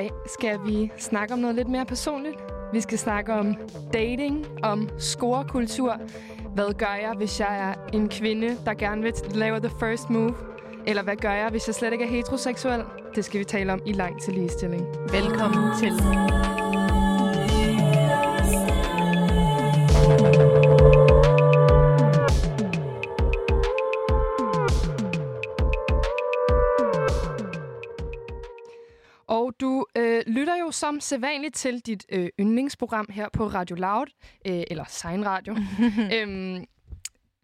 Dag skal vi snakke om noget lidt mere personligt. Vi skal snakke om dating, om scorekultur. Hvad gør jeg, hvis jeg er en kvinde, der gerne vil lave the first move? Eller hvad gør jeg, hvis jeg slet ikke er heteroseksuel? Det skal vi tale om i Lang til Ligestilling. Velkommen til. Som sædvanligt til dit øh, yndlingsprogram her på Radio Loud, øh, eller Sign Radio. øhm,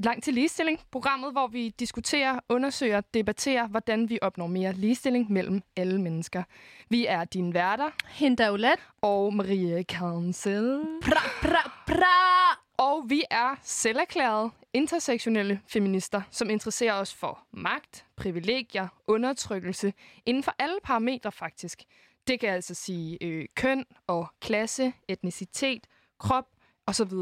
Langt til ligestilling, programmet, hvor vi diskuterer, undersøger, debatterer, hvordan vi opnår mere ligestilling mellem alle mennesker. Vi er dine værter. Hinda Ulet. Og Marie Kansel. Pra, pra, pra. Og vi er selverklærede intersektionelle feminister, som interesserer os for magt, privilegier, undertrykkelse, inden for alle parametre faktisk. Det kan altså sige øh, køn og klasse, etnicitet, krop osv.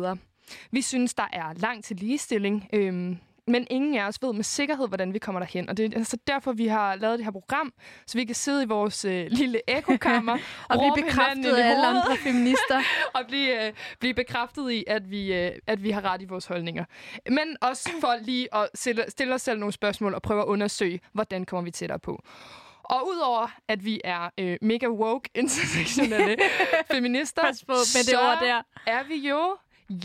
Vi synes, der er langt til ligestilling, øhm, men ingen af os ved med sikkerhed, hvordan vi kommer derhen. Og det er altså derfor, vi har lavet det her program, så vi kan sidde i vores øh, lille ekokammer og blive bekræftet af alle andre feminister. og blive, øh, blive bekræftet i, at vi, øh, at vi har ret i vores holdninger. Men også for lige at stille, stille os selv nogle spørgsmål og prøve at undersøge, hvordan kommer vi tættere på. Og udover, at vi er øh, mega woke intersektionelle feminister, Pas på med det ord der. er vi jo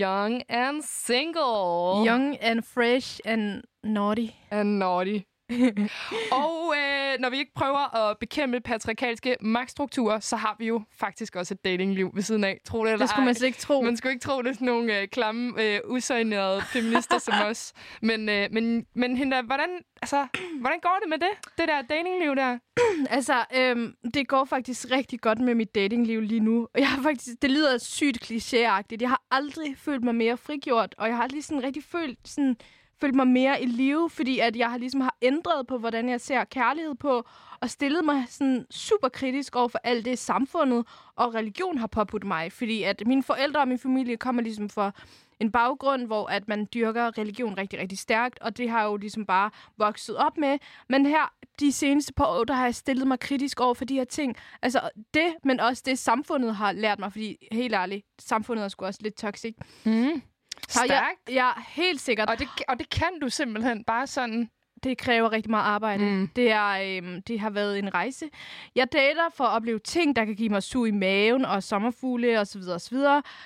Young and single. Young and fresh and naughty. And naughty. og øh, når vi ikke prøver at bekæmpe patriarkalske magtstrukturer, så har vi jo faktisk også et datingliv ved siden af. Tro det eller Det skulle man slet ikke tro. Man skulle ikke tro, det er sådan nogle øh, klamme, øh, usøgnerede feminister som os. Men, øh, men, men Hinda, hvordan, altså, hvordan går det med det? Det der datingliv der? altså, øhm, det går faktisk rigtig godt med mit datingliv lige nu. Og jeg har faktisk, det lyder sygt klichéagtigt. Jeg har aldrig følt mig mere frigjort, og jeg har aldrig sådan rigtig følt sådan følt mig mere i live, fordi at jeg har ligesom har ændret på, hvordan jeg ser kærlighed på, og stillet mig sådan super kritisk over for alt det samfundet og religion har påbudt mig. Fordi at mine forældre og min familie kommer ligesom fra en baggrund, hvor at man dyrker religion rigtig, rigtig stærkt, og det har jeg jo ligesom bare vokset op med. Men her, de seneste par år, der har jeg stillet mig kritisk over for de her ting. Altså det, men også det, samfundet har lært mig, fordi helt ærligt, samfundet er sgu også lidt toxic. Mm. Stærkt. Ja, ja, helt sikkert. Og det, og det kan du simpelthen bare sådan... Det kræver rigtig meget arbejde. Mm. Det, er, øhm, det har været en rejse. Jeg dater for at opleve ting, der kan give mig sug i maven og sommerfugle osv. osv.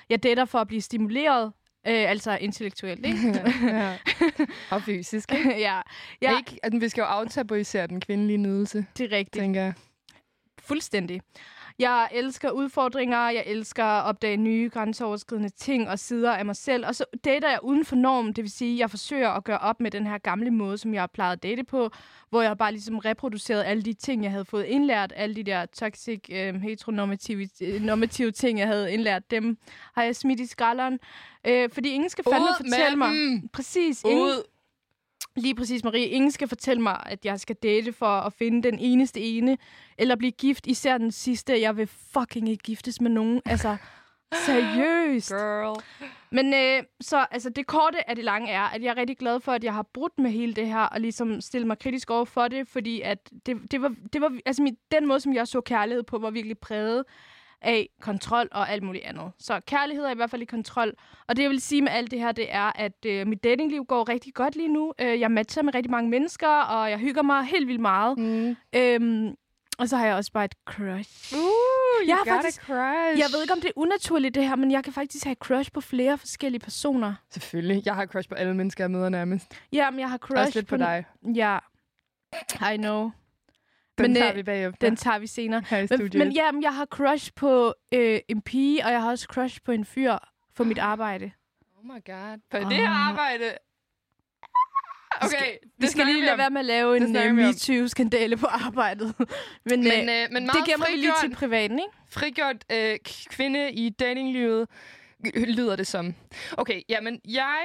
Jeg dater for at blive stimuleret. Øh, altså intellektuelt, ikke? ja. Og fysisk, ikke? ja. ja. Ikke, at vi skal jo aftabuisere den kvindelige nydelse. Det er rigtigt. Tænker jeg. Fuldstændig. Jeg elsker udfordringer, jeg elsker at opdage nye grænseoverskridende ting og sider af mig selv. Og så dater jeg uden for norm, det vil sige, at jeg forsøger at gøre op med den her gamle måde, som jeg har plejet at date på, hvor jeg bare ligesom reproducerede alle de ting, jeg havde fået indlært, alle de der toxic, øh, heteronormative normative ting, jeg havde indlært, dem har jeg smidt i skralderen. Øh, fordi ingen skal fandme fortælle mig... Dem. Præcis. Ingen, Ud. Lige præcis, Marie. Ingen skal fortælle mig, at jeg skal date for at finde den eneste ene, eller blive gift, især den sidste. Jeg vil fucking ikke giftes med nogen. Altså, seriøst. Girl. Men øh, så altså, det korte af det lange er, at jeg er rigtig glad for, at jeg har brudt med hele det her, og ligesom stillet mig kritisk over for det, fordi at det, det var, det var altså, min, den måde, som jeg så kærlighed på, var virkelig præget af kontrol og alt muligt andet. Så kærlighed er i hvert fald i kontrol. Og det, jeg vil sige med alt det her, det er, at øh, mit datingliv går rigtig godt lige nu. Øh, jeg matcher med rigtig mange mennesker, og jeg hygger mig helt vildt meget. Mm. Øhm, og så har jeg også bare et crush. Uh, Jeg har faktisk- crush. Jeg ved ikke, om det er unaturligt det her, men jeg kan faktisk have crush på flere forskellige personer. Selvfølgelig. Jeg har crush på alle mennesker, jeg møder nærmest. Ja, men jeg har crush Også lidt på dig. Ja, I know. Den Men, tager øh, vi bagefter. Den tager vi senere. her i Men, studiet. men ja, men jeg har crush på øh, en pige, og jeg har også crush på en fyr for mit arbejde. Oh my god. På Ah. det her arbejde. Okay, Vi skal lige lade være med at lave Det en uh. MeToo-skandale på arbejdet. men Men, øh, øh, men det meget gemmer vi lige frigjort, til privaten, ikke? frigjort øh, kvinde i datinglivet, lyder det som. Okay, jamen, jeg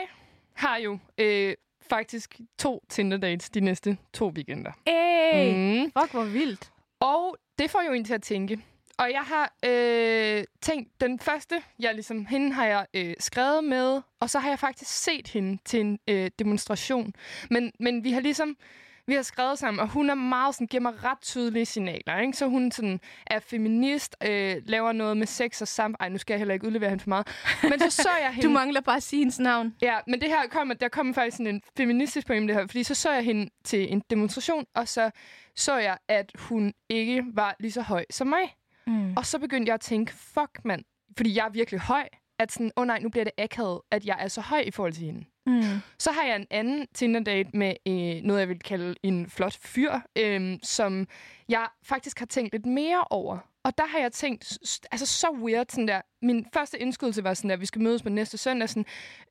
har jo øh, faktisk to Tinder-dates de næste to weekender. Mm. Mm. fuck, hvor vildt. Og det får jo en til at tænke. Og jeg har øh, tænkt, den første, jeg ligesom, hende har jeg øh, skrevet med, og så har jeg faktisk set hende til en øh, demonstration. Men, men vi har ligesom, vi har skrevet sammen, og hun er meget sådan, giver mig ret tydelige signaler. Ikke? Så hun sådan, er feminist, øh, laver noget med sex og sammen. Ej, nu skal jeg heller ikke udlevere hende for meget. Men så så jeg hende... Du mangler bare at sige hendes navn. Ja, men det her kommer, der kommer faktisk sådan en feministisk pointe det her, fordi så så jeg hende til en demonstration, og så så jeg, at hun ikke var lige så høj som mig. Mm. Og så begyndte jeg at tænke, fuck mand, fordi jeg er virkelig høj, at sådan, åh oh nej, nu bliver det akavet, at jeg er så høj i forhold til hende. Mm. Så har jeg en anden Tinder-date med øh, noget, jeg vil kalde en flot fyr, øh, som jeg faktisk har tænkt lidt mere over. Og der har jeg tænkt, altså så weird, sådan der. Min første indskydelse var sådan der, vi skal mødes på næste søndag. Sådan,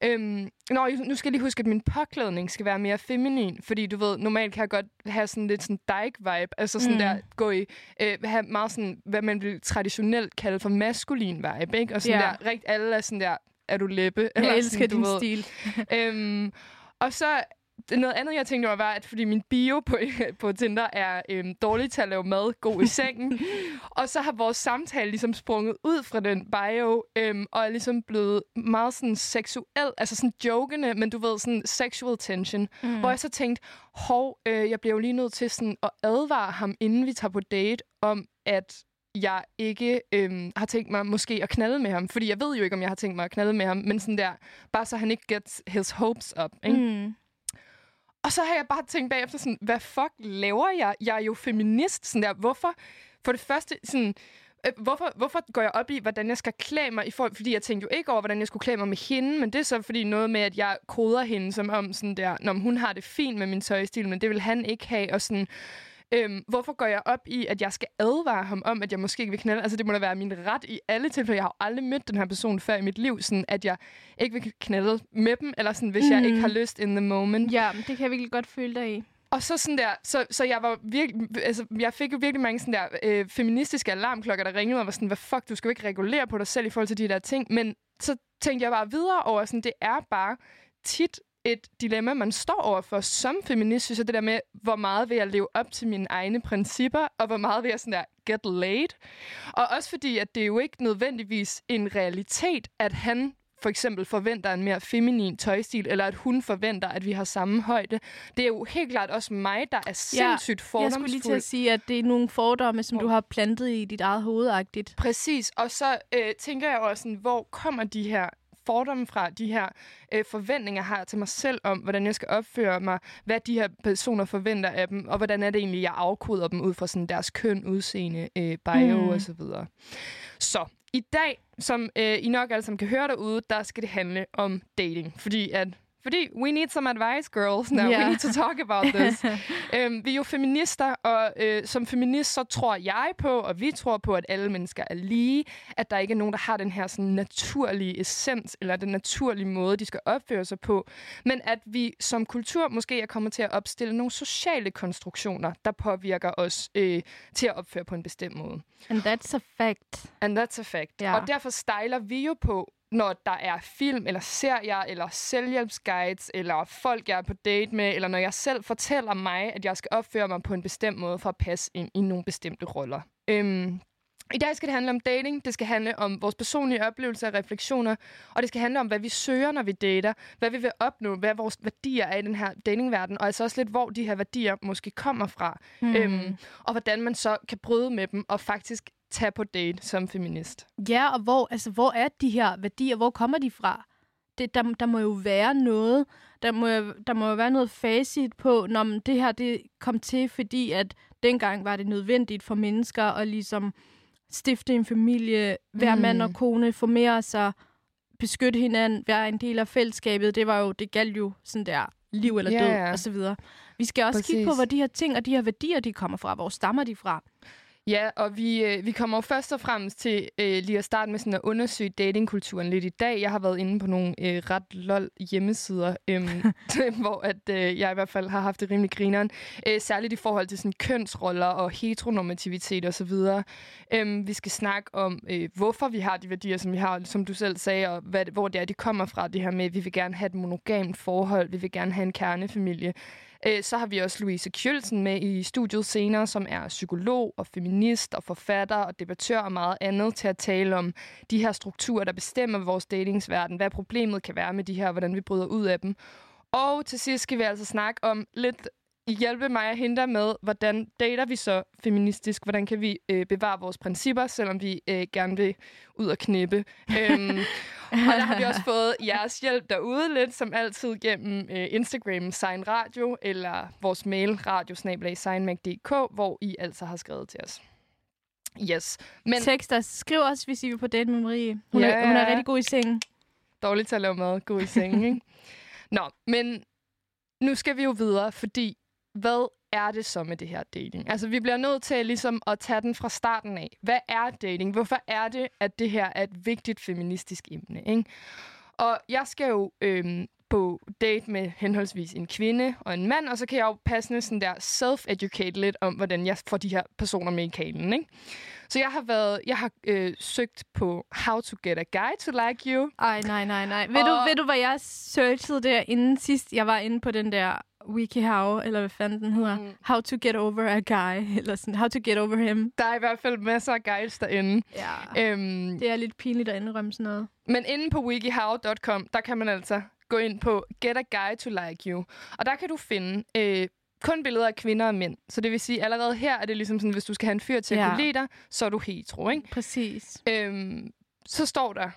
øhm, nå, nu skal jeg lige huske, at min påklædning skal være mere feminin. Fordi du ved, normalt kan jeg godt have sådan lidt sådan dyke-vibe. Altså sådan mm. der, gå i, øh, have meget sådan, hvad man vil traditionelt kalde for maskulin vibe, ikke? Og sådan yeah. der, rigt alle er sådan der, er du læbe? Jeg elsker sådan, din ved. stil. øhm, og så noget andet, jeg tænkte over, var, at fordi min bio på, på Tinder er øhm, dårlig til at lave mad, god i sengen. og så har vores samtale ligesom sprunget ud fra den bio, øhm, og er ligesom blevet meget sådan seksuel, altså sådan jokende, men du ved, sådan sexual tension. Mm. Hvor jeg så tænkte, hov, øh, jeg bliver jo lige nødt til sådan at advare ham, inden vi tager på date, om at jeg ikke øhm, har tænkt mig måske at knalde med ham. Fordi jeg ved jo ikke, om jeg har tænkt mig at knalde med ham, men sådan der, bare så han ikke gets his hopes up. Ikke? Mm. Og så har jeg bare tænkt bagefter sådan, hvad fuck laver jeg? Jeg er jo feminist. Sådan der, hvorfor? For det første, sådan, øh, hvorfor, hvorfor går jeg op i, hvordan jeg skal klæde mig? I forhold, fordi jeg tænkte jo ikke over, hvordan jeg skulle klæde mig med hende, men det er så fordi noget med, at jeg koder hende som om sådan der, når hun har det fint med min tøjstil, men det vil han ikke have, og sådan, Øhm, hvorfor går jeg op i, at jeg skal advare ham om, at jeg måske ikke vil knalde? Altså, det må da være min ret i alle tilfælde. Jeg har aldrig mødt den her person før i mit liv, sådan at jeg ikke vil knalde med dem, eller sådan, hvis mm. jeg ikke har lyst in the moment. Ja, det kan jeg virkelig godt føle dig i. Og så sådan der, så, så jeg var virkelig, altså, jeg fik jo virkelig mange sådan der øh, feministiske alarmklokker, der ringede og var sådan, hvad fuck, du skal jo ikke regulere på dig selv i forhold til de der ting. Men så tænkte jeg bare videre over, sådan, det er bare tit et dilemma, man står overfor som feminist, synes jeg, det der med, hvor meget vil jeg leve op til mine egne principper, og hvor meget vil jeg sådan der get laid. Og også fordi, at det er jo ikke nødvendigvis en realitet, at han for eksempel forventer en mere feminin tøjstil, eller at hun forventer, at vi har samme højde. Det er jo helt klart også mig, der er sindssygt ja, fordomsfuld. Jeg skulle lige til at sige, at det er nogle fordomme, som du har plantet i dit eget hovedagtigt. Præcis, og så øh, tænker jeg også, sådan, hvor kommer de her fordomme fra, de her øh, forventninger har til mig selv om, hvordan jeg skal opføre mig, hvad de her personer forventer af dem, og hvordan er det egentlig, jeg afkoder dem ud fra sådan deres køn, udseende, øh, bio mm. og så videre. Så i dag, som øh, I nok alle sammen kan høre derude, der skal det handle om dating. Fordi at fordi we need some advice, girls. Now yeah. we need to talk about this. um, vi er jo feminister, og uh, som feminist, så tror jeg på, og vi tror på, at alle mennesker er lige. At der ikke er nogen, der har den her sådan, naturlige essens, eller den naturlige måde, de skal opføre sig på. Men at vi som kultur måske er kommet til at opstille nogle sociale konstruktioner, der påvirker os uh, til at opføre på en bestemt måde. And that's a fact. And that's a fact. Yeah. Og derfor stejler vi jo på, når der er film eller serier eller selvhjælpsguides eller folk, jeg er på date med, eller når jeg selv fortæller mig, at jeg skal opføre mig på en bestemt måde for at passe ind i nogle bestemte roller. Øhm, i dag skal det handle om dating, det skal handle om vores personlige oplevelser og refleksioner, og det skal handle om, hvad vi søger, når vi dater, hvad vi vil opnå, hvad vores værdier er i den her datingverden, og altså også lidt, hvor de her værdier måske kommer fra, mm. øhm, og hvordan man så kan bryde med dem og faktisk tage på date som feminist. Ja, og hvor, altså, hvor er de her værdier? Hvor kommer de fra? Det, der, der må jo være noget, der må, der må jo være noget facit på, når det her det kom til, fordi at dengang var det nødvendigt for mennesker at ligesom stifte en familie, være mm. mand og kone, formere sig, beskytte hinanden, være en del af fællesskabet. Det var jo, det galt jo sådan der liv eller død, yeah. og så videre. Vi skal også Præcis. kigge på, hvor de her ting og de her værdier, de kommer fra. Hvor stammer de fra? Ja, og vi, øh, vi kommer jo først og fremmest til øh, lige at starte med sådan at undersøge datingkulturen lidt i dag. Jeg har været inde på nogle øh, ret lol hjemmesider, øh, hvor at, øh, jeg i hvert fald har haft det rimelig grineren. Øh, særligt i forhold til sådan kønsroller og heteronormativitet osv. Øh, vi skal snakke om, øh, hvorfor vi har de værdier, som vi har, som du selv sagde, og hvad, hvor det er, de kommer fra. Det her med, at vi vil gerne have et monogamt forhold, vi vil gerne have en kernefamilie. Øh, så har vi også Louise Kjølsen med i studiet senere, som er psykolog og feminist og forfatter og debattør og meget andet til at tale om de her strukturer, der bestemmer vores datingsverden, hvad problemet kan være med de her, hvordan vi bryder ud af dem. Og til sidst skal vi altså snakke om lidt hjælpe mig og hende med, hvordan dater vi så feministisk? Hvordan kan vi øh, bevare vores principper, selvom vi øh, gerne vil ud og knippe? øhm, og der har vi også fået jeres hjælp derude lidt, som altid gennem øh, Instagram Sign Radio, eller vores mail radiosnabelag.signmag.dk, hvor I altså har skrevet til os. Yes. Men... Tekst os. Skriv også, hvis I vil på date med Marie. Hun, ja. er, hun er rigtig god i sengen. Dårligt til at lave mad. God i sengen, ikke? Nå, men nu skal vi jo videre, fordi hvad er det så med det her dating? Altså, vi bliver nødt til ligesom at tage den fra starten af. Hvad er dating? Hvorfor er det, at det her er et vigtigt feministisk emne? Ikke? Og jeg skal jo øhm, på date med henholdsvis en kvinde og en mand, og så kan jeg jo passende sådan der self-educate lidt om, hvordan jeg får de her personer med i kalen, ikke? Så jeg har været, jeg har øh, søgt på How to get a guy to like you. Ej, nej, nej, nej. Ved, og... du, ved du, hvad jeg searchede der inden sidst? Jeg var inde på den der WikiHow, eller hvad fanden den hedder. Mm. How to get over a guy, eller sådan, how to get over him. Der er i hvert fald masser af guides derinde. Ja, øhm, det er lidt pinligt at indrømme sådan noget. Men inde på wikihow.com, der kan man altså gå ind på Get a Guy to Like You. Og der kan du finde øh, kun billeder af kvinder og mænd. Så det vil sige, allerede her er det ligesom sådan, hvis du skal have en fyr til at ja. kunne lide dig, så er du hetero, ikke? Præcis. Øhm, så står der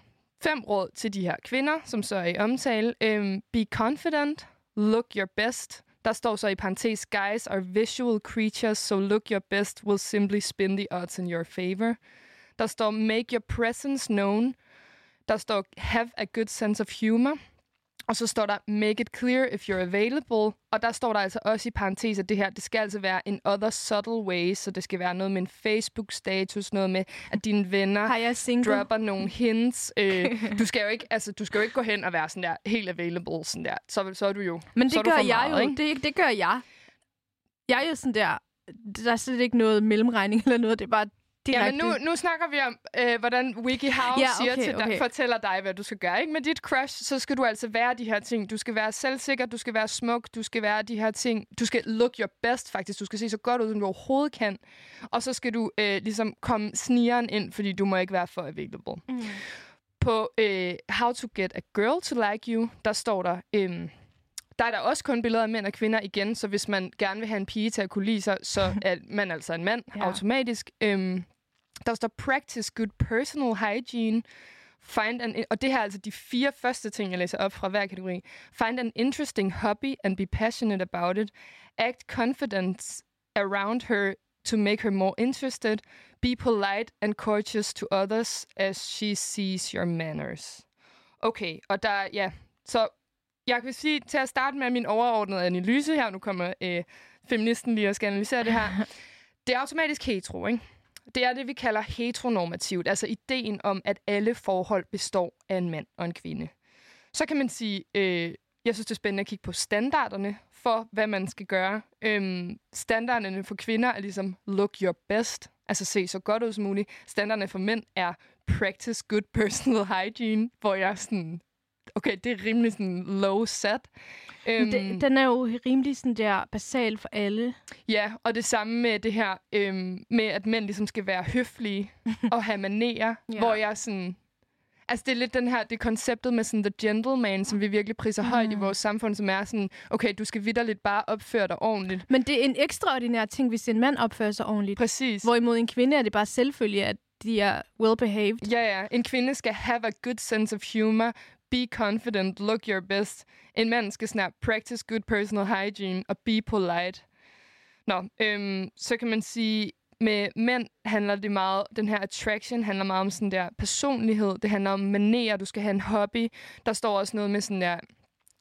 fem råd til de her kvinder, som så er i omtale. Øhm, be confident, look your best. Der står så i parentes, guys are visual creatures, so look your best will simply spin the odds in your favor. Der står make your presence known. Der står have a good sense of humor. Og så står der, make it clear if you're available. Og der står der altså også i parentes, at det her, det skal altså være in other subtle ways. Så det skal være noget med en Facebook-status, noget med, at dine venner dropper nogle hints. Øh, du skal jo ikke, altså, du skal jo ikke gå hen og være sådan der, helt available, sådan der. Så, så er du jo Men det så gør jeg meget, jo, det, det gør jeg. Jeg er jo sådan der, der er slet ikke noget mellemregning eller noget. Det er bare, direkte. Ja, men nu, nu snakker vi om, øh, hvordan WikiHow ja, okay, siger til dig, okay. fortæller dig, hvad du skal gøre. Ikke? Med dit crush, så skal du altså være de her ting. Du skal være selvsikker, du skal være smuk, du skal være de her ting. Du skal look your best, faktisk. Du skal se så godt ud, som du overhovedet kan. Og så skal du øh, ligesom komme snigeren ind, fordi du må ikke være for available. Mm. På øh, How to get a girl to like you, der står der... Øh, der er der også kun billeder af mænd og kvinder igen, så hvis man gerne vil have en pige til at kunne lide sig, så er man altså en mand ja. automatisk. Øhm, der står practice good personal hygiene. Find an, og det her er altså de fire første ting, jeg læser op fra hver kategori. Find an interesting hobby and be passionate about it. Act confident around her to make her more interested. Be polite and courteous to others as she sees your manners. Okay, og der, ja, så jeg vil sige, til at starte med min overordnede analyse her, nu kommer øh, feministen lige og skal analysere det her. Det er automatisk hetero, ikke? Det er det, vi kalder heteronormativt, altså ideen om, at alle forhold består af en mand og en kvinde. Så kan man sige, øh, jeg synes, det er spændende at kigge på standarderne for, hvad man skal gøre. Øhm, standarderne for kvinder er ligesom look your best, altså se så godt ud som muligt. Standarderne for mænd er practice good personal hygiene, hvor jeg sådan, okay, det er rimelig sådan low set. Øhm, den, den er jo rimelig sådan der basal for alle. Ja, og det samme med det her øhm, med, at mænd ligesom skal være høflige og have manerer, ja. hvor jeg sådan... Altså, det er lidt den her, det konceptet med sådan the gentleman, som vi virkelig priser mm. højt i mm. vores samfund, som er sådan, okay, du skal vidderligt bare opføre dig ordentligt. Men det er en ekstraordinær ting, hvis en mand opfører sig ordentligt. Præcis. Hvorimod en kvinde er det bare selvfølgelig, at de er well-behaved. Ja, ja. En kvinde skal have a good sense of humor, be confident, look your best. En mand skal snart practice good personal hygiene og be polite. Nå, øhm, så kan man sige, med mænd handler det meget, den her attraction handler meget om sådan der personlighed. Det handler om manerer, du skal have en hobby. Der står også noget med sådan der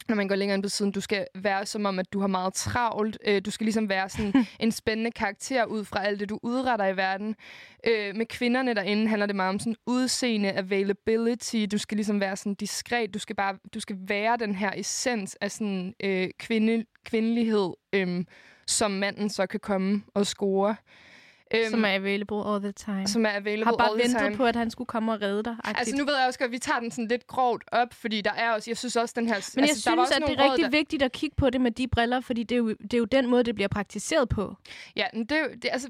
når man går længere ind på siden, du skal være som om, at du har meget travlt. Øh, du skal ligesom være sådan en spændende karakter ud fra alt det, du udretter i verden. Øh, med kvinderne derinde handler det meget om sådan udseende, availability. Du skal ligesom være sådan diskret. Du skal bare du skal være den her essens af sådan øh, kvinde, kvindelighed, øh, som manden så kan komme og score. Øhm, som er available all the time. Som er available Har bare all ventet time. på, at han skulle komme og redde dig. Aktivt. Altså nu ved jeg også at vi tager den sådan lidt grovt op, fordi der er også, jeg synes også, den her... Men jeg altså, synes, at det er rigtig der... vigtigt at kigge på det med de briller, fordi det er, jo, det er jo den måde, det bliver praktiseret på. Ja, men det, det, altså,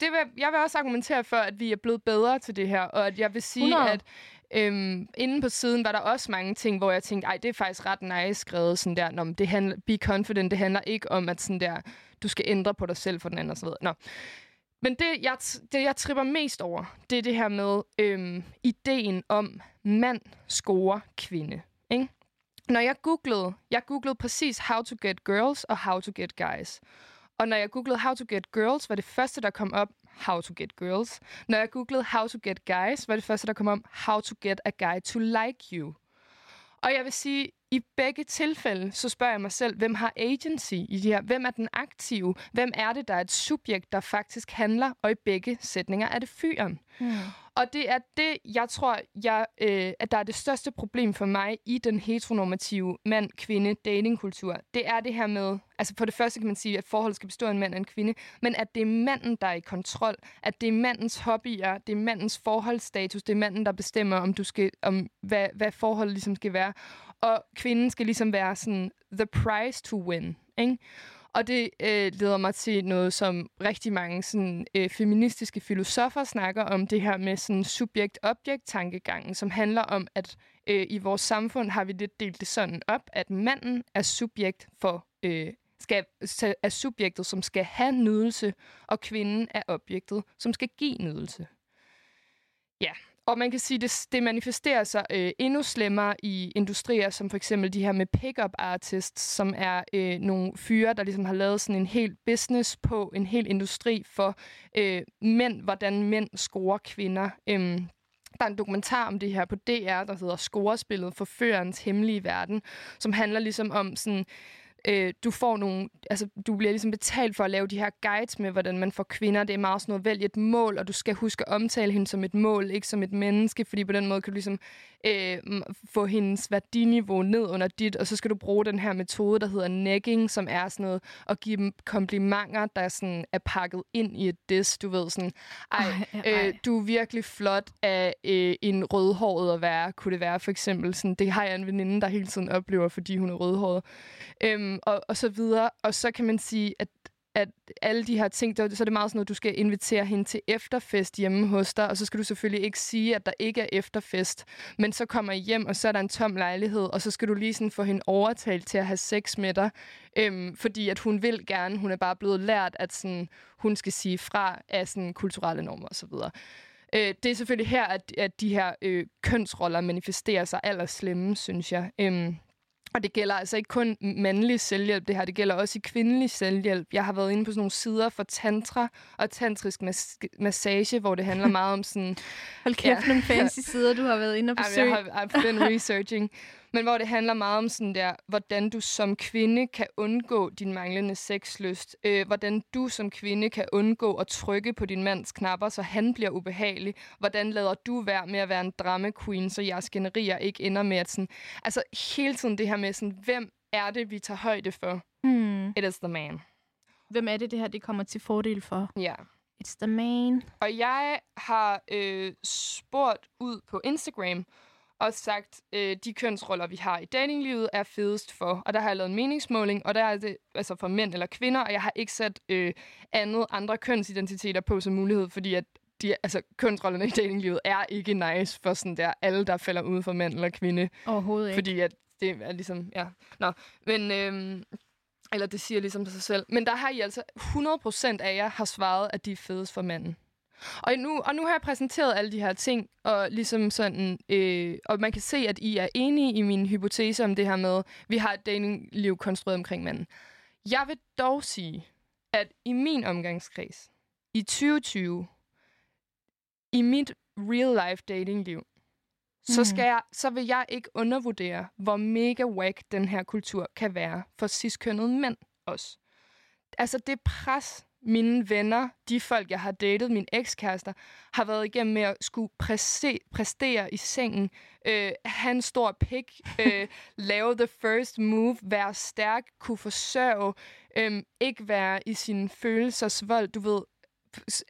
det vil, jeg vil også argumentere for, at vi er blevet bedre til det her, og at jeg vil sige, 100. at Øhm, inde på siden var der også mange ting, hvor jeg tænkte, ej, det er faktisk ret nice skrevet sådan der, Nå, det handler, be confident, det handler ikke om, at sådan der, du skal ændre på dig selv for den anden og så videre. Nå. Men det jeg, det, jeg tripper mest over, det er det her med øhm, ideen om mand score kvinde. Ikke? Når jeg googlede, jeg googlede præcis how to get girls og how to get guys. Og når jeg googlede how to get girls, var det første, der kom op, how to get girls. Når jeg googlede how to get guys, var det første, der kom op, how to get a guy to like you. Og jeg vil sige, i begge tilfælde, så spørger jeg mig selv, hvem har agency i det her? Hvem er den aktive? Hvem er det, der er et subjekt, der faktisk handler? Og i begge sætninger er det fyren. Mm. Og det er det, jeg tror, jeg, øh, at der er det største problem for mig i den heteronormative mand-kvinde-datingkultur. Det er det her med, altså for det første kan man sige, at forholdet skal bestå af en mand og en kvinde, men at det er manden, der er i kontrol. At det er mandens hobbyer, det er mandens forholdsstatus, det er manden, der bestemmer, om du skal, om hvad, hvad forholdet ligesom skal være. Og kvinden skal ligesom være sådan the prize to win, ikke? Og det øh, leder mig til noget, som rigtig mange sådan, øh, feministiske filosofer snakker om, det her med sådan subjekt-objekt-tankegangen, som handler om, at øh, i vores samfund har vi lidt delt det sådan op, at manden er subjekt for øh, skal, er subjektet, som skal have nydelse, og kvinden er objektet, som skal give nydelse. Ja, og man kan sige, at det, det manifesterer sig øh, endnu slemmere i industrier, som for eksempel de her med pickup artists, som er øh, nogle fyre, der ligesom har lavet sådan en helt business på, en hel industri for øh, mænd, hvordan mænd scorer kvinder. Øhm, der er en dokumentar om det her på DR, der hedder Scorespillet for førens hemmelige verden, som handler ligesom om sådan øh, du får nogle, altså du bliver ligesom betalt for at lave de her guides med, hvordan man får kvinder. Det er meget sådan noget, vælg et mål, og du skal huske at omtale hende som et mål, ikke som et menneske, fordi på den måde kan du ligesom øh, få hendes værdiniveau ned under dit, og så skal du bruge den her metode, der hedder negging, som er sådan noget at give dem komplimenter, der sådan er pakket ind i et diss. Du ved sådan, ej, ej, ej. Øh, du er virkelig flot af øh, en rødhåret at være, kunne det være for eksempel. Sådan, det har jeg en veninde, der hele tiden oplever, fordi hun er rødhåret. Øhm, Øhm, og, og så videre. Og så kan man sige, at at alle de her ting, så er det meget sådan noget, du skal invitere hende til efterfest hjemme hos dig, og så skal du selvfølgelig ikke sige, at der ikke er efterfest, men så kommer I hjem, og så er der en tom lejlighed, og så skal du lige sådan få hende overtalt til at have sex med dig, øhm, fordi at hun vil gerne, hun er bare blevet lært, at sådan, hun skal sige fra af sådan kulturelle normer osv. Øh, det er selvfølgelig her, at, at de her øh, kønsroller manifesterer sig allerslemme, synes jeg. Øhm, og det gælder altså ikke kun mandlig selvhjælp, det her, det gælder også i kvindelig selvhjælp. Jeg har været inde på sådan nogle sider for tantra og tantrisk mas- massage, hvor det handler meget om sådan... Hold kæft, ja. nogle fancy sider, du har været inde og besøge. Jeg har, har den researching. Men hvor det handler meget om sådan der, hvordan du som kvinde kan undgå din manglende sexlyst. Øh, hvordan du som kvinde kan undgå at trykke på din mands knapper, så han bliver ubehagelig. Hvordan lader du være med at være en drama queen, så jeres skænderier ikke ender med at sådan... Altså hele tiden det her med sådan, hvem er det, vi tager højde for? Mm. It is the man. Hvem er det, det her det kommer til fordel for? Ja. It's the man. Og jeg har øh, spurgt ud på Instagram, og sagt, øh, de kønsroller, vi har i datinglivet, er fedest for. Og der har jeg lavet en meningsmåling, og der er det altså for mænd eller kvinder, og jeg har ikke sat øh, andet andre kønsidentiteter på som mulighed, fordi at de, altså, kønsrollerne i datinglivet er ikke nice for sådan der alle, der falder ud for mand eller kvinde. Overhovedet ikke. Fordi at det er ligesom, ja. Nå, men, øhm, eller det siger ligesom sig selv. Men der har I altså, 100% af jer har svaret, at de er fedest for manden. Og nu, og nu har jeg præsenteret alle de her ting, og ligesom sådan, øh, og man kan se, at I er enige i min hypotese om det her med, at vi har et datingliv konstrueret omkring manden. Jeg vil dog sige, at i min omgangskreds, i 2020, i mit real-life datingliv, mm. så, skal jeg, så vil jeg ikke undervurdere, hvor mega whack den her kultur kan være for ciskønnede mænd også. Altså det pres, mine venner, de folk, jeg har datet, mine ekskærester, har været igennem med at skulle præse, præstere i sengen, øh, have en stor pik, øh, lave the first move, være stærk, kunne forsørge, øh, ikke være i sin følelsesvold, du ved,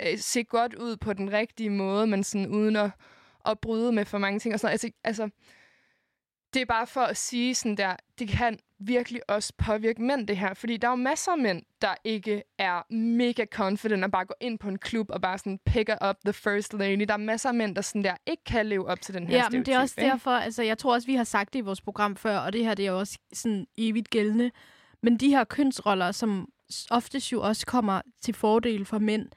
øh, se godt ud på den rigtige måde, men sådan uden at, at bryde med for mange ting og sådan noget. Altså, altså, det er bare for at sige sådan der, det kan virkelig også påvirke mænd, det her. Fordi der er jo masser af mænd, der ikke er mega confident og bare går ind på en klub og bare sådan picker up the first lady. Der er masser af mænd, der sådan der ikke kan leve op til den her Ja, men det er også ikke? derfor, altså jeg tror også, vi har sagt det i vores program før, og det her det er også sådan evigt gældende. Men de her kønsroller, som oftest jo også kommer til fordel for mænd,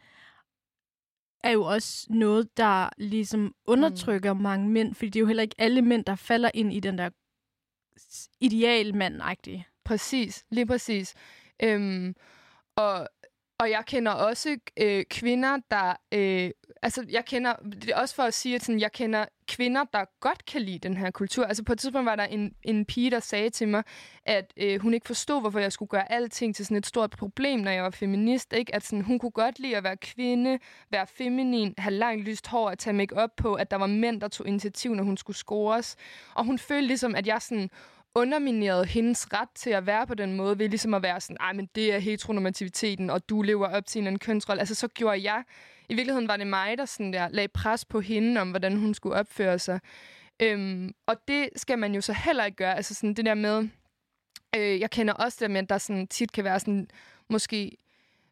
er jo også noget, der ligesom undertrykker mm. mange mænd, fordi det er jo heller ikke alle mænd, der falder ind i den der idealmand-agtig. Præcis, lige præcis. Øhm, og, og jeg kender også øh, kvinder, der... Øh, altså, jeg kender... Det er også for at sige, at sådan, jeg kender kvinder, der godt kan lide den her kultur. Altså, på et tidspunkt var der en, en pige, der sagde til mig, at øh, hun ikke forstod, hvorfor jeg skulle gøre alting til sådan et stort problem, når jeg var feminist. Ikke? At sådan, hun kunne godt lide at være kvinde, være feminin, have langt lyst hår, at tage make op på, at der var mænd, der tog initiativ, når hun skulle scores. Og hun følte ligesom, at jeg sådan undermineret hendes ret til at være på den måde, ved ligesom at være sådan, ej, men det er heteronormativiteten, og du lever op til en kønsrolle. Altså, så gjorde jeg... I virkeligheden var det mig, der sådan der lagde pres på hende om, hvordan hun skulle opføre sig. Øhm, og det skal man jo så heller ikke gøre. Altså sådan det der med... Øh, jeg kender også det med, at der sådan tit kan være sådan... Måske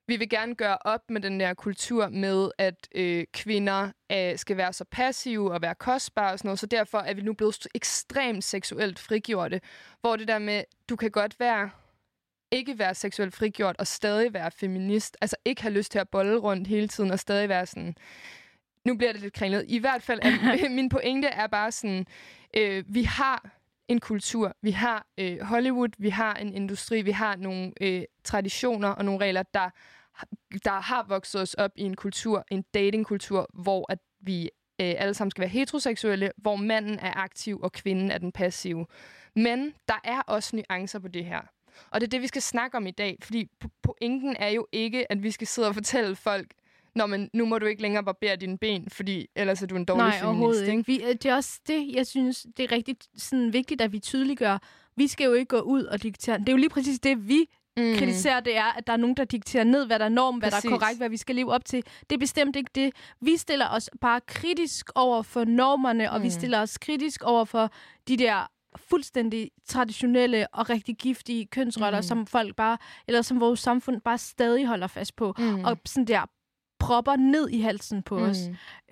vi vil gerne gøre op med den der kultur med, at øh, kvinder øh, skal være så passive og være kostbare og sådan noget, så derfor er vi nu blevet st- ekstremt seksuelt frigjorte, hvor det der med, du kan godt være ikke være seksuelt frigjort og stadig være feminist, altså ikke have lyst til at bolle rundt hele tiden og stadig være sådan, nu bliver det lidt kringlet. I hvert fald, er, min pointe er bare sådan, øh, vi har en kultur, vi har øh, Hollywood, vi har en industri, vi har nogle øh, traditioner og nogle regler, der der har vokset os op i en kultur, en datingkultur, hvor at vi øh, alle sammen skal være heteroseksuelle, hvor manden er aktiv og kvinden er den passive. Men der er også nuancer på det her. Og det er det, vi skal snakke om i dag, fordi po- pointen er jo ikke, at vi skal sidde og fortælle folk, Nå, men nu må du ikke længere barbere dine ben, fordi ellers er du en dårlig Nej, feminist. overhovedet ikke? ikke. Vi, øh, det er også det, jeg synes, det er rigtig sådan, vigtigt, at vi tydeliggør. Vi skal jo ikke gå ud og diktere. Det er jo lige præcis det, vi mm. kritiserer, det er, at der er nogen, der dikterer ned, hvad der er norm, hvad Præcis. der er korrekt, hvad vi skal leve op til. Det er bestemt ikke det. Vi stiller os bare kritisk over for normerne, og Mm. vi stiller os kritisk over for de der fuldstændig traditionelle og rigtig giftige kønsroller, Mm. mm. som folk bare, eller som vores samfund bare stadig holder fast på. Mm. Og sådan der propper ned i halsen på mm. os.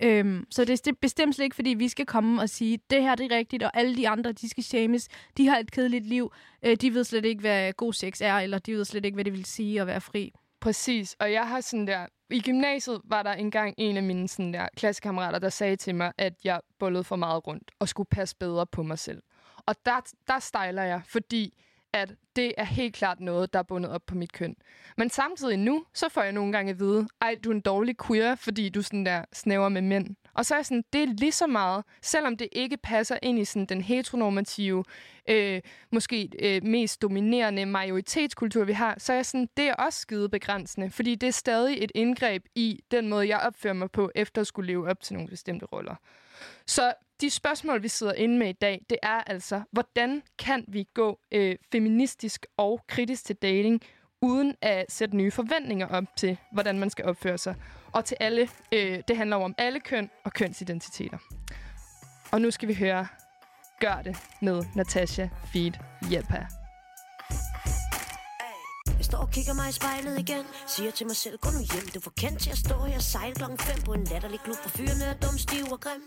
Øhm, så det, er bestemt slet ikke, fordi vi skal komme og sige, det her det er rigtigt, og alle de andre, de skal shames. De har et kedeligt liv. Øh, de ved slet ikke, hvad god sex er, eller de ved slet ikke, hvad det vil sige at være fri. Præcis, og jeg har sådan der... I gymnasiet var der engang en af mine sådan der klassekammerater, der sagde til mig, at jeg bollede for meget rundt og skulle passe bedre på mig selv. Og der, der stejler jeg, fordi at det er helt klart noget, der er bundet op på mit køn. Men samtidig nu, så får jeg nogle gange at vide, ej, du er en dårlig queer, fordi du sådan der snæver med mænd. Og så er jeg sådan, det er lige så meget, selvom det ikke passer ind i sådan den heteronormative, øh, måske øh, mest dominerende majoritetskultur, vi har, så er jeg sådan, det er også skide begrænsende, fordi det er stadig et indgreb i den måde, jeg opfører mig på, efter at skulle leve op til nogle bestemte roller. Så de spørgsmål, vi sidder inde med i dag, det er altså, hvordan kan vi gå øh, feministisk og kritisk til dating, uden at sætte nye forventninger op til, hvordan man skal opføre sig. Og til alle, øh, det handler om alle køn og kønsidentiteter. Og nu skal vi høre Gør det med Natasha Feed Jepa. Kigger mig i spejlet igen. Siger til mig selv, gå nu hjem. Du får kendt til at stå her og sejle klokken 5 På en latterlig klub, hvor fyrene er dum, stiv og grim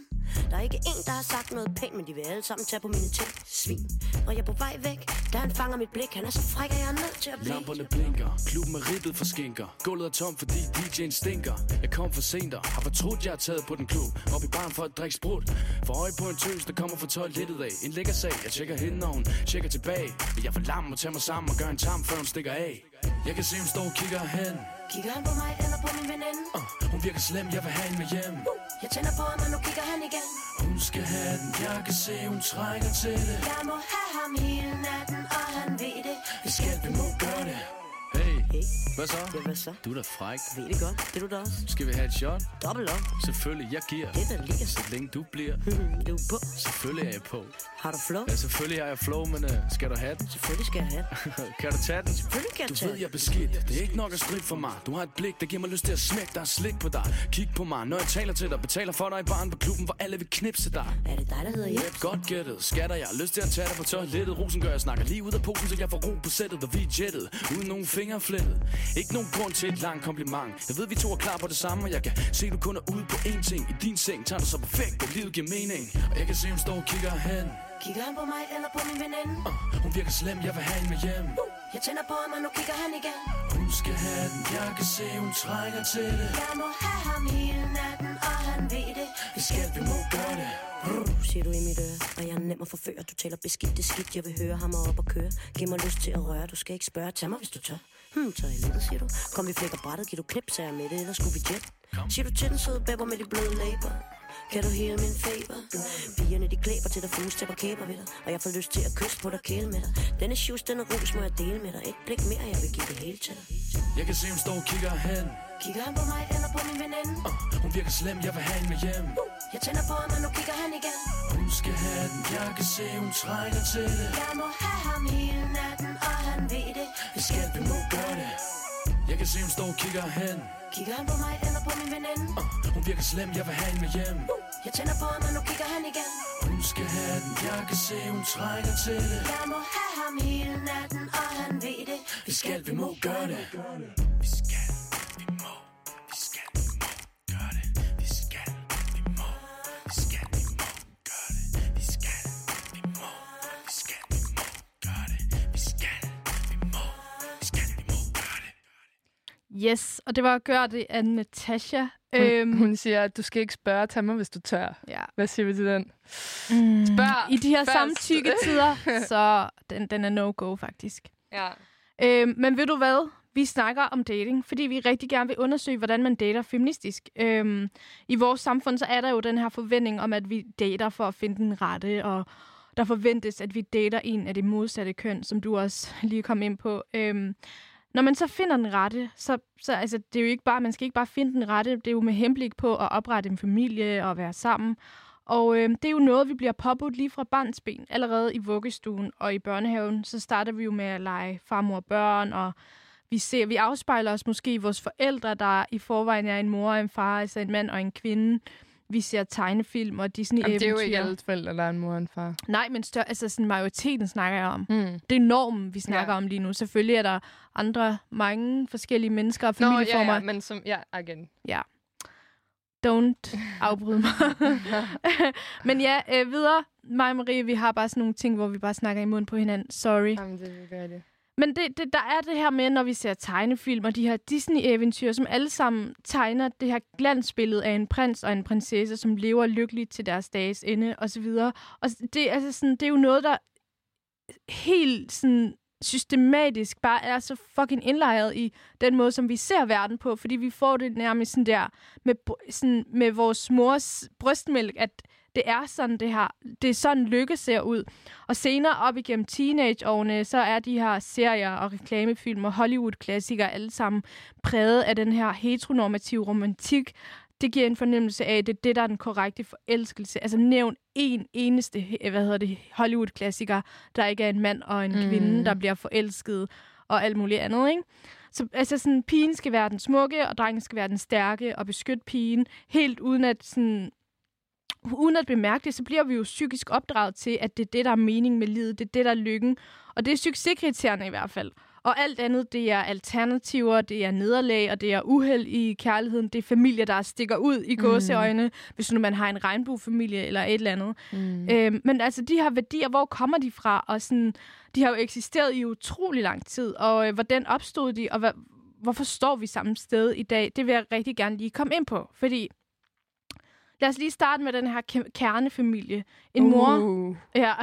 Der er ikke en, der har sagt noget pænt Men de vil alle sammen tage på mine ting. Svin. Og jeg er på vej væk Da han fanger mit blik Han er så fræk, at jeg er nødt til at blive Lamperne blinker, klubben er ribbet for skinker Gulvet er tom, fordi DJ'en stinker. Jeg kom for sent og har fortrudt, jeg er taget på den klub Op i baren for at drikke sprut. For øje på en tøs, der kommer fra toilettet af. En lækker sag, jeg tjekker hende og hun tjekker tilbage. Men jeg får lam og tager mig sammen og gør en tam, før hun stikker af. Jeg kan se, hun står og kigger hen. Kigger han på mig eller på min veninde? Uh, Hun virker slem, jeg vil have hende med hjem. Jeg tænder på ham, og nu kigger han igen. Hun skal have den, jeg kan se, hun trænger til det. Jeg må have ham hele natten, og han ved det. Vi skal, vi må gøre det Hvad så? Ja, hvad så? Du er da fræk. Ved det godt. Det er du da også. Skal vi have et shot? Dobbelt op. Selvfølgelig, jeg giver. Det der ligger så. Længe du bliver. du er på. Selvfølgelig er jeg på. Har du flow? Ja, selvfølgelig har jeg flow, men uh, skal du have den? Selvfølgelig skal jeg have den. kan du tage den? Selvfølgelig kan jeg Du tage ved, den. jeg er beskidt. Det er ikke nok at stride for mig. Du har et blik, der giver mig lyst til at smække dig slik på dig. Kig på mig, når jeg taler til dig. Betaler for dig i baren på klubben, hvor alle vil knipse dig. Er det dig, der hedder Jens? Godt gættet, skatter jeg har lyst til at tage dig på toilettet Rosen gør jeg snakker lige ud af posen, så jeg får ro på sættet Og vi er jettet, uden nogen fingre flettet Ikke nogen grund til et langt kompliment. Jeg ved vi to er klar på det samme, og jeg kan se du kun er ude på én ting. I din seng tager du så perfekt, at livet giver mening. Og jeg kan se hun står og kigger hen. Kigger han på mig eller på min veninde? uh, Hun virker slem, jeg vil have hende med hjem. Jeg tænder på ham, og nu kigger han igen. Hun skal have den, jeg kan se hun trænger til det. Jeg må have ham hele siger du i mit øre, og jeg er nem at forføre. Du taler beskidt, det skidt, jeg vil høre ham op og køre. Giv mig lyst til at røre, du skal ikke spørge. Tag mig, hvis du tør. Hmm, toilettet, siger du. Kom, vi flækker brættet, giv du så er jeg med det, eller skulle vi jet? Siger du til den søde bæber med de bløde læber? Kan du hele min feber? Pigerne de klæber til dig, til kæber ved dig. Og jeg får lyst til at kysse på dig, kæle med dig. Denne shoes, denne rus må jeg dele med dig. Et blik mere, jeg vil give det hele til dig. Jeg kan se hun står og kigger hen. Kigger han på mig eller på min veninde? uh, Hun virker slem, jeg vil have hende med hjem. Jeg tænder på ham, og nu kigger han igen. Hun skal have den, jeg kan se hun trænger til det. Jeg må have ham hele natten, og han ved det. Vi skal, vi må gøre kan se hun står og kigger hen. Kigger han på mig eller på min veninde? uh, Hun virker slem, jeg vil have hende med hjem. Jeg tænder på ham, og nu kigger han igen. Hun skal have den, jeg kan se hun trænger til det. Jeg må have ham hele natten, og han ved det. Vi skal, vi må gøre det. Vi skal, vi må Yes, og det var at gøre det af Natasha. Hun, Øhm, hun siger, at du skal ikke spørge, tag mig, hvis du tør. ja. Hvad siger vi til den? Mm. Spørg I de her først. samtykketider, så den, den er no-go faktisk. Ja. Øhm, men ved du hvad? Vi snakker om dating, fordi vi rigtig gerne vil undersøge, hvordan man dater feministisk. Øhm, I vores samfund så er der jo den her forventning om, at vi dater for at finde den rette, og der forventes, at vi dater en af det modsatte køn, som du også lige kom ind på. Øhm, når man så finder den rette, så, så altså, det er jo ikke bare, man skal ikke bare finde den rette, det er jo med henblik på at oprette en familie og være sammen. Og øh, det er jo noget, vi bliver påbudt lige fra barnsben. Allerede i vuggestuen og i børnehaven, så starter vi jo med at lege farmor og børn, og vi, ser, vi afspejler os måske i vores forældre, der i forvejen er en mor og en far, altså en mand og en kvinde. Vi ser tegnefilm og Disney-eventyr. Jamen, det er jo ikke alle forældre, der er en mor og en far. Nej, men stør, altså sådan majoriteten snakker jeg om. Mm. Det er normen, vi snakker Ja. om lige nu. Selvfølgelig er der andre, mange forskellige mennesker og Nå, ja, familieformer. ja, men som... Ja, igen. Don't afbryde mig. men ja, øh, videre. Mig og Marie, vi har bare sådan nogle ting, hvor vi bare snakker i munden på hinanden. Sorry. Jamen, det gør det. Men det, det, der er det her med, når vi ser tegnefilm og de her Disney-eventyr, som alle sammen tegner det her glansbillede af en prins og en prinsesse, som lever lykkeligt til deres dages ende osv. Og det, altså sådan, det er jo noget, der helt sådan systematisk bare er så fucking indlejret i den måde, som vi ser verden på, fordi vi får det nærmest sådan der med, sådan, med vores mors brystmælk, at det er sådan, det her, det er sådan lykke ser ud. Og senere op igennem teenageårene, så er de her serier og reklamefilm og Hollywood-klassikere alle sammen præget af den her heteronormative romantik. Det giver en fornemmelse af, at det er det, der er den korrekte forelskelse. Altså nævn en eneste hvad hedder det, Hollywood-klassiker, der ikke er en mand og en mm. Kvinde, der bliver forelsket og alt muligt andet, ikke? Så altså sådan, pigen skal være den smukke, og drengen skal være den stærke og beskytte pigen, helt uden at sådan, uden at bemærke det, så bliver vi jo psykisk opdraget til, at det er det, der er mening med livet, det er det, der er lykken. Og det er succeskriterierne i hvert fald. Og alt andet, det er alternativer, det er nederlag, og det er uheld i kærligheden. Det er familier, der stikker ud i gåseøjne, mm. hvis nu man har en regnbuefamilie eller et eller andet. Mm. Øhm, men altså, de her værdier, hvor kommer de fra? Og sådan, de har jo eksisteret i utrolig lang tid. Og øh, hvordan opstod de, og hvad, hvorfor står vi samme sted i dag? Det vil jeg rigtig gerne lige komme ind på. Fordi, lad os lige starte med den her ke- kernefamilie. En uh. mor... Ja.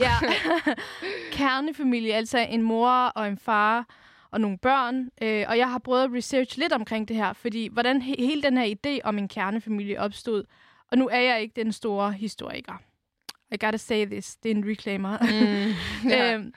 Ja. Kernefamilie, altså en mor og en far og nogle børn. Øh, og jeg har prøvet at research lidt omkring det her, fordi hvordan he- hele den her idé om en kernefamilie opstod. Og nu er jeg ikke den store historiker. I gotta say this. Det er en reclaimer. Mm. Ja. øhm,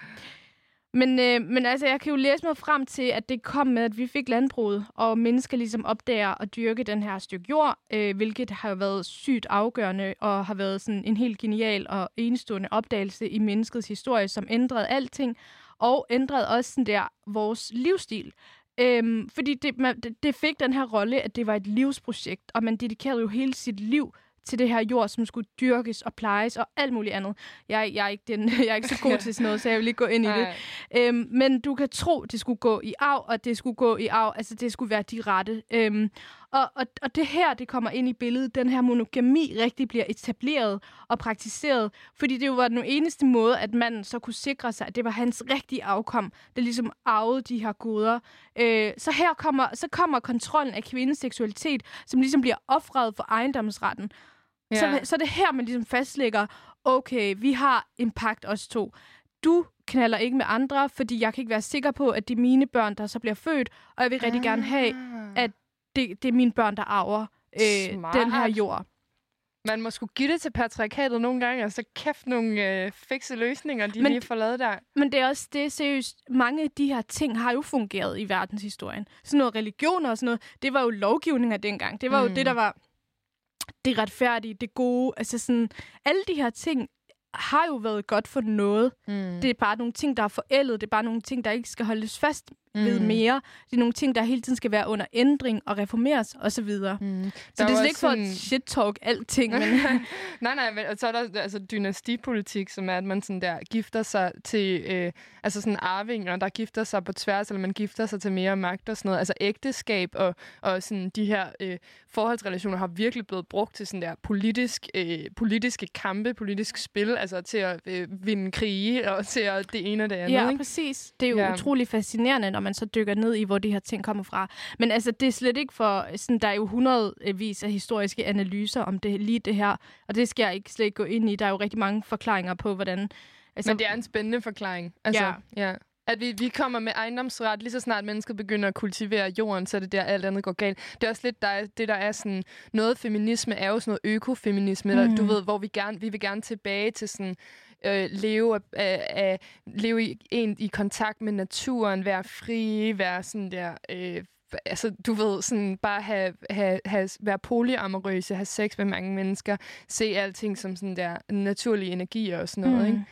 men, øh, men altså, jeg kan jo læse mig frem til, at det kom med, at vi fik landbruget, og mennesker ligesom opdager at dyrke den her stykke jord, øh, hvilket har været sygt afgørende, og har været sådan en helt genial og enestående opdagelse i menneskets historie, som ændrede alting, og ændrede også sådan der vores livsstil. Øhm, fordi det, man, det, det fik den her rolle, at det var et livsprojekt, og man dedikerede jo hele sit liv til det her jord, som skulle dyrkes og plejes og alt muligt andet. Jeg, jeg, er, ikke den, jeg er ikke så god til sådan noget, så jeg vil ikke gå ind i det. Øhm, men du kan tro, det skulle gå i arv, og det skulle gå i arv, altså det skulle være de rette. Øhm, og, og, og det her, det kommer ind i billedet, den her monogami rigtig bliver etableret og praktiseret, fordi det jo var den eneste måde, at manden så kunne sikre sig, at det var hans rigtige afkom, der ligesom arvede de her goder. Øh, så her kommer, så kommer kontrollen af kvindens seksualitet, som ligesom bliver offret for ejendomsretten. Ja. Så, så er det her, man ligesom fastlægger, okay, vi har en pagt os to. Du knaller ikke med andre, fordi jeg kan ikke være sikker på, at det er mine børn, der så bliver født, og jeg vil rigtig ah. gerne have, at det, det er mine børn, der arver øh, den her jord. Man må skulle give det til patriarkatet nogle gange, og så kæft nogle øh, fikse løsninger, de men, lige får lavet der. Men det er også det, seriøst. Mange af de her ting har jo fungeret i verdenshistorien. Sådan noget religioner og sådan noget, det var jo lovgivninger dengang. Det var mm. jo det, der var det retfærdige, det gode. Altså sådan, alle de her ting har jo været godt for noget. Mm. Det er bare nogle ting, der er forældet. Det er bare nogle ting, der ikke skal holdes fast mm. ved mere. Det er nogle ting, der hele tiden skal være under ændring og reformeres osv. Mm. Så der det er slet ikke for at shit-talk alting. men nej, nej, men så er der altså dynastipolitik, som er, at man sådan der gifter sig til øh, altså sådan arvinger, der gifter sig på tværs, eller man gifter sig til mere magt og sådan noget. Altså ægteskab og, og sådan de her øh, forholdsrelationer har virkelig blevet brugt til sådan der politisk, øh, politiske kampe, politisk spil, altså til at øh, vinde krige og til at det ene og det andet. Ja, ikke? præcis. Det er jo ja. utrolig fascinerende, når man så dykker ned i, hvor de her ting kommer fra. Men altså, det er slet ikke for... Sådan, der er jo hundredvis af historiske analyser om det, lige det her, og det skal jeg ikke slet ikke gå ind i. Der er jo rigtig mange forklaringer på, hvordan... Altså, Men det er en spændende forklaring. Altså, ja. ja. At vi, vi kommer med ejendomsret, lige så snart mennesket begynder at kultivere jorden, så er det der, alt andet går galt. Det er også lidt der, det, der er sådan... Noget feminisme er jo sådan noget økofeminisme, mm. eller, du ved, hvor vi, gerne, vi vil gerne tilbage til sådan øh, leve, af, af, leve i, en, i kontakt med naturen, være fri, være sådan der... Øh, altså, du ved, sådan bare have, have, have, være polyamorøse, have sex med mange mennesker, se alting som sådan der naturlig energi og sådan noget, mm. ikke?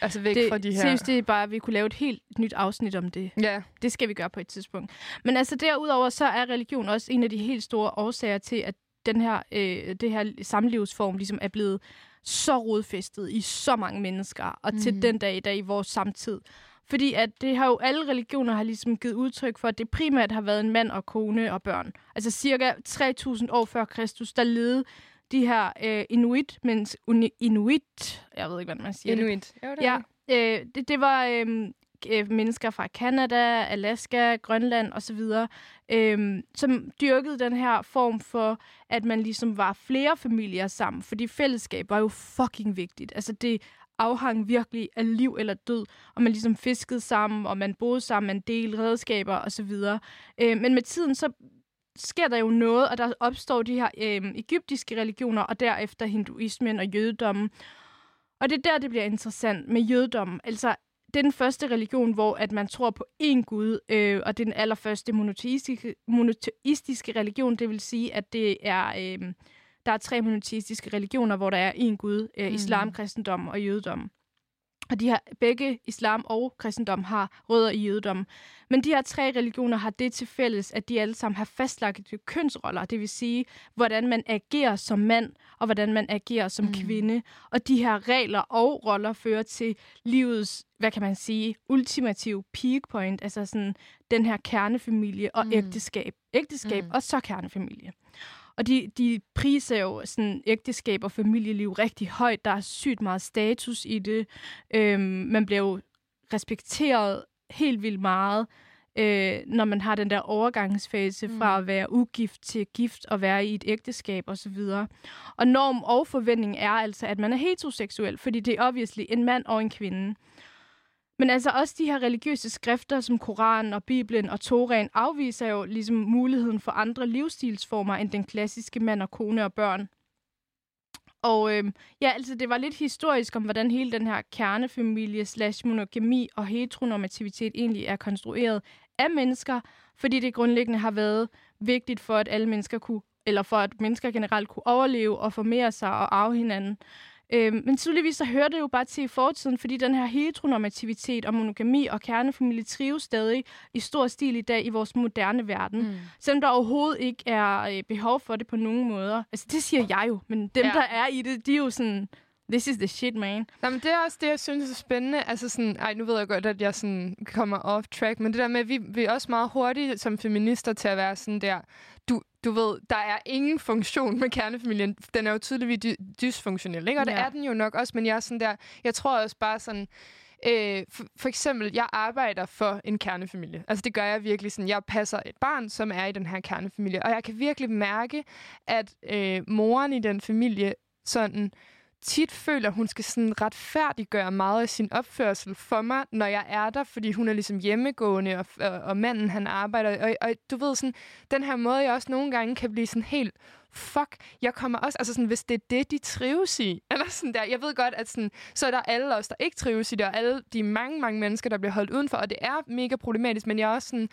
Altså væk det, fra de her... Seriøst, det er bare, at vi kunne lave et helt nyt afsnit om det. Ja. Det skal vi gøre på et tidspunkt. Men altså derudover, så er religion også en af de helt store årsager til, at den her, øh, det her samlivsform ligesom er blevet så rodfæstet i så mange mennesker, og mm. til den dag i dag i vores samtid. Fordi at det har jo alle religioner har ligesom givet udtryk for, at det primært har været en mand og kone og børn. Altså cirka 3000 år før Kristus, der levede de her øh, inuit, mens inuit, jeg ved ikke, hvad man siger Inuit, det. Jo, det ja, øh, det, det var øh, øh, mennesker fra Kanada, Alaska, Grønland osv., øh, som dyrkede den her form for, at man ligesom var flere familier sammen, fordi fællesskab var jo fucking vigtigt. Altså det afhang virkelig af liv eller død, og man ligesom fiskede sammen, og man boede sammen, man delte redskaber osv. Øh, men med tiden så sker der jo noget, og der opstår de her øh, egyptiske religioner, og derefter hinduismen og jødedommen. Og det er der, det bliver interessant med jødedommen. Altså, det er den første religion, hvor at man tror på én Gud, øh, og det er den allerførste monoteistiske, monoteistiske religion. Det vil sige, at det er, øh, der er tre monoteistiske religioner, hvor der er én Gud, øh, mm. islam, kristendom og jødedom. Og de har begge islam og kristendom har rødder i jødedom. Men de her tre religioner har det til fælles, at de alle sammen har fastlagt kønsroller, det vil sige, hvordan man agerer som mand, og hvordan man agerer som mm. kvinde. Og de her regler og roller fører til livets, hvad kan man sige, ultimative peak point, altså sådan den her kernefamilie og mm. ægteskab. Ægteskab mm. og så kernefamilie. Og de, de priser jo sådan ægteskab og familieliv rigtig højt. Der er sygt meget status i det. Øhm, man bliver jo respekteret helt vildt meget, øh, når man har den der overgangsfase mm. fra at være ugift til gift og være i et ægteskab osv. Og, og norm og forventning er altså, at man er heteroseksuel, fordi det er obviously en mand og en kvinde. Men altså også de her religiøse skrifter som Koranen og Bibelen og Toraen afviser jo ligesom muligheden for andre livsstilsformer end den klassiske mand og kone og børn. Og øh, ja, altså det var lidt historisk om, hvordan hele den her kernefamilie slash monogami og heteronormativitet egentlig er konstrueret af mennesker, fordi det grundlæggende har været vigtigt for, at alle mennesker kunne, eller for at mennesker generelt kunne overleve og formere sig og arve hinanden. Øhm, men tydeligvis så hører det jo bare til i fortiden, fordi den her heteronormativitet og monogami og kernefamilie trives stadig i stor stil i dag i vores moderne verden. Mm. Selvom der overhovedet ikke er øh, behov for det på nogen måder. Altså det siger jeg jo, men dem, Ja. ja. der er i det, de er jo sådan, this is the shit, man. Nå, men det er også det, jeg synes er spændende. Altså sådan, ej, nu ved jeg godt, at jeg sådan kommer off track, men det der med, at vi, vi er også meget hurtige som feminister til at være sådan der, du, du ved, der er ingen funktion med kernefamilien. Den er jo tydeligvis dy- dysfunktionel, ikke? Og det Ja. er den jo nok også, men jeg er sådan der, jeg tror også bare sådan, Øh, for, for eksempel, jeg arbejder for en kernefamilie. Altså det gør jeg virkelig sådan. Jeg passer et barn, som er i den her kernefamilie. Og jeg kan virkelig mærke, at øh, moren i den familie sådan tit føler, hun skal sådan retfærdiggøre meget af sin opførsel for mig, når jeg er der, fordi hun er ligesom hjemmegående, og, og, og manden han arbejder. Og, og du ved sådan, den her måde, jeg også nogle gange kan blive sådan helt fuck, jeg kommer også, altså sådan, hvis det er det, de trives i, eller sådan der, jeg ved godt, at sådan, så er der alle os, der ikke trives i det, og alle de mange, mange mennesker, der bliver holdt udenfor, og det er mega problematisk, men jeg er også sådan,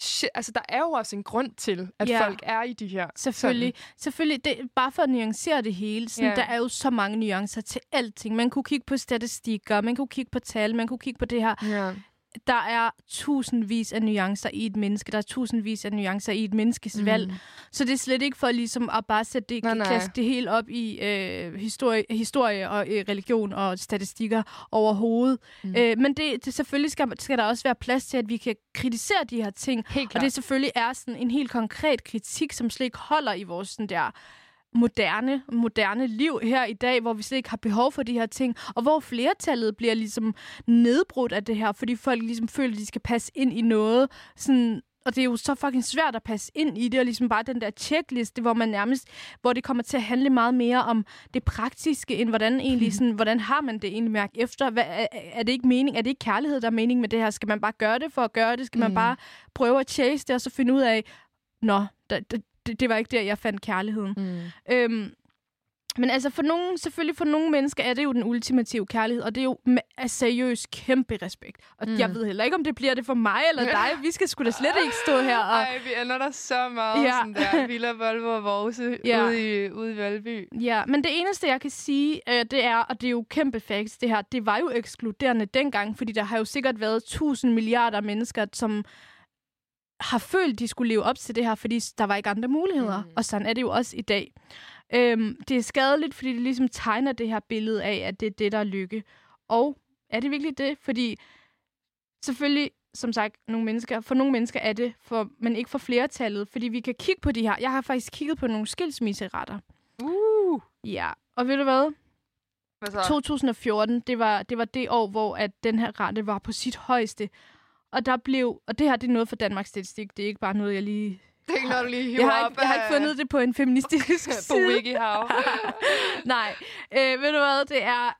shit, altså der er jo også en grund til, at Ja. folk er i de her. Selvfølgelig. Selvfølgelig, det, bare for at nuancere det hele. Sådan, Ja. Der er jo så mange nuancer til alting. Man kunne kigge på statistikker, man kunne kigge på tal, man kunne kigge på det her. Sådan. Ja. Der er tusindvis af nuancer i et menneske. Der er tusindvis af nuancer i et menneskes mm. valg. Så det er slet ikke for ligesom at bare sætte det, Nej, nej. klasse det helt op i øh, historie, historie og øh, religion og statistikker overhovedet. Mm. Øh, men det, det, selvfølgelig skal, skal der også være plads til, at vi kan kritisere de her ting. Og det selvfølgelig er sådan en helt konkret kritik, som slet ikke holder i vores sådan der moderne, moderne liv her i dag, hvor vi slet ikke har behov for de her ting, og hvor flertallet bliver ligesom nedbrudt af det her, fordi folk ligesom føler, at de skal passe ind i noget, sådan, og det er jo så fucking svært at passe ind i det, og ligesom bare den der checkliste, hvor man nærmest, hvor det kommer til at handle meget mere om det praktiske, end hvordan egentlig sådan, hvordan har man det egentlig mærke efter? Hvad, er, er, det ikke mening? Er det ikke kærlighed, der er mening med det her? Skal man bare gøre det for at gøre det? Skal man Mm. bare prøve at chase det, og så finde ud af, nå, da, da, det, det var ikke der, jeg fandt kærligheden. Mm. Øhm, men altså for nogen, selvfølgelig for nogle mennesker er det jo den ultimative kærlighed, og det er jo med seriøst kæmpe respekt. Og mm. Jeg ved heller ikke, om det bliver det for mig eller dig. Vi skal sgu da slet ikke stå her og... Ej, vi ender der så meget. Ja. Sådan der Villa, Volvo og Vorse ja. ude, i, ude i Valby. Ja, men det eneste, jeg kan sige, øh, det er, og det er jo kæmpe facts, det her, det var jo ekskluderende dengang, fordi der har jo sikkert været tusind milliarder mennesker, som har følt, de skulle leve op til det her, fordi der var ikke andre muligheder. Mm. Og sådan er det jo også i dag. Øhm, det er skadeligt, fordi det ligesom tegner det her billede af, at det er det, der er lykke. Og er det virkelig det? Fordi selvfølgelig, som sagt, nogle mennesker, for nogle mennesker er det, for, men ikke for flertallet. Fordi vi kan kigge på de her. Jeg har faktisk kigget på nogle skilsmisseretter. Uh. Ja, og ved du hvad? Hvad så? 2014, det var, det var det år, hvor at den her rette var på sit højeste. Og der blev, og det her det er noget for Danmarks Statistik, det er ikke bare noget, jeg lige... Det er ikke noget, du lige hiver Jeg har, op ikke, jeg har ikke fundet det på en feministisk på side. WikiHow. Nej, øh, ved du hvad, det er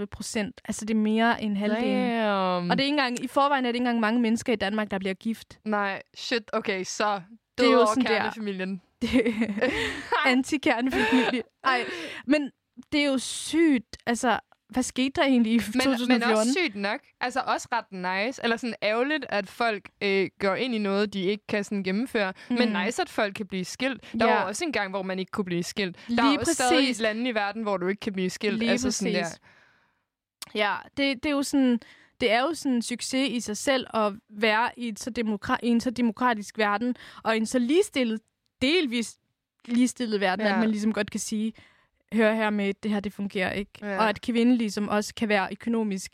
54,39 procent. Altså det er mere end halvdelen. Damn. Og det er ikke engang, i forvejen er det ikke engang mange mennesker i Danmark, der bliver gift. Nej, shit, okay, så Det er jo sådan der. kernefamilien. Anti-kernefamilie. Ej, men det er jo sygt. Altså, hvad skete der egentlig i Men, 2014? men også sygt nok. Altså også ret nice. Eller sådan ærgerligt, at folk øh, går ind i noget, de ikke kan sådan gennemføre. Mm. Men nice, at folk kan blive skilt. Der Ja. var også en gang, hvor man ikke kunne blive skilt. Der Lige er også stadig præcis. lande i verden, hvor du ikke kan blive skilt. Lige altså sådan præcis. der. Ja, det, det er jo sådan... Det er jo sådan en succes i sig selv at være i, et så demokra- i en så demokratisk verden, og en så ligestillet, delvis ligestillet verden. Ja. at man ligesom godt kan sige, hør her med, det her det fungerer ikke. Ja. Ja. Og at kvinden ligesom også kan være økonomisk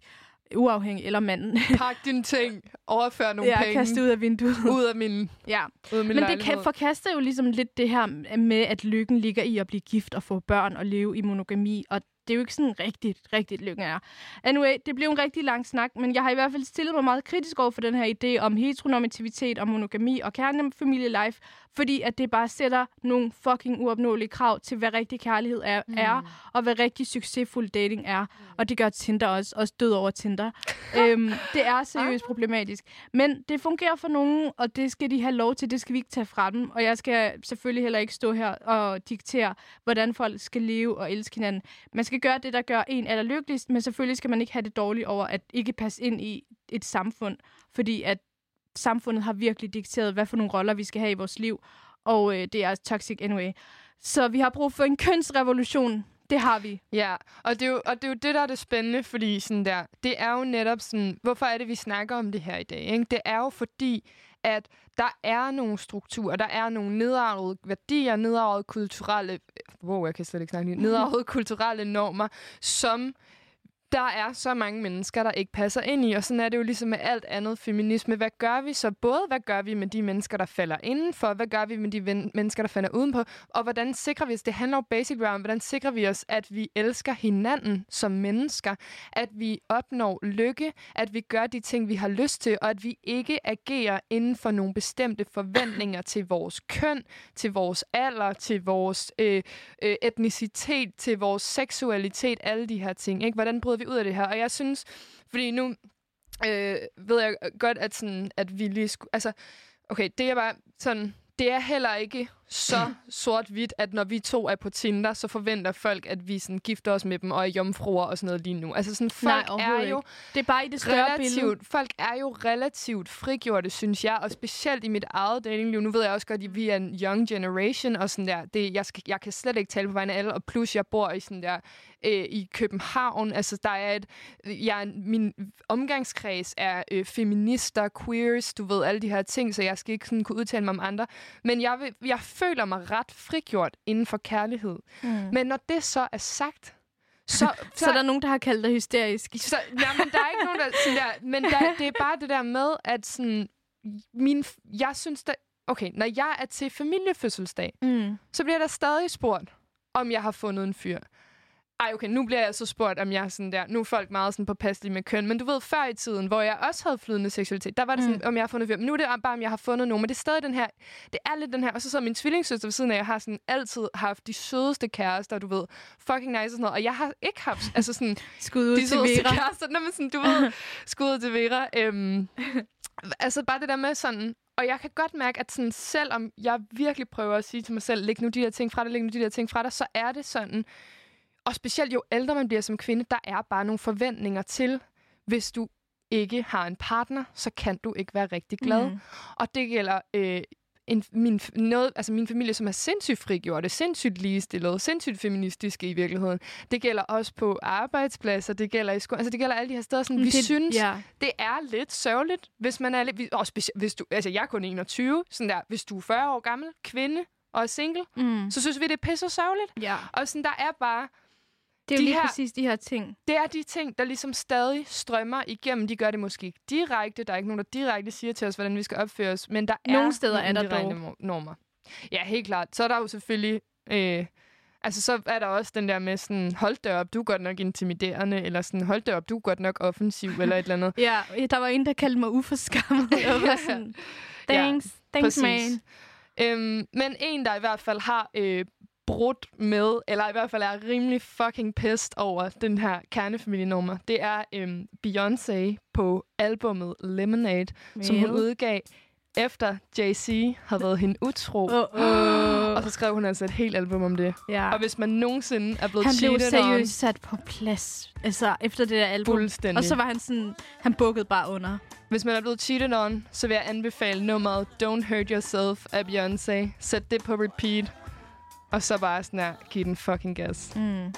uafhængig, eller manden. Pak dine ting. Overfør nogle ja, penge. kaste ud af vinduet. ud af min, ja. ud af min Men det lejlighed. kan forkaster jo ligesom lidt det her med, at lykken ligger i at blive gift og få børn og leve i monogami. Og det er jo ikke sådan rigtigt, rigtigt lykken er. Anyway, det blev en rigtig lang snak, men jeg har i hvert fald stillet mig meget kritisk over for den her idé om heteronormativitet og monogami og kernefamilielife, fordi at det bare sætter nogle fucking uopnåelige krav til, hvad rigtig kærlighed er, mm. er og hvad rigtig succesfuld dating er. Mm. Og det gør Tinder også, også død over Tinder. øhm, det er seriøst problematisk. Men det fungerer for nogen, og det skal de have lov til. Det skal vi ikke tage fra dem. Og jeg skal selvfølgelig heller ikke stå her og diktere, hvordan folk skal leve og elske hinanden. Man skal gøre det, der gør en allerlykkeligst, men selvfølgelig skal man ikke have det dårligt over at ikke passe ind i et samfund, fordi at samfundet har virkelig dikteret, hvad for nogle roller vi skal have i vores liv, og øh, det er toxic anyway. Så vi har brug for en kønsrevolution. Det har vi. Ja, og det, er jo, og det er jo det, der er det spændende, fordi sådan der, det er jo netop sådan, hvorfor er det, vi snakker om det her i dag? Ikke? Det er jo fordi, at der er nogle strukturer, der er nogle nedarvede værdier, nedarvede kulturelle, wow, jeg kan slet ikke snakke nedarvede kulturelle normer, som der er så mange mennesker, der ikke passer ind i, og sådan er det jo ligesom med alt andet feminisme. Hvad gør vi så? Både hvad gør vi med de mennesker, der falder indenfor? Hvad gør vi med de mennesker, der falder udenpå? Og hvordan sikrer vi os? Det handler jo basic round. Hvordan sikrer vi os, at vi elsker hinanden som mennesker? At vi opnår lykke? At vi gør de ting, vi har lyst til? Og at vi ikke agerer inden for nogle bestemte forventninger til vores køn, til vores alder, til vores øh, øh, etnicitet, til vores seksualitet, alle de her ting. Ikke? Hvordan bryder vi ud af det her? Og jeg synes, fordi nu øh, ved jeg godt, at, sådan, at vi lige skulle... Altså, okay, det er bare sådan... Det er heller ikke så sort-hvidt, at når vi to er på Tinder, så forventer folk, at vi sådan gifter os med dem og er jomfruer og sådan noget lige nu. Altså sådan, folk Nej, er jo det er bare i det større relativt, billede. Folk er jo relativt frigjorte, synes jeg, og specielt i mit eget datingliv. Nu ved jeg også godt, at vi er en young generation, og sådan der, det, jeg, skal, jeg kan slet ikke tale på vegne af alle, og plus jeg bor i sådan der, øh, i København. Altså, der er et, jeg, min omgangskreds er øh, feminister, queers, du ved, alle de her ting, så jeg skal ikke sådan kunne udtale mig om andre. Men jeg, vil, jeg føler mig ret frigjort inden for kærlighed. Mm. Men når det så er sagt, så, så, så er der nogen, der har kaldt dig hysterisk. Så, ja, men der er ikke nogen, der... Sådan der men der, det er bare det der med, at sådan, min, jeg synes, der, okay, når jeg er til familiefødselsdag, mm. så bliver der stadig spurgt, om jeg har fundet en fyr. Ej, okay, nu bliver jeg så spurgt, om jeg er sådan der... Nu er folk meget sådan påpasselige med køn, men du ved, før i tiden, hvor jeg også havde flydende seksualitet, der var det sådan, mm. om jeg har fundet fyr. Men nu er det bare, om jeg har fundet nogen. Men det er stadig den her... Det er lidt den her... Og så så min tvillingssøster ved siden af, jeg har sådan altid haft de sødeste kærester, du ved. Fucking nice og sådan noget. Og jeg har ikke haft... Altså sådan... skud ud de til Vera. kærester. Nå, men sådan, du ved... skud ud til Vera. Øhm, altså bare det der med sådan... Og jeg kan godt mærke, at sådan, selvom jeg virkelig prøver at sige til mig selv, læg nu de der ting fra dig, læg nu de der ting fra dig, så er det sådan og specielt jo ældre man bliver som kvinde, der er bare nogle forventninger til, hvis du ikke har en partner, så kan du ikke være rigtig glad. Mm. Og det gælder øh, en, min, noget, altså min familie, som er sindssygt frigjorte, sindssygt ligestillet, sindssygt feministiske i virkeligheden. Det gælder også på arbejdspladser, det gælder i skolen, altså det gælder alle de her steder. Sådan, vi det, synes, ja. det er lidt sørgeligt, hvis man er lidt... Og specielt, hvis du, altså jeg er kun 21, sådan der, hvis du er 40 år gammel, kvinde og er single, mm. så synes vi, det er pisse sørgeligt. Ja. Og sådan, der er bare det er jo de lige her, præcis de her ting. Det er de ting, der ligesom stadig strømmer igennem. De gør det måske ikke direkte. Der er ikke nogen, der direkte siger til os, hvordan vi skal opføre os. Men der nogle er steder nogle er der dog. normer. Ja, helt klart. Så er der jo selvfølgelig... Øh, altså, så er der også den der med sådan, hold da op, du er godt nok intimiderende, eller sådan, hold da op, du er godt nok offensiv, eller et eller andet. Ja, der var en, der kaldte mig uforskammet. Jeg var sådan, thanks, ja, thanks præcis. man. Øhm, men en, der i hvert fald har øh, brudt med, eller i hvert fald er rimelig fucking pissed over den her kernefamilienummer, det er øhm, Beyoncé på albummet Lemonade, well. som hun udgav efter Jay-Z havde været hende utro. Oh, oh. Og så skrev hun altså et helt album om det. Ja. Og hvis man nogensinde er blevet han cheated Han blev seriøst sat på plads. Altså, efter det der album. Og så var han sådan, han bukkede bare under. Hvis man er blevet cheated on, så vil jeg anbefale nummeret Don't Hurt Yourself af Beyoncé. Sæt det på repeat. Og så bare sådan her, give den fucking gas. Mm.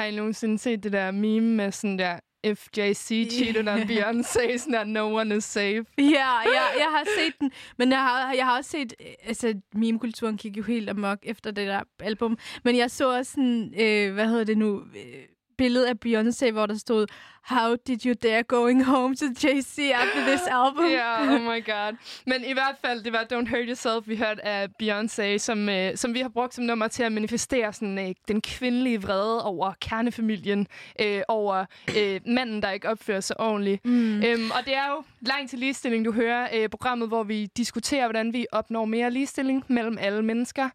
Har I nogensinde set det der meme med sådan der FJC cheated on Beyoncé, sådan der no one is safe? Ja, ja, jeg har set den, men jeg har, jeg har også set, øh, altså meme-kulturen gik jo helt amok efter det der album, men jeg så også sådan, øh, hvad hedder det nu, øh, billede af Beyoncé, hvor der stod, How did you dare going home to JC after this album? Ja, oh my god. Men i hvert fald, det var Don't Hurt Yourself, vi hørte af Beyoncé, som, øh, som vi har brugt som nummer til at manifestere sådan, øh, den kvindelige vrede over kernefamilien, øh, over øh, manden, der ikke opfører sig ordentligt. Mm. Øhm, og det er jo langt til ligestilling, du hører øh, programmet, hvor vi diskuterer, hvordan vi opnår mere ligestilling mellem alle mennesker.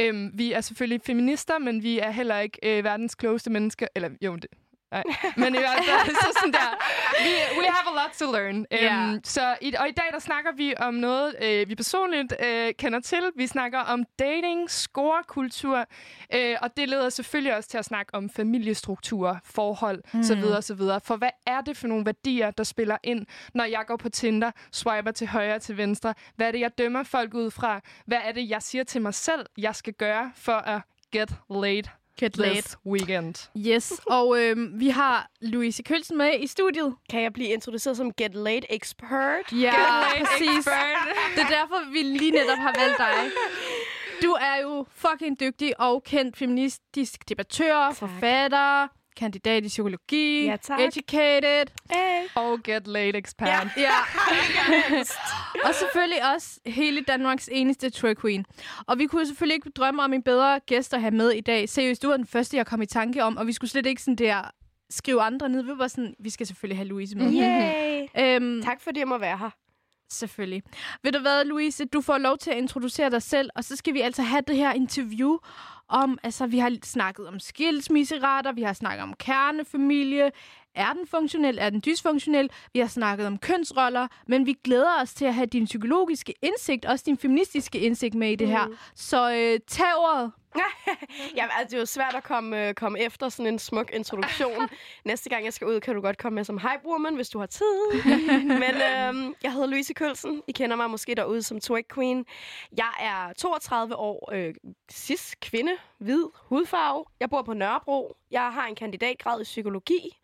Øhm, vi er selvfølgelig feminister, men vi er heller ikke øh, verdens klogeste mennesker. Eller jo, det, Nej. Men i hvert fald, så sådan der, we, we have a lot to learn. Ja. Um, så i, og i dag, der snakker vi om noget, øh, vi personligt øh, kender til. Vi snakker om dating, scorekultur, øh, og det leder selvfølgelig også til at snakke om familiestruktur, forhold, mm. så videre, så videre. For hvad er det for nogle værdier, der spiller ind, når jeg går på Tinder, swiper til højre til venstre? Hvad er det, jeg dømmer folk ud fra? Hvad er det, jeg siger til mig selv, jeg skal gøre for at get laid Get this weekend? Yes, og øh, vi har Louise Kølsen med i studiet. Kan jeg blive introduceret som Get Laid Expert? Ja, Laid præcis. expert. Det er derfor, vi lige netop har valgt dig. Du er jo fucking dygtig og kendt feministisk debattør, tak. forfatter, kandidat i psykologi, Ja, tak. educated. Hey. Og get laid expert. Ja. Ja. og selvfølgelig også hele Danmarks eneste true queen. Og vi kunne selvfølgelig ikke drømme om en bedre gæst at have med i dag. Seriøst, du var den første, jeg kom i tanke om, og vi skulle slet ikke sådan der skrive andre ned. Vi var sådan, vi skal selvfølgelig have Louise med. Yay. Øhm, Tak fordi jeg må være her. Selvfølgelig. Ved du hvad, Louise? Du får lov til at introducere dig selv, og så skal vi altså have det her interview om, altså vi har snakket om skilsmisseretter, vi har snakket om kernefamilie, er den funktionel, er den dysfunktionel, vi har snakket om kønsroller, men vi glæder os til at have din psykologiske indsigt, også din feministiske indsigt med i det her. Så øh, tag ordet. Jamen, altså, det er jo svært at komme, øh, komme efter sådan en smuk introduktion. Næste gang, jeg skal ud, kan du godt komme med som hype woman, hvis du har tid. Men øhm, jeg hedder Louise Kølsen. I kender mig måske derude som Twig Queen. Jeg er 32 år, øh, cis, kvinde, hvid, hudfarve. Jeg bor på Nørrebro. Jeg har en kandidatgrad i psykologi.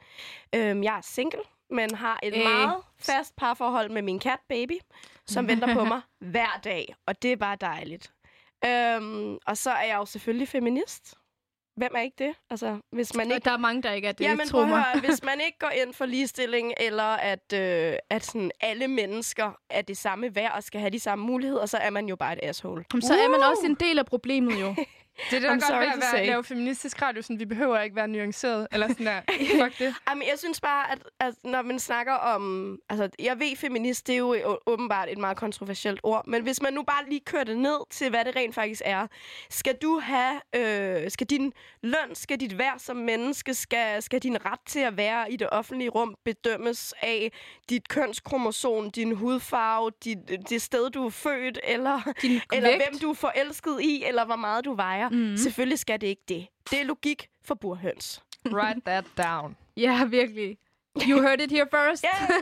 Øhm, jeg er single, men har et Øh. meget fast parforhold med min kat Baby, som venter på mig hver dag. Og det er bare dejligt. Øhm, og så er jeg jo selvfølgelig feminist. Hvem er ikke det? Altså, hvis man ikke... der er mange, der ikke er det, Jamen, tro prøv at mig. høre, hvis man ikke går ind for ligestilling, eller at, øh, at sådan alle mennesker er det samme værd og skal have de samme muligheder, så er man jo bare et asshole. Jamen, så er man også en del af problemet jo. Det er I'm godt sorry at være, lave feministisk radio. Sådan, vi behøver ikke være nuanceret. Eller sådan der. Fuck det. Jamen, jeg synes bare, at, at når man snakker om... Altså, jeg ved, feminist, det er jo å- åbenbart et meget kontroversielt ord. Men hvis man nu bare lige kører det ned til, hvad det rent faktisk er. Skal du have... Øh, skal din løn, skal dit værd som menneske, skal, skal din ret til at være i det offentlige rum bedømmes af dit kønskromosom, din hudfarve, dit, det sted, du er født, eller, Din eller vægt. hvem du er forelsket i, eller hvor meget du vejer? Mm. Selvfølgelig skal det ikke det. Det er logik for burhøns. Write that down. Ja, virkelig. You heard it here first. Ja.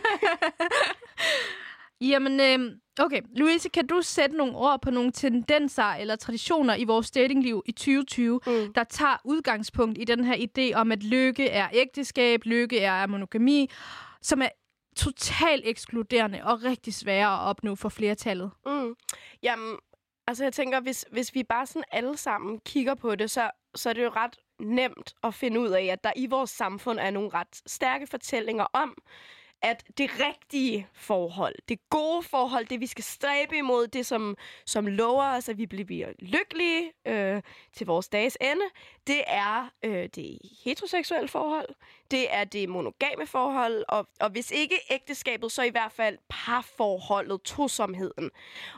Jamen, øh, okay. Louise, kan du sætte nogle ord på nogle tendenser eller traditioner i vores datingliv i 2020, Mm. der tager udgangspunkt i den her idé om, at lykke er ægteskab, lykke er monogami, som er totalt ekskluderende og rigtig svære at opnå for flertallet? Mm. Jamen, altså jeg tænker, hvis, hvis vi bare sådan alle sammen kigger på det, så, så er det jo ret nemt at finde ud af, at der i vores samfund er nogle ret stærke fortællinger om, at det rigtige forhold, det gode forhold, det vi skal stræbe imod, det som, som lover os, at vi bliver lykkelige øh, til vores dages ende, det er øh, det heteroseksuelle forhold, det er det monogame forhold, og, og hvis ikke ægteskabet, så i hvert fald parforholdet, tosomheden.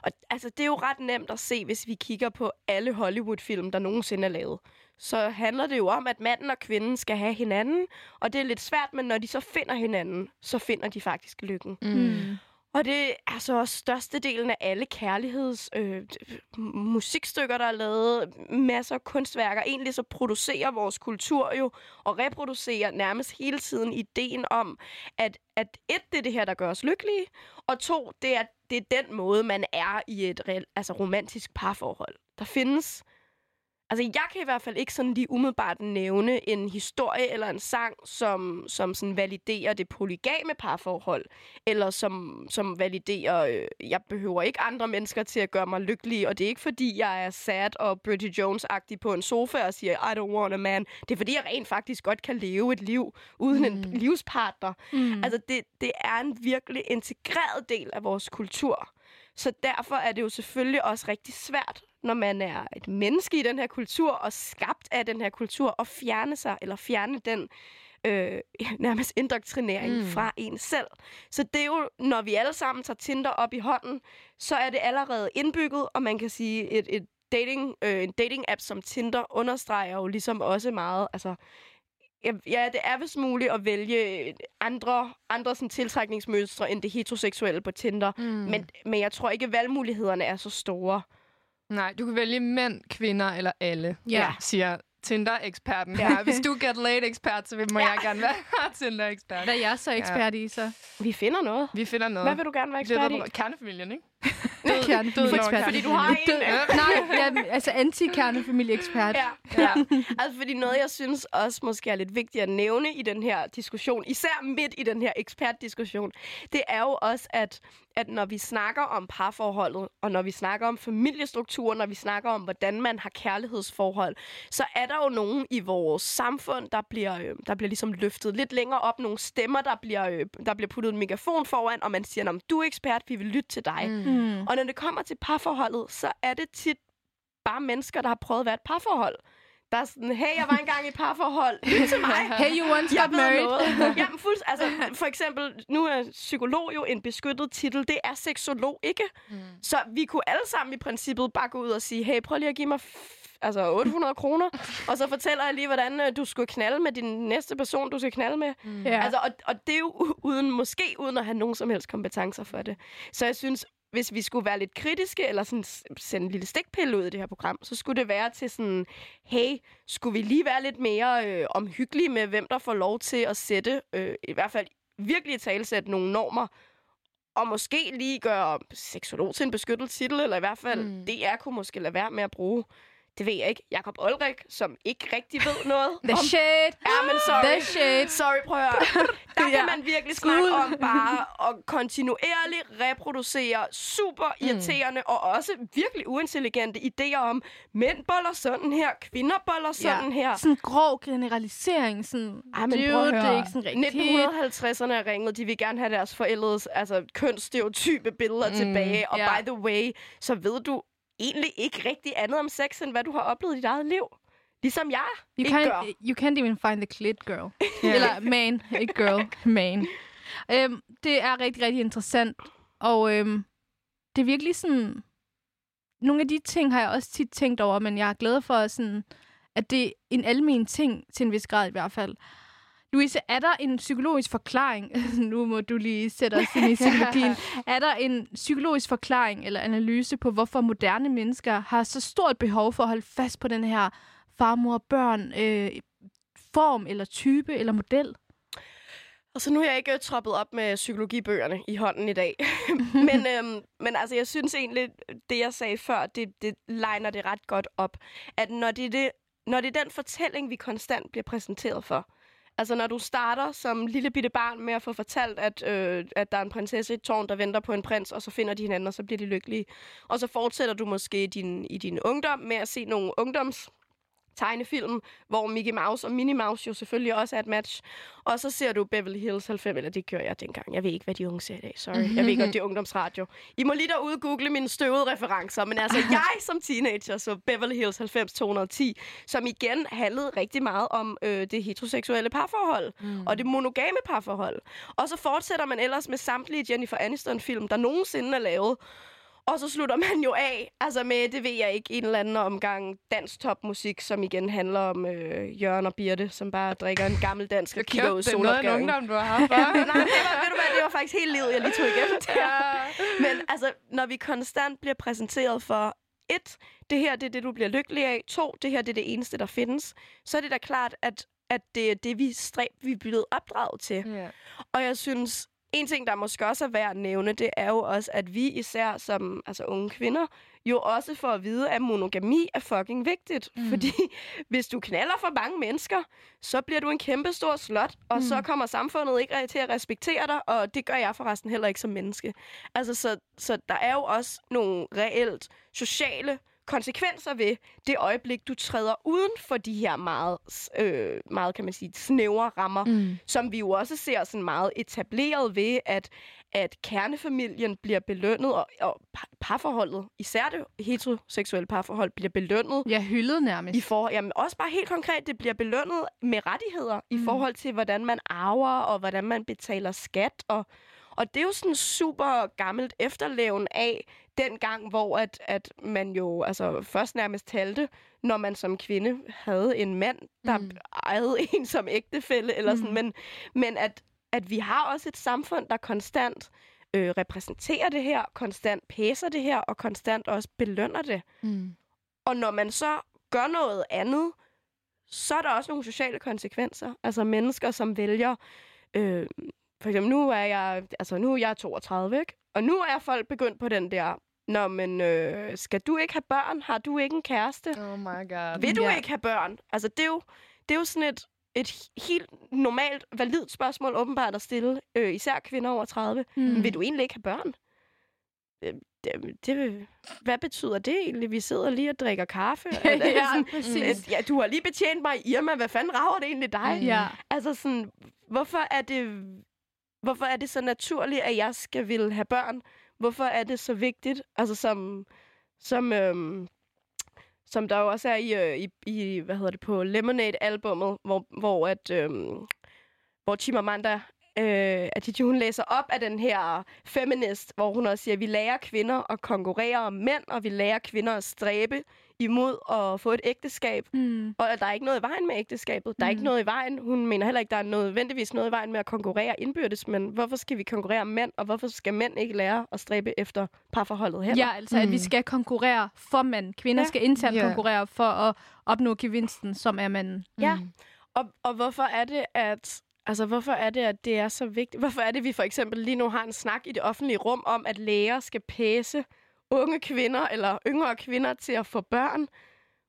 Og altså, det er jo ret nemt at se, hvis vi kigger på alle Hollywood-film, der nogensinde er lavet. Så handler det jo om, at manden og kvinden skal have hinanden, og det er lidt svært, men når de så finder hinanden, så finder de faktisk lykken. Mm. Og det er så også størstedelen af alle kærligheds øh, musikstykker, der er lavet, masser af kunstværker. Egentlig så producerer vores kultur jo, og reproducerer nærmest hele tiden ideen om, at, at et, det er det her, der gør os lykkelige, og to, det er, det er den måde, man er i et altså romantisk parforhold. Der findes Altså, jeg kan i hvert fald ikke sådan lige umiddelbart nævne en historie eller en sang, som, som sådan validerer det polygame parforhold, eller som, som validerer, øh, jeg behøver ikke andre mennesker til at gøre mig lykkelig, og det er ikke fordi, jeg er sad og Bridget Jones-agtig på en sofa og siger, I don't want a man. Det er fordi, jeg rent faktisk godt kan leve et liv uden mm. en livspartner. Mm. Altså, det, det er en virkelig integreret del af vores kultur. Så derfor er det jo selvfølgelig også rigtig svært, når man er et menneske i den her kultur, og skabt af den her kultur, at fjerne sig, eller fjerne den øh, nærmest indoktrinering Mm. fra en selv. Så det er jo, når vi alle sammen tager Tinder op i hånden, så er det allerede indbygget, og man kan sige, et, et dating, øh, en dating-app som Tinder understreger jo ligesom også meget, altså Ja, ja, det er vist muligt at vælge andre, andre sådan, tiltrækningsmønstre end det heteroseksuelle på Tinder. Mm. Men, men jeg tror ikke, at valgmulighederne er så store. Nej, du kan vælge mænd, kvinder eller alle, Ja. siger Tinder-eksperten Ja. her. Hvis du er get laid-ekspert, så vil- må Ja. jeg gerne være Tinder-ekspert. Hvad er jeg så ekspert i, så? Vi finder noget. Vi finder noget. Hvad vil du gerne være Det er ekspert i? Kernefamilien, ikke? Kernefamilieekspert. Fordi du har en... Død- Nej, ja, altså anti-kernefamilieekspert. Ja. Ja. Altså, fordi noget, jeg synes også måske er lidt vigtigt at nævne i den her diskussion, især midt i den her ekspertdiskussion, det er jo også, at, at når vi snakker om parforholdet, og når vi snakker om familiestruktur, når vi snakker om, hvordan man har kærlighedsforhold, så er der jo nogen i vores samfund, der bliver, øh, der bliver ligesom løftet lidt længere op, nogle stemmer, der bliver, øh, der bliver puttet en megafon foran, og man siger, "Nå, du er ekspert, vi vil lytte til dig. Mm. Mm. Og når det kommer til parforholdet, så er det tit bare mennesker, der har prøvet at være et parforhold. Der er sådan, hey, jeg var engang i et parforhold. Lyt til mig. Hey, you once Jeg got married. noget. Jamen, fuldt, altså, for eksempel, nu er psykolog jo en beskyttet titel. Det er seksolog ikke. Mm. Så vi kunne alle sammen i princippet bare gå ud og sige, hey, prøv lige at give mig altså 800 kroner, og så fortæller jeg lige, hvordan øh, du skulle knalde med din næste person, du skal knalde med. Ja. Altså, og, og det er jo uden, måske uden at have nogen som helst kompetencer for det. Så jeg synes, hvis vi skulle være lidt kritiske, eller sådan sende en lille stikpille ud i det her program, så skulle det være til sådan, hey, skulle vi lige være lidt mere øh, omhyggelige med, hvem der får lov til at sætte, øh, i hvert fald virkelig talsætte nogle normer, og måske lige gøre seksolog til en beskyttet titel, eller i hvert fald mm. DR kunne måske lade være med at bruge, det ved jeg ikke, Jakob Olrik, som ikke rigtig ved noget The om shade. Ja, men sorry. The shade. Sorry, prøv at høre. Der kan Ja. man virkelig snakke om bare at kontinuerligt reproducere super irriterende mm. og også virkelig uintelligente idéer om, mænd boller sådan her, kvinder boller sådan her. Sådan en grov generalisering. Sådan, Ej, men dude, prøv at det er høre. ikke sådan rigtigt. 1950'erne er ringet. De vil gerne have deres forældres altså, kønsstereotype billeder mm, tilbage. Og ja. by the way, så ved du egentlig ikke rigtig andet om sex, end hvad du har oplevet i dit eget liv. Ligesom jeg You ikke gør. can't, you can't even find the clit, girl. Eller man, ikke girl, man. Øhm, det er rigtig, rigtig interessant. Og øhm, det er virkelig sådan... Nogle af de ting har jeg også tit tænkt over, men jeg er glad for, sådan, at det er en almen ting, til en vis grad i hvert fald. Louise, er der en psykologisk forklaring? nu må du lige sætte os ind i psykologien. Er der en psykologisk forklaring eller analyse på, hvorfor moderne mennesker har så stort behov for at holde fast på den her far-mor-børn øh, form eller type eller model? Og så nu er jeg ikke øh, troppet op med psykologibøgerne i hånden i dag. men, øhm, men altså, jeg synes egentlig, det jeg sagde før, det, det legner det ret godt op. At når det, er det, når det er den fortælling, vi konstant bliver præsenteret for, Altså, når du starter som lille bitte barn med at få fortalt, at, øh, at der er en prinsesse i et tårn, der venter på en prins, og så finder de hinanden, og så bliver de lykkelige. Og så fortsætter du måske din, i din ungdom med at se nogle ungdoms tegnefilm, hvor Mickey Mouse og Minnie Mouse jo selvfølgelig også er et match. Og så ser du Beverly Hills 90, eller det gør jeg dengang. Jeg ved ikke, hvad de unge ser i dag. Sorry. Jeg ved godt, det er ungdomsradio. I må lige derude google mine støvede referencer. Men altså, jeg som teenager så Beverly Hills 90 210, som igen handlede rigtig meget om øh, det heteroseksuelle parforhold. Mm. Og det monogame parforhold. Og så fortsætter man ellers med samtlige Jennifer Aniston-film, der nogensinde er lavet. Og så slutter man jo af, altså med, det ved jeg ikke, en eller anden omgang dansk topmusik, som igen handler om øh, Jørgen og Birte, som bare drikker en gammel dansk og kigger ud i det er noget solopgangen. ungdom, du har haft? Nej, det var, ved du hvad, det var faktisk helt livet, jeg lige tog igennem der. Men altså, når vi konstant bliver præsenteret for, et, det her det er det, du bliver lykkelig af. To, det her det er det eneste, der findes. Så er det da klart, at, at det er det, vi, stræb, vi er blevet opdraget til. Ja. Og jeg synes, en ting, der måske også er værd at nævne, det er jo også, at vi især som altså unge kvinder, jo også får at vide, at monogami er fucking vigtigt. Mm. Fordi hvis du knaller for mange mennesker, så bliver du en kæmpe stor slot, og mm. så kommer samfundet ikke til at respektere dig, og det gør jeg forresten heller ikke som menneske. Altså, så, så der er jo også nogle reelt sociale konsekvenser ved det øjeblik, du træder uden for de her meget, øh, meget kan man sige, snævre rammer, mm. som vi jo også ser sådan meget etableret ved, at, at kernefamilien bliver belønnet, og, og par- parforholdet, især det heteroseksuelle parforhold, bliver belønnet Jeg hyldede nærmest. i for, jamen også bare helt konkret, det bliver belønnet med rettigheder mm. i forhold til, hvordan man arver, og hvordan man betaler skat, og, og det er jo sådan super gammelt efterleven af den gang, hvor at, at man jo altså, først nærmest talte, når man som kvinde havde en mand, der mm. ejede en som ægtefælle, eller sådan, men, men at, at vi har også et samfund, der konstant øh, repræsenterer det her, konstant pæser det her, og konstant også belønner det. Mm. Og når man så gør noget andet, så er der også nogle sociale konsekvenser. Altså mennesker, som vælger... Øh, for eksempel, nu er jeg, altså nu er jeg 32, ikke? Og nu er folk begyndt på den der... Nå, men øh, skal du ikke have børn? Har du ikke en kæreste? Oh my god. Vil du Ja. ikke have børn? Altså, det er jo, det er jo sådan et, et helt normalt, validt spørgsmål åbenbart at stille, øh, især kvinder over 30. Mm. Vil du egentlig ikke have børn? Øh, Det, det, hvad betyder det egentlig? Vi sidder lige og drikker kaffe. Er det ja, sådan, præcis. at, ja, du har lige betjent mig Irma. Hvad fanden rager det egentlig dig? Ja. Altså sådan, hvorfor er det, hvorfor er det så naturligt, at jeg skal ville have børn? Hvorfor er det så vigtigt? Altså som, som, øhm, som der jo også er i, øh, i, i hvad hedder det, på Lemonade-albummet, hvor, hvor at, øhm, hvor Chimamanda øh, at hun læser op af den her feminist, hvor hun også siger, at vi lærer kvinder at konkurrere om mænd, og vi lærer kvinder at stræbe imod at få et ægteskab. Mm. Og der er ikke noget i vejen med ægteskabet. Der er ikke Mm. noget i vejen. Hun mener heller ikke, der er nødvendigvis noget i vejen med at konkurrere indbyrdes. Men hvorfor skal vi konkurrere mænd, og hvorfor skal mænd ikke lære at stræbe efter parforholdet heller? Ja, altså, mm. at vi Mm. skal konkurrere for mænd. Kvinder Ja. skal internt Ja. konkurrere for at opnå gevinsten, som er manden. Ja. Mm. Og, og hvorfor er det, at... Altså, hvorfor er det, at det er så vigtigt? Hvorfor er det, at vi for eksempel lige nu har en snak i det offentlige rum om, at læger skal pæse unge kvinder eller yngre kvinder til at få børn?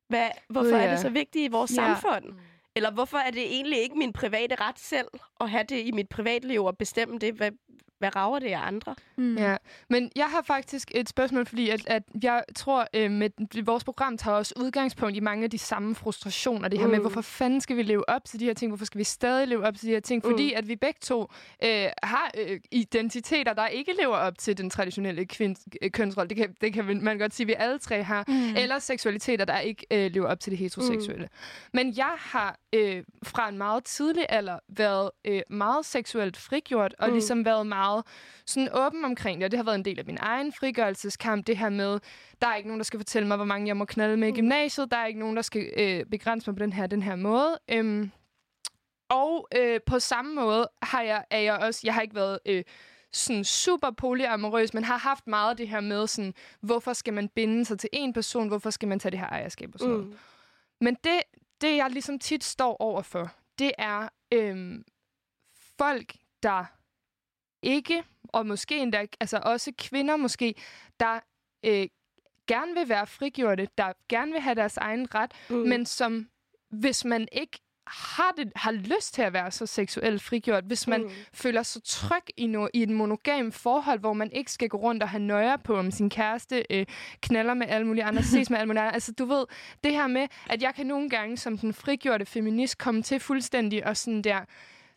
Hvad, hvorfor Gud, er ja. det så vigtigt i vores Ja. samfund? Eller hvorfor er det egentlig ikke min private ret selv at have det i mit privatliv og bestemme det? Hvad, hvad rager det af andre? Mm. Ja, men jeg har faktisk et spørgsmål, fordi at, at jeg tror, øh, med vores program tager også udgangspunkt i mange af de samme frustrationer. Det her mm. med, hvorfor fanden skal vi leve op til de her ting? Hvorfor skal vi stadig leve op til de her ting? Mm. Fordi at vi begge to øh, har øh, identiteter, der ikke lever op til den traditionelle kvind- øh, kønsrolle. Det kan, det kan man godt sige, vi alle tre har. Mm. Eller seksualiteter, der ikke øh, lever op til det heteroseksuelle. Mm. Men jeg har øh, fra en meget tidlig alder været øh, meget seksuelt frigjort, og mm. ligesom været meget sådan åben omkring det. Og det har været en del af min egen frigørelseskamp, det her med, der er ikke nogen, der skal fortælle mig, hvor mange jeg må knalde med i Mm. gymnasiet. Der er ikke nogen, der skal øh, begrænse mig på den her, den her måde. Øhm, og øh, på samme måde har jeg, er jeg også, jeg har ikke været... Øh, sådan super polyamorøs, men har haft meget det her med sådan, hvorfor skal man binde sig til en person, hvorfor skal man tage det her ejerskab og sådan noget. Mm. Men det, det, jeg ligesom tit står overfor, det er øhm, folk, der ikke, og måske endda, altså også kvinder måske, der øh, gerne vil være frigjorte, der gerne vil have deres egen ret, Mm. men som, hvis man ikke har, det, har lyst til at være så seksuelt frigjort, hvis man Mm. føler sig tryg i, no, i et monogam forhold, hvor man ikke skal gå rundt og have nøjer på, om sin kæreste øh, knaller med alle mulige andre, ses med alle mulige andre. Altså, du ved, det her med, at jeg kan nogle gange som den frigjorte feminist komme til fuldstændig og sådan der,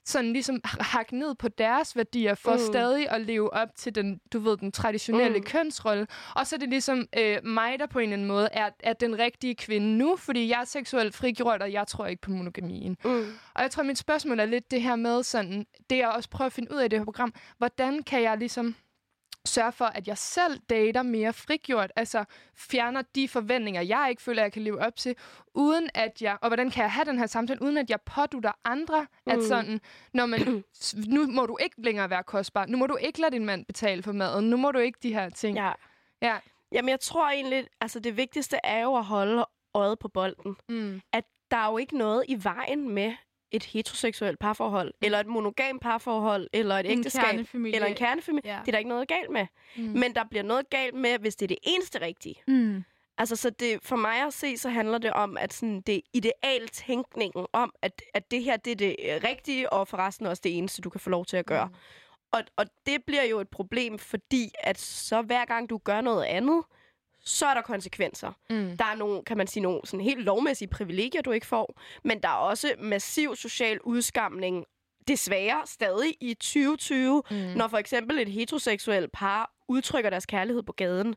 sådan ligesom hakke ned på deres værdier for Mm. stadig at leve op til den, du ved, den traditionelle mm. kønsrolle. Og så er det ligesom øh, mig, der på en eller anden måde er, er den rigtige kvinde nu, fordi jeg er seksuelt frigjort, og jeg tror ikke på monogamien. Mm. Og jeg tror, mit spørgsmål er lidt det her med sådan, det jeg også prøver at finde ud af i det her program, hvordan kan jeg ligesom sørge for, at jeg selv dater mere frigjort, altså fjerner de forventninger, jeg ikke føler, jeg kan leve op til, uden at jeg, og hvordan kan jeg have den her samtale, uden at jeg pådutter andre, mm. at sådan, når man, nu må du ikke længere være kostbar, nu må du ikke lade din mand betale for maden, nu må du ikke de her ting. Ja. Ja. Jamen, jeg tror egentlig, altså det vigtigste er jo at holde øjet på bolden. Mm. At der er jo ikke noget i vejen med et heteroseksuelt parforhold, eller et monogam parforhold, eller et En ægteskab, kernefamilie. eller en kernefamilie. Ja. Det er der ikke noget galt med. Mm. Men der bliver noget galt med, hvis det er det eneste rigtige. Mm. Altså, så det, for mig at se, så handler det om, at sådan, det idealtænkningen om, at, at det her det er det øh, rigtige, og forresten også det eneste, du kan få lov til at gøre. Mm. Og, og det bliver jo et problem, fordi at så hver gang du gør noget andet, så er der konsekvenser. Mm. Der er nogle, kan man sige, nogle sådan helt lovmæssige privilegier, du ikke får, men der er også massiv social udskamning, desværre stadig i 2020, mm. når for eksempel et heteroseksuelt par udtrykker deres kærlighed på gaden,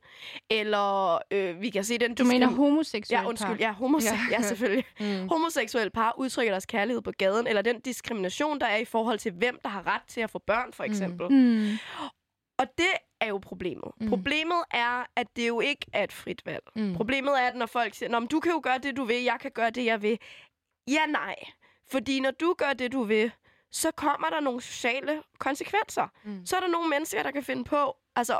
eller øh, vi kan se den... Du mener diskrim- homoseksuel Ja, undskyld. par? Ja, homose- ja. Ja. ja selvfølgelig. Mm. Homoseksuelle par udtrykker deres kærlighed på gaden, eller den diskrimination, der er i forhold til, hvem der har ret til at få børn, for eksempel. Mm. Mm. Og det er jo problemet. Mm. Mm. Problemet er, at det jo ikke er et frit valg. Mm. Problemet er, at når folk siger, Nå, du kan jo gøre det, du vil, jeg kan gøre det, jeg vil. Ja, nej. Fordi når du gør det, du vil, så kommer der nogle sociale konsekvenser. Mm. Så er der nogle mennesker, der kan finde på, altså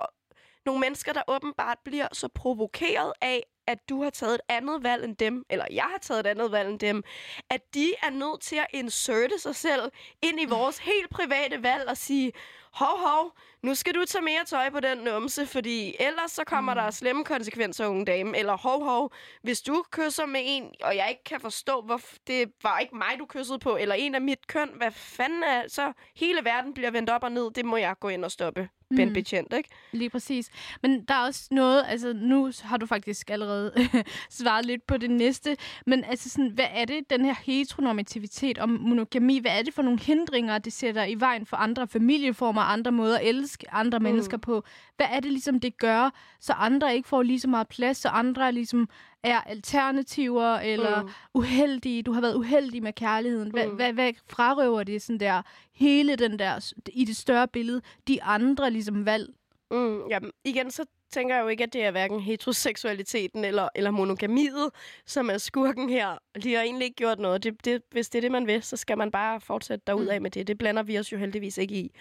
nogle mennesker, der åbenbart bliver så provokeret af, at du har taget et andet valg end dem, eller jeg har taget et andet valg end dem, at de er nødt til at inserte sig selv ind i vores helt private valg og sige, hov, hov, nu skal du tage mere tøj på den numse, fordi ellers så kommer mm. der slemme konsekvenser, unge dame. Eller hov, hov, hvis du kysser med en, og jeg ikke kan forstå, hvor det var ikke mig, du kyssede på, eller en af mit køn, hvad fanden er, så hele verden bliver vendt op og ned, det må jeg gå ind og stoppe. Mm. Ben betjent, ikke? Lige præcis. Men der er også noget, altså nu har du faktisk allerede svaret lidt på det næste, men altså sådan, hvad er det, den her heteronormativitet og monogami, hvad er det for nogle hindringer, det sætter i vejen for andre familieformer, andre måder at elske andre mm. mennesker på? Hvad er det ligesom, det gør, så andre ikke får lige så meget plads, så andre ligesom er alternativer eller Mm. mm. uheldige, du har været uheldig med kærligheden. Hvad, Mm. mm. hvad, hvad frarøver det sådan der, hele den der, i det større billede, de andre ligesom valg? Mm, jamen, igen, så tænker jeg jo ikke, at det er hverken heteroseksualiteten eller, eller monogamiet, som er skurken her. De har egentlig ikke gjort noget. Det, det, hvis det er det, man vil, så skal man bare fortsætte derud af med det. Det blander vi os jo heldigvis ikke i.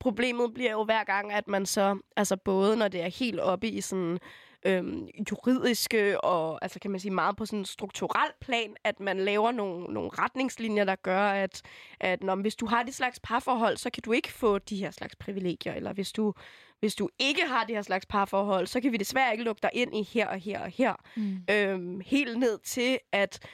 Problemet bliver jo hver gang, at man så, altså både når det er helt oppe i sådan øhm, juridiske og altså kan man sige meget på sådan en strukturel plan, at man laver nogle, nogle retningslinjer, der gør, at, at når, hvis du har de slags parforhold, så kan du ikke få de her slags privilegier, eller hvis du hvis du ikke har det her slags parforhold, så kan vi desværre ikke lukke dig ind i her og her og her. Mm. Øhm, helt ned til, at,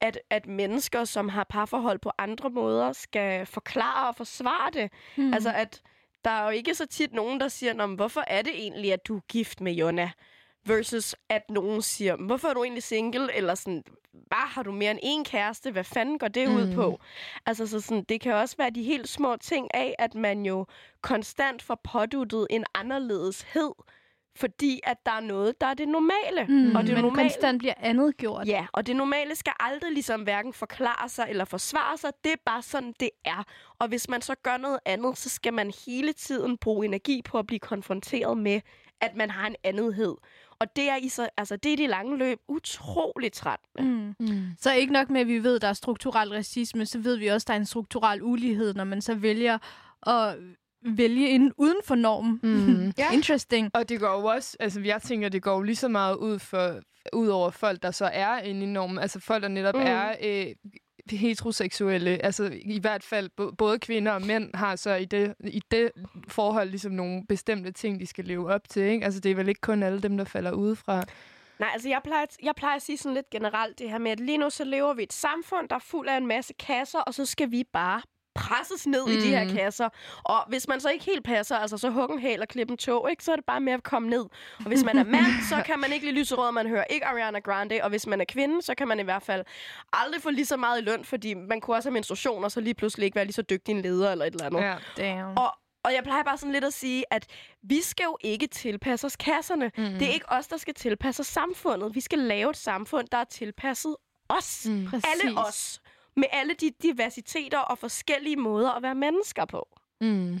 at, at mennesker, som har parforhold på andre måder, skal forklare og forsvare det. Mm. Altså, at der er jo ikke så tit nogen, der siger, "Nå, men hvorfor er det egentlig, at du er gift med Jonna? Versus at nogen siger, hvorfor er du egentlig single? Eller sådan, bare har du mere end én kæreste? Hvad fanden går det mm. ud på? Altså, så sådan, det kan også være de helt små ting af, at man jo konstant får påduttet en anderledeshed, fordi at der er noget, der er det normale. Mm. Og det Men normale, konstant bliver andet gjort. Ja, og det normale skal aldrig ligesom hverken forklare sig eller forsvare sig. Det er bare sådan, det er. Og hvis man så gør noget andet, så skal man hele tiden bruge energi på at blive konfronteret med, at man har en andethed. Og det er, i så, altså, det er i det lange løb utroligt trættende. Mm. Mm. Så ikke nok med, at vi ved, at der er strukturel racisme, så ved vi også, at der er en strukturel ulighed, når man så vælger at vælge inden uden for normen. Mm. ja. Interesting. Og det går jo også, altså jeg tænker, det går jo lige så meget ud, for, ud over folk, der så er inde i normen. Altså folk, der netop Mm. mm. er øh, heteroseksuelle. Altså i hvert fald både kvinder og mænd har så i det, i det forhold ligesom nogle bestemte ting, de skal leve op til. Ikke? Altså det er vel ikke kun alle dem, der falder udefra. Nej, altså jeg plejer, jeg plejer at sige sådan lidt generelt det her med, at lige nu så lever vi i et samfund, der er fuld af en masse kasser, og så skal vi bare presses ned mm. i de her Mhm. kasser. Og hvis man så ikke helt passer, altså så huggen hæl og klippe en tog, ikke, så er det bare med at komme ned. Og hvis man er mand, så kan man ikke lide lyserød, man hører ikke Ariana Grande. Og hvis man er kvinde, så kan man i hvert fald aldrig få lige så meget i løn, fordi man kunne også have menstruation, og så lige pludselig ikke være lige så dygtig en leder eller et eller andet. Ja. Damn. Og, og jeg plejer bare sådan lidt at sige, at vi skal jo ikke tilpasse os kasserne. Mm. Det er ikke os, der skal tilpasse os samfundet. Vi skal lave et samfund, der er tilpasset os. Mm. Alle os. Med alle de diversiteter og forskellige måder at være mennesker på. Mm.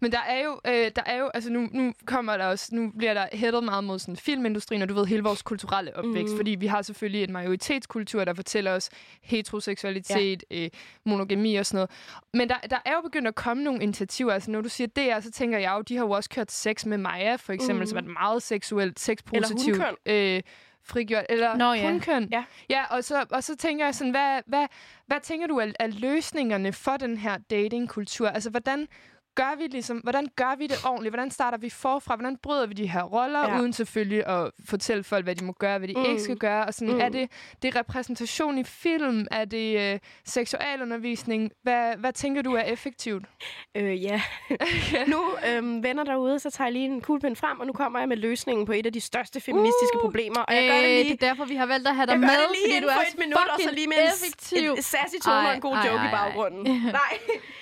Men der er jo, øh, der er jo, altså nu, nu kommer der også, nu bliver der hættet meget mod sådan filmindustrien, og du ved, hele vores kulturelle opvækst, mm. fordi vi har selvfølgelig en majoritetskultur, der fortæller os heteroseksualitet, ja. øh, monogami og sådan noget. Men der, der er jo begyndt at komme nogle initiativer, altså når du siger det, så tænker jeg jo, de har jo også kørt sex med Maja, for eksempel, mm. som er et meget seksuelt, sexpositivt. hunkøn. Øh, frigjort, eller Nå, ja. hunkøn. Ja. ja og, så, og så tænker jeg sådan, hvad, hvad, hvad tænker du er, er løsningerne for den her datingkultur? Altså, hvordan gør vi ligesom, hvordan gør vi det ordentligt? Hvordan starter vi forfra? Hvordan bryder vi de her roller, Ja. uden selvfølgelig at fortælle folk, hvad de må gøre, hvad de Mm. ikke skal gøre? Og sådan, Mm. er det, det er repræsentation i film? Er det øh, seksualundervisning? Hvad, hvad tænker du er effektivt? Øh, ja. nu, øhm, venner derude, så tager jeg lige en kuglepen frem, og nu kommer jeg med løsningen på et af de største feministiske Uh, problemer. Og jeg gør det Øh, lige... det er derfor, vi har valgt at have dig Jeg med, det lige fordi du er et minut, og så lige med effektiv. en, en sassy tone og Ej, en god ej, joke ej, i ej. baggrunden. Nej.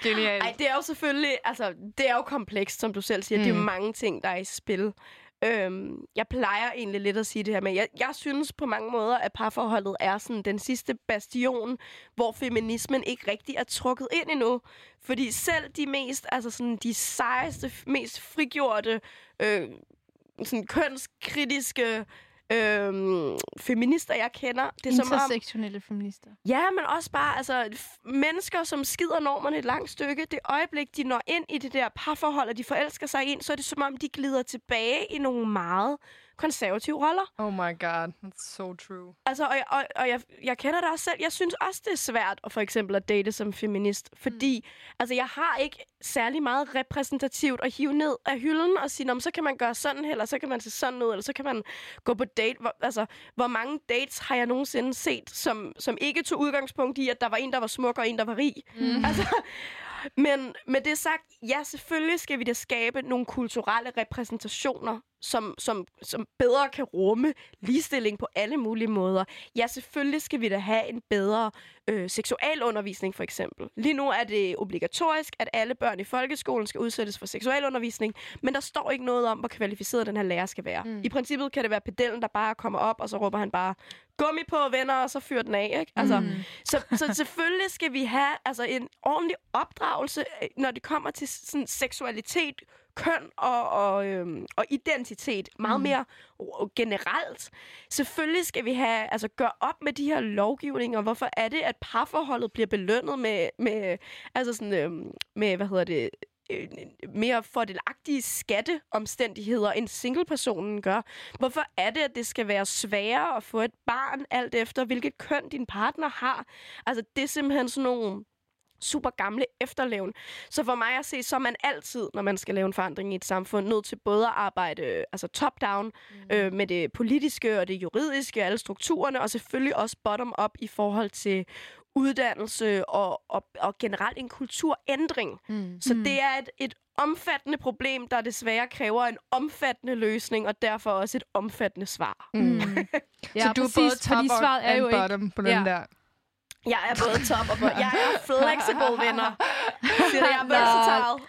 Genialt. Ej, det er jo selvfølgelig, altså, det er jo komplekst, som du selv siger. Mm. Det er jo Mm. mange ting, der er i spil. Øhm, jeg plejer egentlig lidt at sige det her med, jeg, jeg synes på mange måder, at parforholdet er sådan den sidste bastion, hvor feminismen ikke rigtig er trukket ind endnu. Fordi selv de mest, altså sådan de sejeste, mest frigjorte, øh, sådan kønskritiske øh, feminister, jeg kender, det er som om, Intersektionelle feminister. Ja, men også bare altså, mennesker, som skider normerne et langt stykke. Det øjeblik, de når ind i det der parforhold, og de forelsker sig ind, så er det som om, de glider tilbage i nogle meget konservative roller. Oh my god, that's so true. Altså, og, og, og jeg, jeg kender det også selv. Jeg synes også, det er svært at for eksempel at date som feminist. Fordi altså, jeg har ikke særlig meget repræsentativt at hive ned af hylden og sige, "Nå, men så kan man gøre sådan her, eller så kan man se sådan ud, eller så kan man gå på date. Hvor, altså, hvor mange dates har jeg nogensinde set, som, som ikke tog udgangspunkt i, at der var en, der var smuk, og en, der var rig? Mm. Altså, men med det sagt, ja, selvfølgelig skal vi da skabe nogle kulturelle repræsentationer, som, som, som bedre kan rumme ligestilling på alle mulige måder. Ja, selvfølgelig skal vi da have en bedre øh, seksualundervisning, for eksempel. Lige nu er det obligatorisk, at alle børn i folkeskolen skal udsættes for seksualundervisning, men der står ikke noget om, hvor kvalificeret den her lærer skal være. Mm. I princippet kan det være pedellen, der bare kommer op, og så råber han bare gummi på, venner, og så fyr den af, ikke? Altså, mm. så, så selvfølgelig skal vi have altså, en ordentlig opdragelse, øh, når det kommer til sådan, seksualitet, køn og, og, øhm, og identitet meget mm. mere generelt. Selvfølgelig skal vi have altså gøre op med de her lovgivninger. Hvorfor er det, at parforholdet bliver belønnet med, med altså sådan, øhm, med hvad hedder det, øh, mere fordelagtige skatteomstændigheder, end singlepersonen gør. Hvorfor er det, at det skal være sværere at få et barn, alt efter hvilket køn din partner har? Altså, det er simpelthen sådan nogle super gamle efterlevn. Så for mig at se, så er man altid, når man skal lave en forandring i et samfund, nødt til både at arbejde øh, altså top-down mm. øh, med det politiske og det juridiske, alle strukturerne, og selvfølgelig også bottom-up i forhold til uddannelse og, og, og generelt en kulturændring. Mm. Så det er et, et omfattende problem, der desværre kræver en omfattende løsning, og derfor også et omfattende svar. Mm. ja, så du er både top fordi svaret er jo ikke... bottom på den Ja. der. Jeg er både top og bottom. Jeg er flexible, venner. Siger det, jeg er versatile.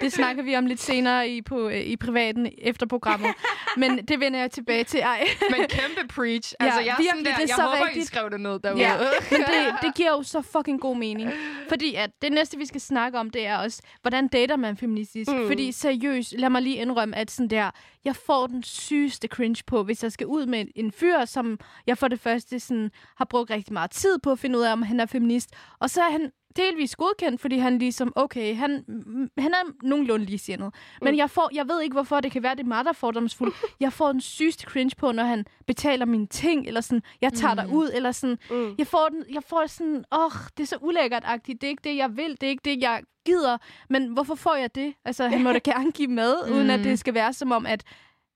Det snakker vi om lidt senere i, på, øh, i privaten efter programmet. Men det vender jeg tilbage til. Ej. Men kæmpe preach. Altså, jeg, er sådan virkelig, der, det er jeg så håber, I rigtigt. skrev det ned derude. Ja, men det, det giver jo så fucking god mening. Fordi at det næste, vi skal snakke om, det er også, hvordan dater man feministisk? Mm. Fordi seriøst, lad mig lige indrømme, at sådan der, jeg får den sygeste cringe på, hvis jeg skal ud med en fyr, som jeg for det første sådan, har brugt rigtig meget tid på at finde ud af, om han er feminist. Og så er han delvis godkendt, fordi han ligesom, okay, han, mm, han er nogenlunde ligesindet. Men jeg, får, jeg ved ikke, hvorfor det kan være, det er mig, der er fordomsfuld. Jeg får den sygeste cringe på, når han betaler mine ting, eller sådan, jeg tager dig ud, eller sådan, Mm. jeg får, den, jeg får sådan, åh, oh, det er så ulækkert-agtigt. Det er ikke det, jeg vil. Det er ikke det, jeg gider. Men hvorfor får jeg det? Altså, han må da gerne give mm. uden at det skal være som om, at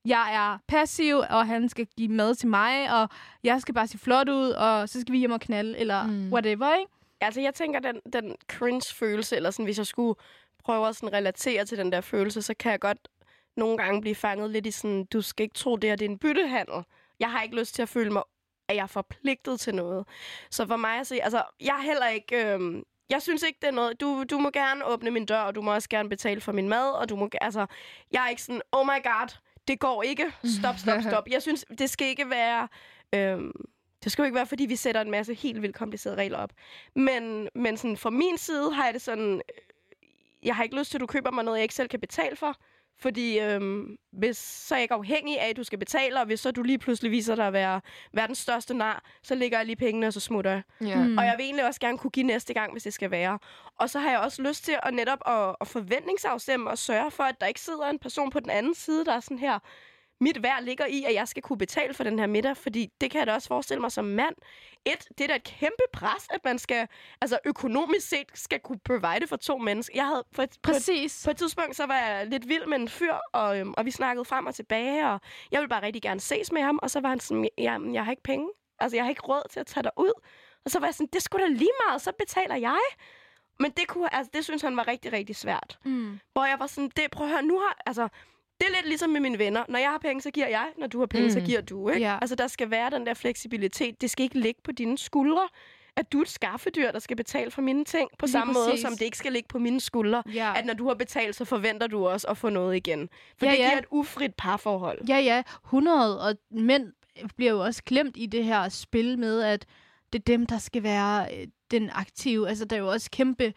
jeg er passiv, og han skal give mad til mig, og jeg skal bare se flot ud, og så skal vi hjem og knalde, eller mm. whatever, ikke? Altså, jeg tænker, den, den cringe-følelse, eller sådan, hvis jeg skulle prøve at sådan relatere til den der følelse, så kan jeg godt nogle gange blive fanget lidt i sådan, du skal ikke tro, det her det er en byttehandel. Jeg har ikke lyst til at føle mig, at jeg er forpligtet til noget. Så for mig at se, altså, jeg er heller ikke... Øhm, jeg synes ikke, det er noget... Du, du må gerne åbne min dør, og du må også gerne betale for min mad, og du må... Altså, jeg er ikke sådan, oh my god, det går ikke. Stop, stop, stop. Jeg synes, det skal ikke være... Øhm, det skal jo ikke være, fordi vi sætter en masse helt vildt komplicerede regler op. Men, men sådan, fra min side har jeg det sådan... øh, Jeg har ikke lyst til, at du køber mig noget, jeg ikke selv kan betale for. Fordi øhm, hvis så er jeg ikke afhængig af, at du skal betale, og hvis så du lige pludselig viser dig at være verdens største nar, så lægger jeg lige pengene, og så smutter jeg. Ja. Mm. Og jeg vil egentlig også gerne kunne give næste gang, hvis det skal være. Og så har jeg også lyst til at netop at, at forventningsafstemme og sørge for, at der ikke sidder en person på den anden side, der er sådan her, mit værd ligger i, at jeg skal kunne betale for den her middag, fordi det kan jeg da også forestille mig som mand. Et, det er da et kæmpe pres, at man skal, altså økonomisk set, skal kunne provide for to mennesker. Jeg havde på et, på et, Præcis. på et tidspunkt, så var jeg lidt vild med en fyr, og, øhm, og vi snakkede frem og tilbage, og jeg ville bare rigtig gerne ses med ham, og så var han sådan, jamen, jeg har ikke penge. Altså, jeg har ikke råd til at tage dig ud. Og så var jeg sådan, det skulle da lige meget, så betaler jeg. Men det, kunne, altså, det synes han var rigtig, rigtig svært. Mm. Hvor jeg var sådan, det, prøv at høre, nu har, altså, det er lidt ligesom med mine venner. Når jeg har penge, så giver jeg. Når du har penge, mm. så giver du. Ikke? Ja. Altså, der skal være den der fleksibilitet. Det skal ikke ligge på dine skuldre. At du er et skaffedyr, der skal betale for mine ting. På Lige samme måde, præcis. som det ikke skal ligge på mine skuldre. Ja. At når du har betalt, så forventer du også at få noget igen. For Ja, det ja. giver et ufrit parforhold. Ja, ja, 100. Og mænd bliver jo også glemt i det her spil med, at det er dem, der skal være øh, den aktive. Altså, der er jo også kæmpe...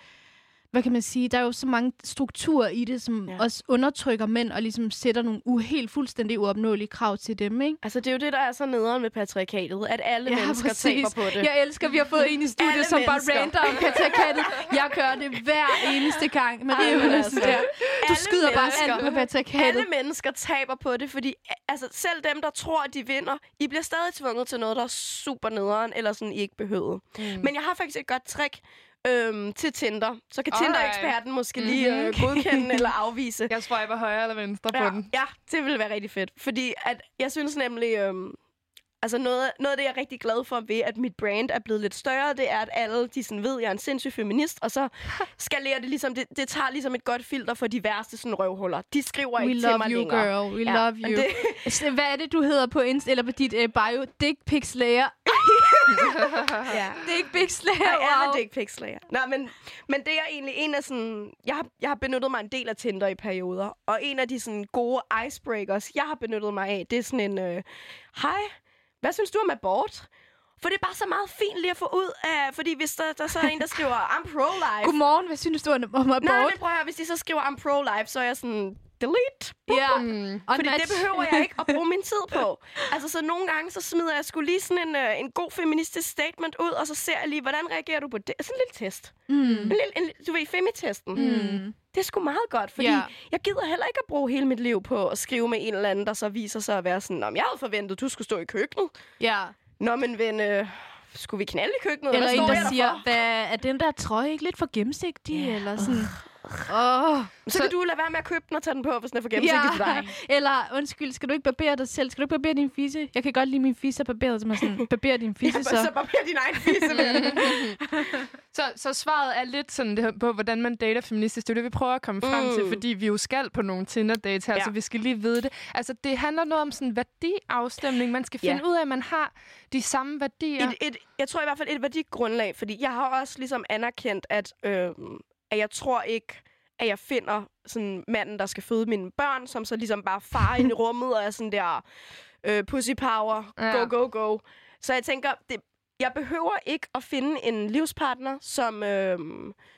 Hvad kan man sige? Der er jo så mange strukturer i det, som Ja. også undertrykker mænd og ligesom sætter nogle u- helt fuldstændig uopnåelige krav til dem, ikke? Altså, det er jo det, der er så nederen med patriarkatet. At alle ja, mennesker præcis. taber på det. Jeg elsker, at vi har fået en i studiet, Alle som bare mennesker. ranter om patriarkatet. Jeg gør det hver eneste gang, men det er jo altså, der. Du alle skyder bare alt på patriarkatet. Alle mennesker taber på det, fordi altså, selv dem, der tror, at de vinder, I bliver stadig tvunget til noget, der er super nederen, eller sådan, I ikke behøvede. Mm. Men jeg har faktisk et godt trick øhm, til Tinder. Så kan. Tinder-eksperten måske mm-hmm. lige øh, godkende eller afvise. Jeg swiper højre eller venstre på ja, den. ja, det ville være rigtig fedt. Fordi at, jeg synes nemlig... Øhm, Altså noget, noget af det, jeg er rigtig glad for ved, at mit brand er blevet lidt større, det er, at alle de sådan ved, at jeg er en sindssyg feminist, og så skalerer det ligesom, det, det tager ligesom et godt filter for de værste sådan røvhuller. De skriver We ikke til love mig you, længere. girl. We Ja, love you. det- Så Hvad er det, du hedder på Insta, eller på dit uh, bio? Dick Pic Slayer. Ja. Dick Pic Slayer, Ja, wow. alle dick pics slayer. Nå, men, men det er egentlig en af sådan... Jeg har, jeg har benyttet mig en del af Tinder i perioder. Og en af de sådan gode icebreakers, jeg har benyttet mig af, det er sådan en... Øh, Hej, hvad synes du om abort? For det er bare så meget fint lige at få ud af... Fordi hvis der, der så er en, der skriver, I'm pro-life. Godmorgen, hvad synes du om abort? Nej, men prøv at høre, hvis de så skriver, I'm pro-life, så er jeg sådan, delete. Ja. Mm. Fordi det behøver jeg ikke at bruge min tid på. Altså, så nogle gange, så smider jeg skulle lige sådan en, uh, en god feministisk statement ud, og så ser jeg lige, hvordan reagerer du på det? Sådan en lille test. Mm. En lille, en, du ved, femitesten. Mm. Det er sgu meget godt, fordi Ja. jeg gider heller ikke at bruge hele mit liv på at skrive med en eller anden, der så viser sig at være sådan, om jeg havde forventet, du skulle stå i køkkenet. Ja. Nå, men ven, øh, skulle vi knalde i køkkenet? Eller Hvad en, der der siger, hvad, er den der trøje ikke lidt for gennemsigtig? Eller sådan. Åh. Så kan du lade være med at købe den og tage den på, hvis den er for gennemsigtig til dig. Eller, undskyld, skal du ikke barbere dig selv? Skal du ikke barbere din fisse? Jeg kan godt lide min fisse barberet, så man sådan, barber din fisse, Ja, så... så barber din egen fisse. Så, så svaret er lidt sådan det, her på, hvordan man dater feministisk. Det er det, vi prøver at komme frem Mm. til, fordi vi jo skal på nogle Tinder-dates her, Ja. ja. så vi skal lige vide det. Altså, det handler noget om sådan værdiafstemning. Man skal Ja. finde ud af, at man har de samme værdier. et, et, jeg tror i hvert fald et værdigrundlag, fordi jeg har også ligesom anerkendt, at, øh, at jeg tror ikke, at jeg finder sådan manden, der skal føde mine børn, som så ligesom bare far ind i rummet og er sådan der øh, pussy power, Ja. go, go, go. Så jeg tænker, det, jeg behøver ikke at finde en livspartner, som, øh,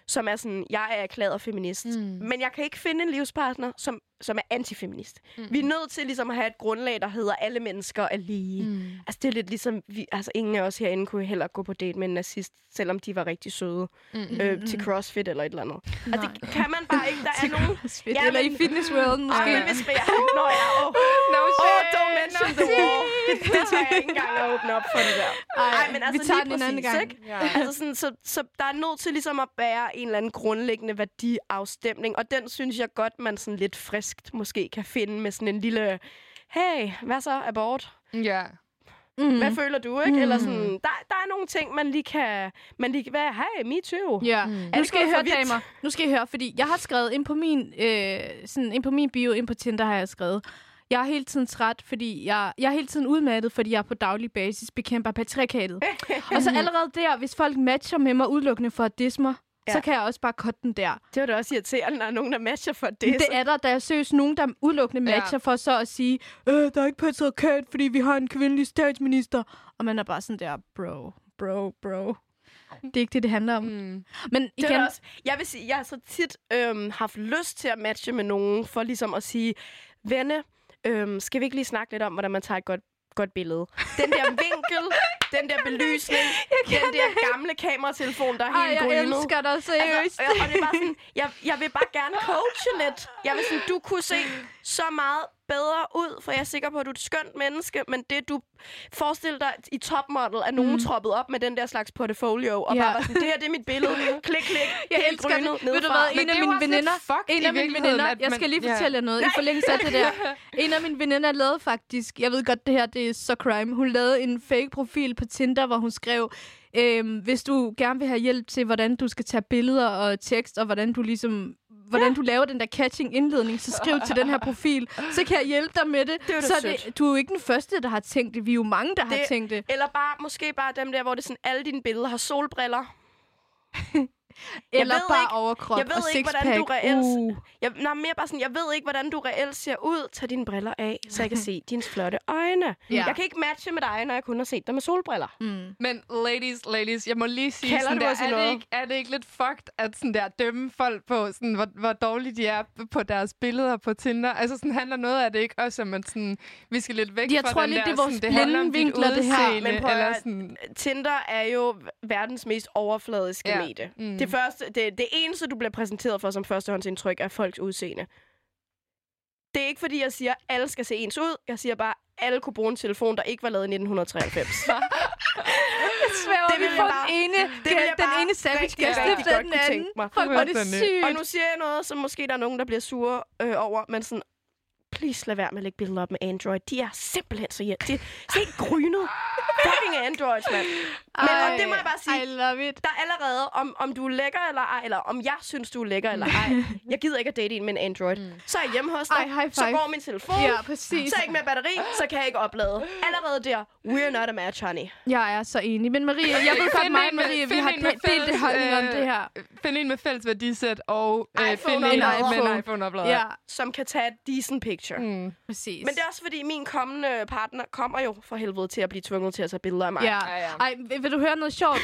som er sådan, jeg er erklæret feminist. Mm. Men jeg kan ikke finde en livspartner, som, som er antifeminist. Mm. Vi er nødt til ligesom at have et grundlag, der hedder, alle mennesker er lige. Mm. Altså det er lidt ligesom, vi, altså ingen af os herinde kunne heller gå på date med en nazist, selvom de var rigtig søde mm. øh, til CrossFit eller et eller andet. Altså det kan man bare ikke. Der er nogen... Ja, Eller men- i Fitness World, måske. Ej, men hvis man... Nå ja, åh. No Åh, shit, don't mention no the war. Det, det jeg ikke engang at åbne op for det der. Ej, men vi altså tager lige den en anden præcis, gang. Ikke? Ja. Altså sådan, så, så der er nødt til ligesom at bære en eller anden grundlæggende værdiafstemning, og den synes jeg godt, man sådan lidt friskt måske kan finde med sådan en lille, hey, hvad så, abort? Ja. Mm. Hvad føler du, ikke? Mm. Eller sådan, der, der er nogle ting, man lige kan, man lige være, hey, me too. Ja, mm. nu skal I høre, damer. Nu skal I høre, fordi jeg har skrevet ind på min, øh, sådan, ind på min bio, ind på Tinder har jeg skrevet, jeg er hele tiden træt, fordi jeg, jeg er hele tiden udmattet, fordi jeg på daglig basis bekæmper patriarkatet. og så allerede der, hvis folk matcher med mig udelukkende for at disse mig, ja. så Ja. kan jeg også bare cutte den der. Det var da også irriterende, når der er nogen, der matcher for det. Det er der, der er seriøst nogen, der udelukkende Ja. matcher for så at sige, øh, der er ikke patriarkat, fordi vi har en kvindelig statsminister. Og man er bare sådan der, bro, bro, bro. Det er ikke det, det handler om. Mm. Men Det igen, er også, jeg vil sige, jeg har så tit øhm, haft lyst til at matche med nogen, for ligesom at sige, venne, øhm, skal vi ikke lige snakke lidt om, hvordan man tager et godt, godt billede? Den der vinkel, den der belysning, den der gamle kameratelefon, der er helt jeg grynet. elsker dig seriøst. Altså, og, og det er bare sådan, jeg, jeg vil bare gerne coache lidt. Jeg vil sådan, du kunne se så meget bedre ud, for jeg er sikker på, at du er et skønt menneske, men det du forestiller dig i topmodel, er nogen mm. troppet op med den der slags portfolio, og Ja. ja. bare var sådan, det her det er mit billede, klik, klik, Jeg helt elsker grynet det. Ved du hvad, en af mine veninder, en af mine veninder, at jeg man- skal lige ja. fortælle jer noget i forlængelse af det der. En af mine veninder lavede faktisk, jeg ved godt, det her det er så crime, hun lavede en fake profil på Tinder, hvor hun skrev, øhm, hvis du gerne vil have hjælp til, hvordan du skal tage billeder og tekst, og hvordan du ligesom hvordan du laver den der catching indledning, så skriv til den her profil, så kan jeg hjælpe dig med det. Det så sødt. det, du er jo ikke den første, der har tænkt det. Vi er jo mange, der har Det- tænkt det. Eller bare, måske bare dem der, hvor det er sådan, alle dine billeder har solbriller. Eller ved bare ikke- overkrop jeg ved og ikke, hvordan du reelt- Uh. Jeg, nej, mere bare sådan, jeg ved ikke, hvordan du reelt ser ud. Tag dine briller af, så jeg kan se dine flotte øjne. Ja. Jeg kan ikke matche med dig, når jeg kun har set dig med solbriller. Mm. Men ladies, ladies, jeg må lige sige, Kalder sådan du der, er, det noget? ikke, er det ikke lidt fucked at sådan der, dømme folk på, sådan, hvor, hvor dårlige de er på deres billeder på Tinder? Altså sådan handler noget af det ikke også om, at sådan, vi skal lidt væk Jeg fra tror den lidt, der, det er vores sådan, det handler om vinkler, det her. udseende, Men prøv at eller sådan, Tinder er jo verdens mest overfladiske Ja. medie. Mm. Det, første, det, det eneste, du bliver præsenteret for som førstehåndsindtryk, er folks udseende. Det er ikke, fordi jeg siger, at alle skal se ens ud. Jeg siger bare, at alle kunne bruge en telefon, der ikke var lavet i 1993. Svæver Det vil på jeg bare- ene, det vil jeg den bare ene savage gæst efter godt den anden. tænke mig. Er det Fuldstændig. sygt. Og nu siger jeg noget, som måske der er nogen, der bliver sure øh, over, men sådan, please lad være med at lægge billeder op med Android. De er simpelthen så hjælp. De er helt grynet. Fucking Androids, mand. Men og det må jeg bare sige. I love it. Der er allerede, om, om du er lækker eller ej, eller om jeg synes, du er lækker eller ej. Jeg gider ikke at date en med en Android. Mm. Så er jeg hjemme hos dig, Ej, så går min telefon, Ja, præcis. så er jeg ikke mere batteri, så kan jeg ikke oplade. Allerede der, we're not a match, honey. Jeg er så enig. Men Marie, jeg ved godt mig med- Marie, vi find har med delt det fælles, holdning om øh, det her. Find en med fælles værdisæt og øh, iPhone find en en med iPhone. en iPhone-oplader. Ja, Som kan tage et decent picture. Mm. præcis. Men det er også fordi, min kommende partner kommer jo for helvede til at blive tvunget til at tage billeder af mig. Ja. Ja, ja. Ej, vil, vil du høre noget sjovt?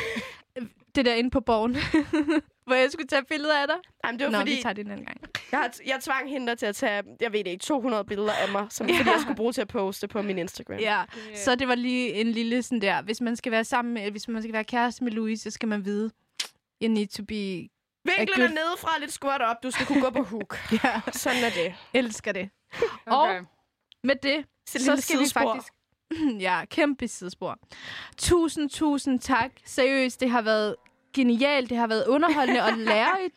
det der inde på borgen, hvor jeg skulle tage billeder af dig. Jamen, det var Nå, fordi, vi tager det en anden gang. jeg, jeg tvang hende til at tage, jeg ved det ikke, 200 billeder af mig, som fordi jeg skulle bruge til at poste på min Instagram. Ja, så det var lige en lille sådan der, hvis man skal være sammen med, hvis man skal være kæreste med Louise, så skal man vide, you need to be, Vinklen Er er good. nedefra lidt skurt op. Du skal kunne gå på hook. ja, Sådan er det. elsker det. Okay. Og med det, Så, så skal vi faktisk... ja, kæmpe sidespor. Tusind, tusind tak. Seriøst, det har været genialt, det har været underholdende og lærerigt.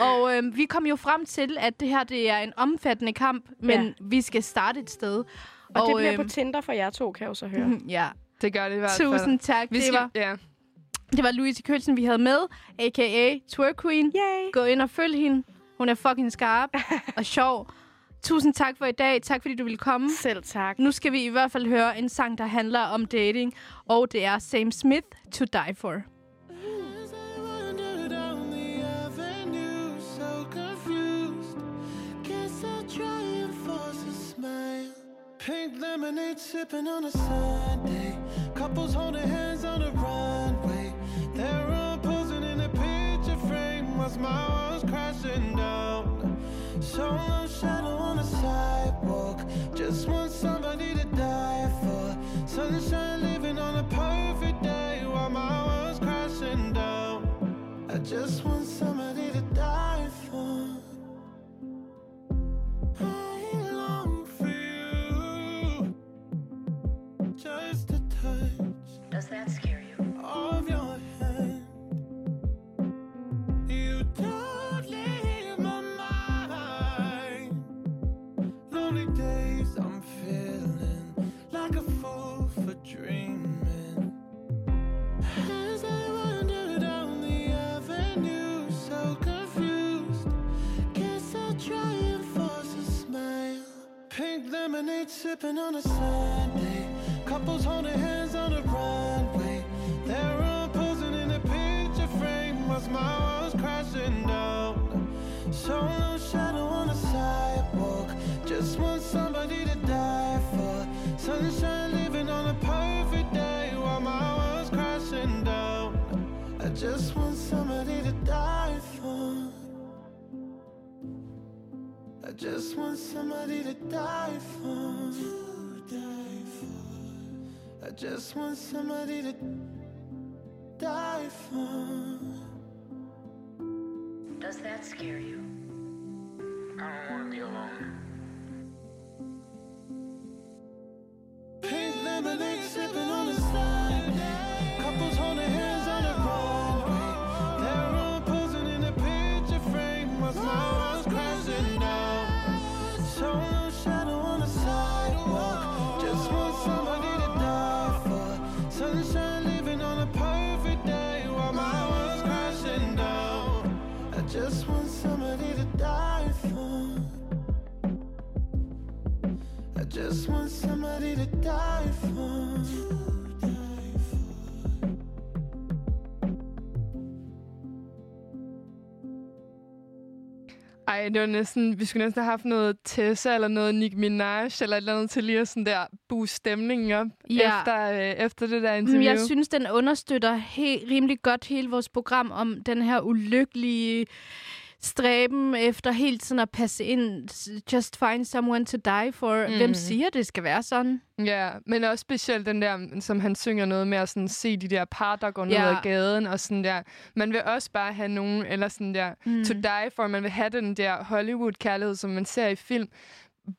Og øhm, vi kom jo frem til, at det her det er en omfattende kamp, men Ja. vi skal starte et sted. Og, det bliver øhm, på Tinder for jer to, kan jeg jo så høre. Ja, Det gør det i hvert fald. tusind tak. Vi Det skal, var, ja. det var Louise Kølsen, vi havde med, a.k.a. Twerk Queen. Yay! Gå ind og følg hende. Hun er fucking skarp og sjov. Tusind tak for i dag. Tak fordi du ville komme. Selv tak. Nu skal vi i hvert fald høre en sang, der handler om dating, og det er Sam Smith, To Die For. So. Pink lemonade sipping on a Sunday. Couples holding hands on the runway. They're all posing in a picture frame while my world's crashing down. Solo Just want somebody to die for. Sunshine living on a perfect day while my world's crashing down. I just want somebody to die for. I long for you. Just a touch. Does that scare lemonade sipping on a Sunday. Couples holding hands on the runway. They're all posing in a picture frame while my world's crashing down. Solo shadow on the sidewalk. Just want somebody to die for. Sunshine living on a perfect day while my world's crashing down. I just want somebody just want somebody to die for. To die for. I just want somebody to die for. Does that scare you? I don't want to be alone. Pink lemonade sipping on the just want somebody to die for. Ej, det var næsten, vi skulle næsten have haft noget Tessa eller noget Nicki Minaj eller et eller andet til lige at sådan der booste stemningen op Ja. efter, øh, efter det der Mm, interview. Jeg synes, den understøtter he- rimelig godt hele vores program om den her ulykkelige stræben efter helt sådan at passe ind. Just find someone to die for. Mm. Hvem Mhm. siger, det skal være sådan? Ja, men også specielt den der, som han synger noget med at sådan se de der par, der går ned Ja. ad gaden, og sådan der. Man vil også bare have nogen, eller sådan der, mm. to die for, man vil have den der Hollywood-kærlighed, som man ser i film,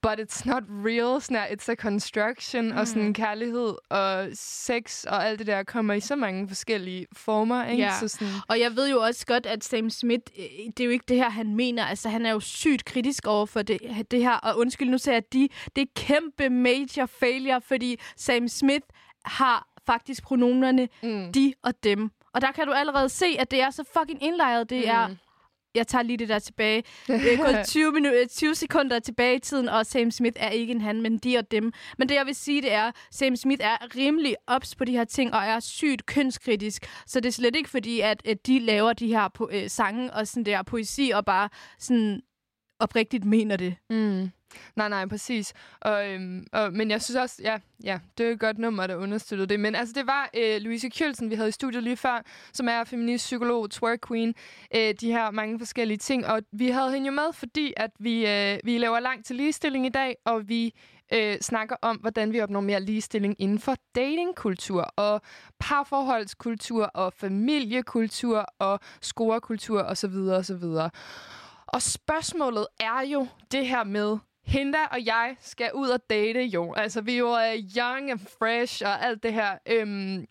but it's not real, sådan der, it's a construction, mm. og sådan kærlighed og sex og alt det der kommer i så mange forskellige former, ikke? Ja. Så sådan, Og jeg ved jo også godt, at Sam Smith, øh, det er jo ikke det her, han mener. Altså, han er jo sygt kritisk over for det, det her. Og undskyld, nu siger jeg, at de, det er kæmpe major failure, fordi Sam Smith har faktisk pronomerne Mm. de og dem. Og der kan du allerede se, at det er så fucking indlejret. Det er... Jeg tager lige det der tilbage. Det er gået 20, minu- 20 sekunder tilbage i tiden, og Sam Smith er ikke en han, men de og dem. Men det, jeg vil sige, det er, Sam Smith er rimelig ops på de her ting, og er sygt kønskritisk. Så det er slet ikke fordi, at, at de laver de her po- øh, sange og sådan der poesi, og bare sådan oprigtigt mener det. Mm. Nej, nej, præcis. Og, øhm, og, men jeg synes også, ja, ja, det er et godt nummer, der understøttede det. Men altså, det var øh, Louise Kjølsen, vi havde i studiet lige før, som er feminist, psykolog, twerk queen, øh, de her mange forskellige ting. Og vi havde hende jo med, fordi at vi, øh, vi laver langt til ligestilling i dag, og vi øh, snakker om, hvordan vi opnår mere ligestilling inden for datingkultur og parforholdskultur og familiekultur og scorekultur osv. osv. Og spørgsmålet er jo det her med, Hinda og jeg skal ud og date jo. Altså, vi er jo uh, young and fresh og alt det her. Øhm,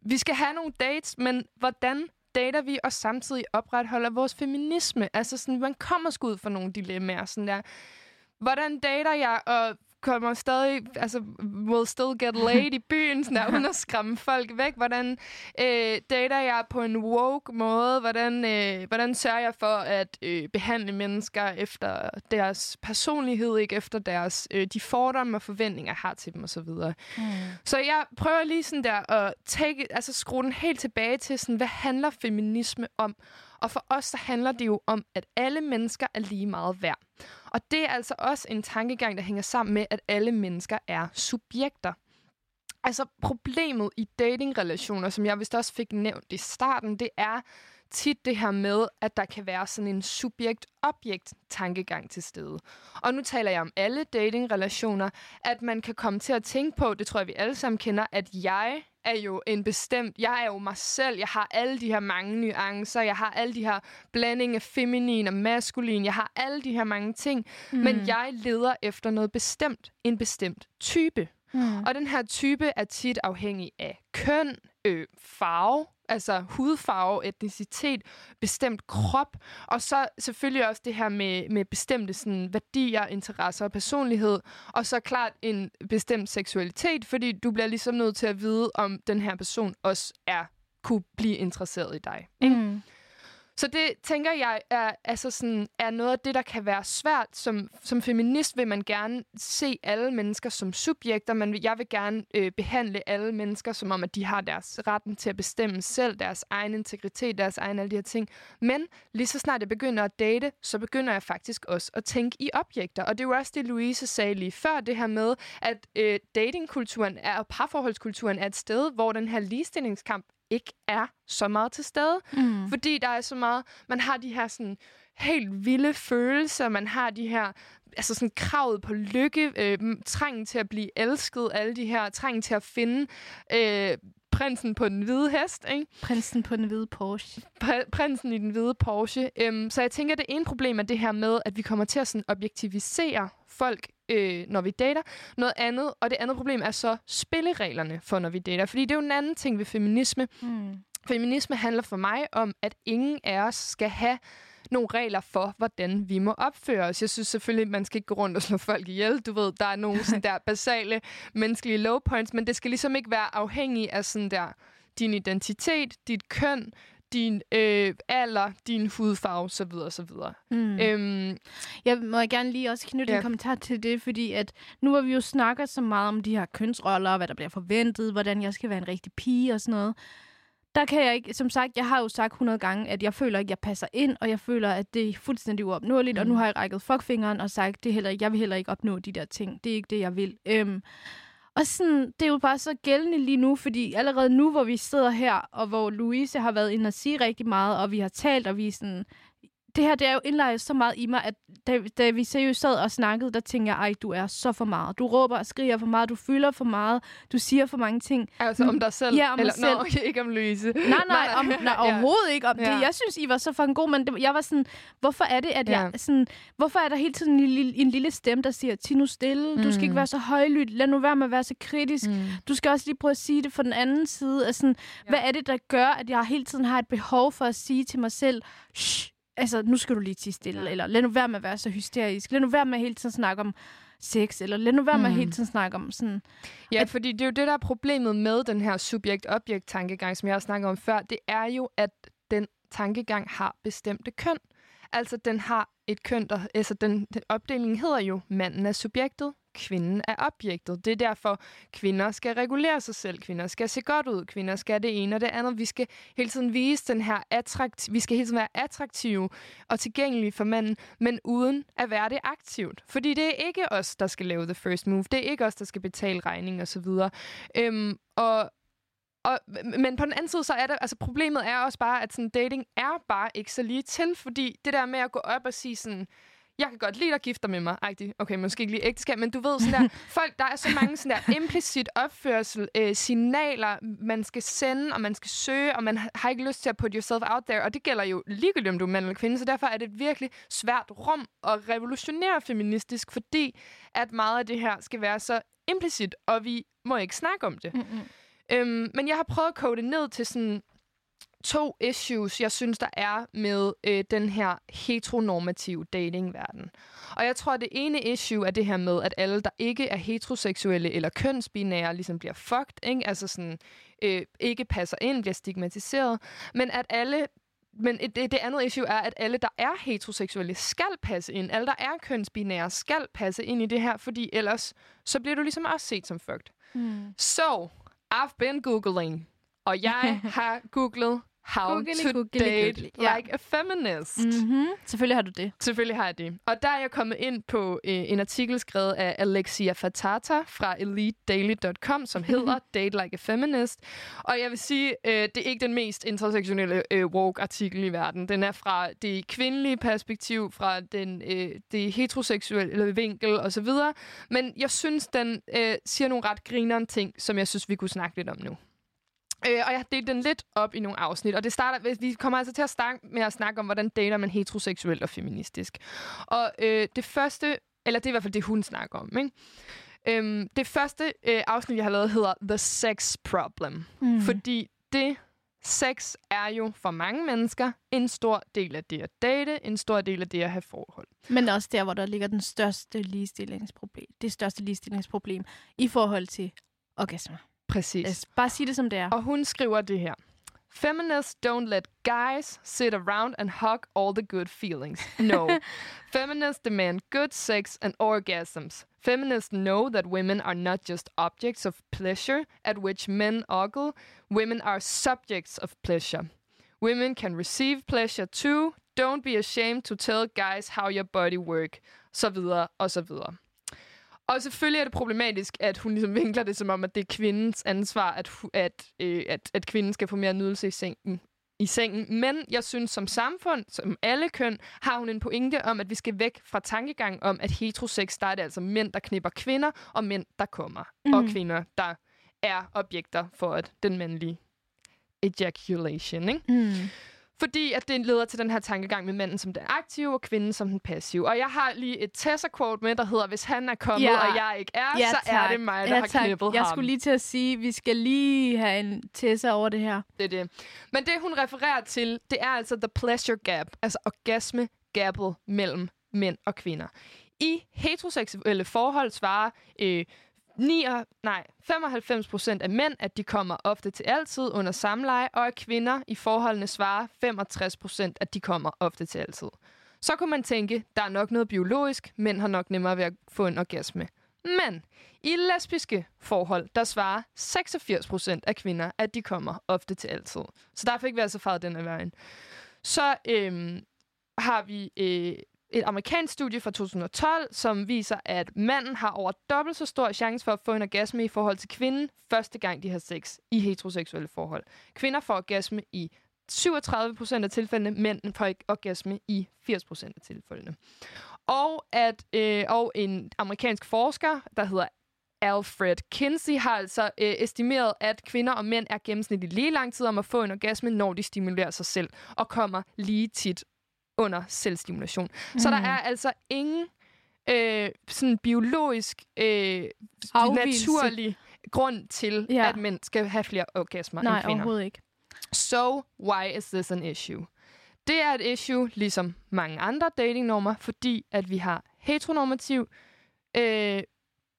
vi skal have nogle dates, men hvordan dater vi og samtidig opretholder vores feminisme? Altså, sådan, man kommer sgu ud for nogle dilemmaer. Sådan der. Hvordan dater jeg og kommer stadig, altså, will still get laid i byen, sådan der, uden at skræmme folk væk? Hvordan øh, dater jeg på en woke måde? Hvordan, øh, hvordan sørger jeg for at øh, behandle mennesker efter deres personlighed, ikke efter deres øh, de fordomme og forventninger, jeg har til dem osv. Mm. Så jeg prøver lige sådan der at take, altså skrue den helt tilbage til, sådan, hvad handler feminisme om? Og for os, så handler det jo om, at alle mennesker er lige meget værd. Og det er altså også en tankegang, der hænger sammen med, at alle mennesker er subjekter. Altså problemet i datingrelationer, som jeg vist også fik nævnt i starten, det er tit det her med, at der kan være sådan en subjekt-objekt-tankegang til stede. Og nu taler jeg om alle datingrelationer, at man kan komme til at tænke på, det tror jeg, vi alle sammen kender, at jeg er jo en bestemt, jeg er jo mig selv, jeg har alle de her mange nuancer, jeg har alle de her blanding af feminin og maskulin, jeg har alle de her mange ting, mm. men jeg leder efter noget bestemt, en bestemt type. Mm. Og den her type er tit afhængig af køn, øh, farve, altså hudfarve, etnicitet, bestemt krop, og så selvfølgelig også det her med, med bestemte sådan, værdier, interesser og personlighed, og så klart en bestemt seksualitet, fordi du bliver ligesom nødt til at vide, om den her person også er kunne blive interesseret i dig. Ikke? Mm. Så det tænker jeg er, altså sådan, er noget af det, der kan være svært. Som, som feminist vil man gerne se alle mennesker som subjekter, men jeg vil gerne øh, behandle alle mennesker som om, at de har deres retten til at bestemme selv, deres egen integritet, deres egen alle de her ting. Men lige så snart jeg begynder at date, så begynder jeg faktisk også at tænke i objekter. Og det er jo også det, Louise sagde lige før, det her med, at øh, datingkulturen er, og parforholdskulturen er et sted, hvor den her ligestillingskamp ikke er så meget til stede. Mm. Fordi der er så meget... Man har de her sådan helt vilde følelser. Man har de her... Altså sådan kravet på lykke, øh, trængen til at blive elsket, alle de her, trængen til at finde øh, prinsen på den hvide hest, ikke? Prinsen på den hvide Porsche. Pr- prinsen i den hvide Porsche. Øhm, så jeg tænker, at det ene problem er det her med, at vi kommer til at sådan objektivisere folk, øh, når vi dater. Noget andet, og det andet problem er så spillereglerne for, når vi dater. Fordi det er jo en anden ting ved feminisme. Mm. Feminisme handler for mig om, at ingen af os skal have nogle regler for, hvordan vi må opføre os. Jeg synes selvfølgelig, at man skal ikke gå rundt og slå folk ihjel. Du ved, der er nogle sådan der basale menneskelige low points, men det skal ligesom ikke være afhængig af sådan der din identitet, dit køn, din øh, alder, din hudfarve, så videre, så videre. Mm. Øhm, Jeg må gerne lige også knytte Ja. en kommentar til det, fordi at nu hvor vi jo snakker så meget om de her kønsroller, hvad der bliver forventet, hvordan jeg skal være en rigtig pige og sådan noget. Der kan jeg ikke, som sagt, jeg har jo sagt 100 gange, at jeg føler ikke, jeg passer ind, og jeg føler, at det er fuldstændig uopnåeligt, mm. og nu har jeg rækket fuckfingeren og sagt, det er heller ikke, jeg vil heller ikke opnå de der ting. Det er ikke det, jeg vil. Øhm, og sådan, det er jo bare så gældende lige nu, fordi allerede nu, hvor vi sidder her, og hvor Louise har været inde og sige rigtig meget, og vi har talt, og vi er sådan... Det her, det er jo indlejret så meget i mig, at da, da vi seriøst sad og snakkede, der tænkte jeg, ej, du er så for meget. Du råber og skriger for meget, du fylder for meget, du siger for mange ting. altså om dig selv? Ja, om mig Eller, selv. Nå, okay, ikke om Louise. Nej, nej, om, nej overhovedet ikke om det. Ja. Jeg synes, I var så fucking god, men det, jeg var sådan, hvorfor er det, at jeg Ja. sådan, hvorfor er der hele tiden en lille, en lille stemme, der siger, Tino stille, du skal ikke Mm. være så højlydt, lad nu være med at være så kritisk, Mm. du skal også lige prøve at sige det fra den anden side. Altså, ja. Hvad er det, der gør, at jeg hele tiden har et behov for at sige til mig selv, Shh, altså, nu skal du lige tige stille, eller lad nu være med at være så hysterisk. Lad nu være med at hele tiden snakke om sex, eller lad nu være med Mm. at hele tiden snakke om sådan... Ja, At- fordi det er jo det, der er problemet med den her subjekt-objekt-tankegang, som jeg har snakket om før. Det er jo, at den tankegang har bestemte køn. Altså, den har et køn, der... Altså, den, den opdeling hedder jo, manden er subjektet, kvinden er objektet. Det er derfor, kvinder skal regulere sig selv, kvinder skal se godt ud, kvinder skal det ene og det andet. Vi skal hele tiden vise den her attrakt... Vi skal hele tiden være attraktive og tilgængelige for manden, men uden at være det aktivt. Fordi det er ikke os, der skal lave the first move. Det er ikke os, der skal betale regning og så videre. Øhm, og, og, men på den anden side, så er det, altså problemet er også bare, at sådan, dating er bare ikke så lige til, fordi det der med at gå op og sige sådan, jeg kan godt lide at gifte dig med mig. Agtig. Okay, måske ikke lige ægteskab, men du ved sådan der, folk, der er så mange sådan der implicit opførsel, øh, signaler, man skal sende, og man skal søge, og man har ikke lyst til at put yourself out there, og det gælder jo ligegyldigt, om du er mand eller kvinde, så derfor er det et virkelig svært rum at revolutionere feministisk, fordi at meget af det her skal være så implicit, og vi må ikke snakke om det. Mm-mm. Øhm, men jeg har prøvet at kode det ned til sådan to issues, jeg synes, der er med øh, den her heteronormative datingverden. Og jeg tror, at det ene issue er det her med, at alle, der ikke er heteroseksuelle eller kønsbinære, ligesom bliver fucked, ikke? altså sådan, øh, ikke passer ind, bliver stigmatiseret, men at alle men det, det andet issue er, at alle, der er heteroseksuelle, skal passe ind. Alle, der er kønsbinære, skal passe ind i det her, fordi ellers så bliver du ligesom også set som fucked. Mm. So, I've been googling, og jeg har googlet how Googly, to googly, date googly. Ja. like a feminist. Mm-hmm. Selvfølgelig har du det. Selvfølgelig har jeg det. Og der er jeg kommet ind på øh, en artikel skrevet af Alexia Fatata fra elitedaily.com, som hedder Date Like a Feminist. Og jeg vil sige, øh, det er ikke den mest intersektionelle øh, woke-artikel i verden. Den er fra det kvindelige perspektiv, fra den, øh, det heteroseksuelle vinkel osv. Men jeg synes, den øh, siger nogle ret grineren ting, som jeg synes, vi kunne snakke lidt om nu. Øh, og jeg har delt den lidt op i nogle afsnit, og det starter, vi kommer altså til at starte med at snakke om, hvordan dater man heteroseksuelt og feministisk. Og øh, det første, eller det er i hvert fald det, hun snakker om, ikke? Øhm, det første øh, afsnit, jeg har lavet, hedder The Sex Problem. Mm. Fordi det, sex er jo for mange mennesker en stor del af det at date, en stor del af det at have forhold. Men også der, hvor der ligger den største ligestillingsproblem. Det største ligestillingsproblem i forhold til orgasmer. Præcis. Os bare sige det, som det er. Og hun skriver det her. Feminists don't let guys sit around and hug all the good feelings. No. Feminists demand good sex and orgasms. Feminists know that women are not just objects of pleasure at which men ogle. Women are subjects of pleasure. Women can receive pleasure too. Don't be ashamed to tell guys how your body work. Så videre, og så videre. Og selvfølgelig er det problematisk, at hun ligesom vinkler det som om, at det er kvindens ansvar, at, at, øh, at, at kvinden skal få mere nydelse i sengen. I sengen. Men jeg synes, som samfund, som alle køn, har hun en pointe om, at vi skal væk fra tankegang om, at heterosex, der er det altså mænd, der knipper kvinder, og mænd, der kommer. Mm. Og kvinder, der er objekter for at den mandlige ejaculation. Ikke? Mm. Fordi at det leder til den her tankegang med manden som den aktive, og kvinden som den passive. Og jeg har lige et Tessa-quote med, der hedder, hvis han er kommet, Ja. og jeg ikke er, så er det mig, der ja, har tak. knippet Jeg ham. skulle lige til at sige, at vi skal lige have en Tessa over det her. Det er det. Men det, hun refererer til, det er altså the pleasure gap, altså orgasme gapet mellem mænd og kvinder. I heteroseksuelle forhold svarer øh, 9, nej, 95 procent af mænd, at de kommer ofte til altid under samleje, og at kvinder i forholdene svarer 65 procent, at de kommer ofte til altid. Så kunne man tænke, der er nok noget biologisk, mænd har nok nemmere ved at få en orgasme. Men i lesbiske forhold, der svarer 86 procent af kvinder, at de kommer ofte til altid. Så der fik vi altså faret den af vejen. Så øhm, har vi øh, et amerikansk studie fra 2012, som viser, at manden har over dobbelt så stor chance for at få en orgasme i forhold til kvinden, første gang de har sex i heteroseksuelle forhold. Kvinder får orgasme i 37 procent af tilfældene, mænd får ikke orgasme i 80 procent af tilfældene. Og, at, øh, og en amerikansk forsker, der hedder Alfred Kinsey, har altså øh, estimeret, at kvinder og mænd er gennemsnitligt lige lang tid om at få en orgasme, når de stimulerer sig selv, og kommer lige tit under selvstimulation. Mm. Så der er altså ingen øh, sådan biologisk, øh, naturlig grund til, Ja. at mænd skal have flere orgasmer Nej, end kvinder. overhovedet ikke. So, why is this an issue? Det er et issue, ligesom mange andre datingnormer, fordi at vi har heteronormativ øh,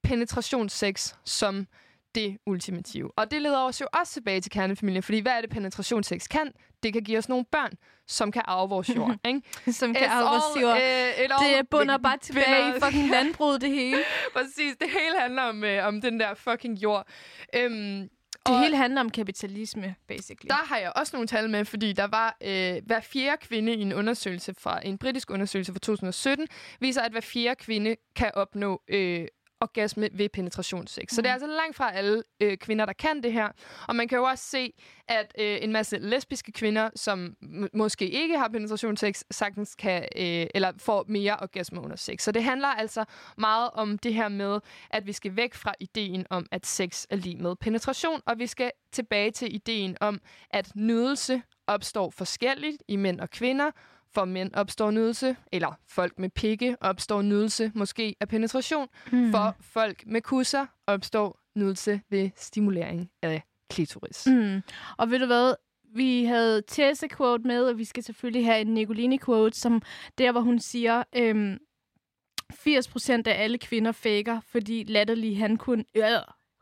penetrationssex som det ultimative. Og det leder os jo også tilbage til kernefamilien, fordi hvad er det, penetrationssex kan? Det kan give os nogle børn, som kan arve vores jord. ikke? Som kan It's arve vores jord. it Det all bunder bare tilbage i fucking landbruget, det hele. Præcis, det hele handler om, øh, om den der fucking jord. Øhm, Det og hele handler om kapitalisme, basically. der har jeg også nogle tal med, fordi der var øh, hver fjerde kvinde i en undersøgelse fra en britisk undersøgelse fra 2017, viser, at hver fjerde kvinde kan opnå øh, orgasme ved penetrationssex. Mm. Så det er altså langt fra alle øh, kvinder, der kan det her. Og man kan jo også se, at øh, en masse lesbiske kvinder, som måske ikke har penetrationssex, sagtens kan, øh, eller får mere orgasme under sex. Så det handler altså meget om det her med, at vi skal væk fra ideen om, at sex er lige med penetration, og vi skal tilbage til ideen om, at nydelse opstår forskelligt i mænd og kvinder. For mænd opstår nydelse, eller folk med pikke opstår nydelse, måske af penetration. Mm. For folk med kusser opstår nydelse ved stimulering af klitoris. Mm. Og ved du hvad? Vi havde Tessa quote med, og vi skal selvfølgelig have en Nicolini quote, som der, hvor hun siger, øhm, 80% af alle kvinder faker, fordi latterlige hankun, øh,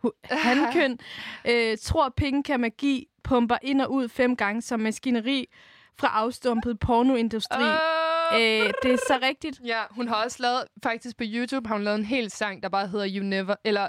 hu- hankøn øh, tror, penge kan magi, pumper ind og ud fem gange som maskineri fra afstumpet pornoindustri. Uh, Øh, det er så rigtigt. ja, hun har også lavet, faktisk på YouTube har hun lavet en hel sang, der bare hedder You Never, eller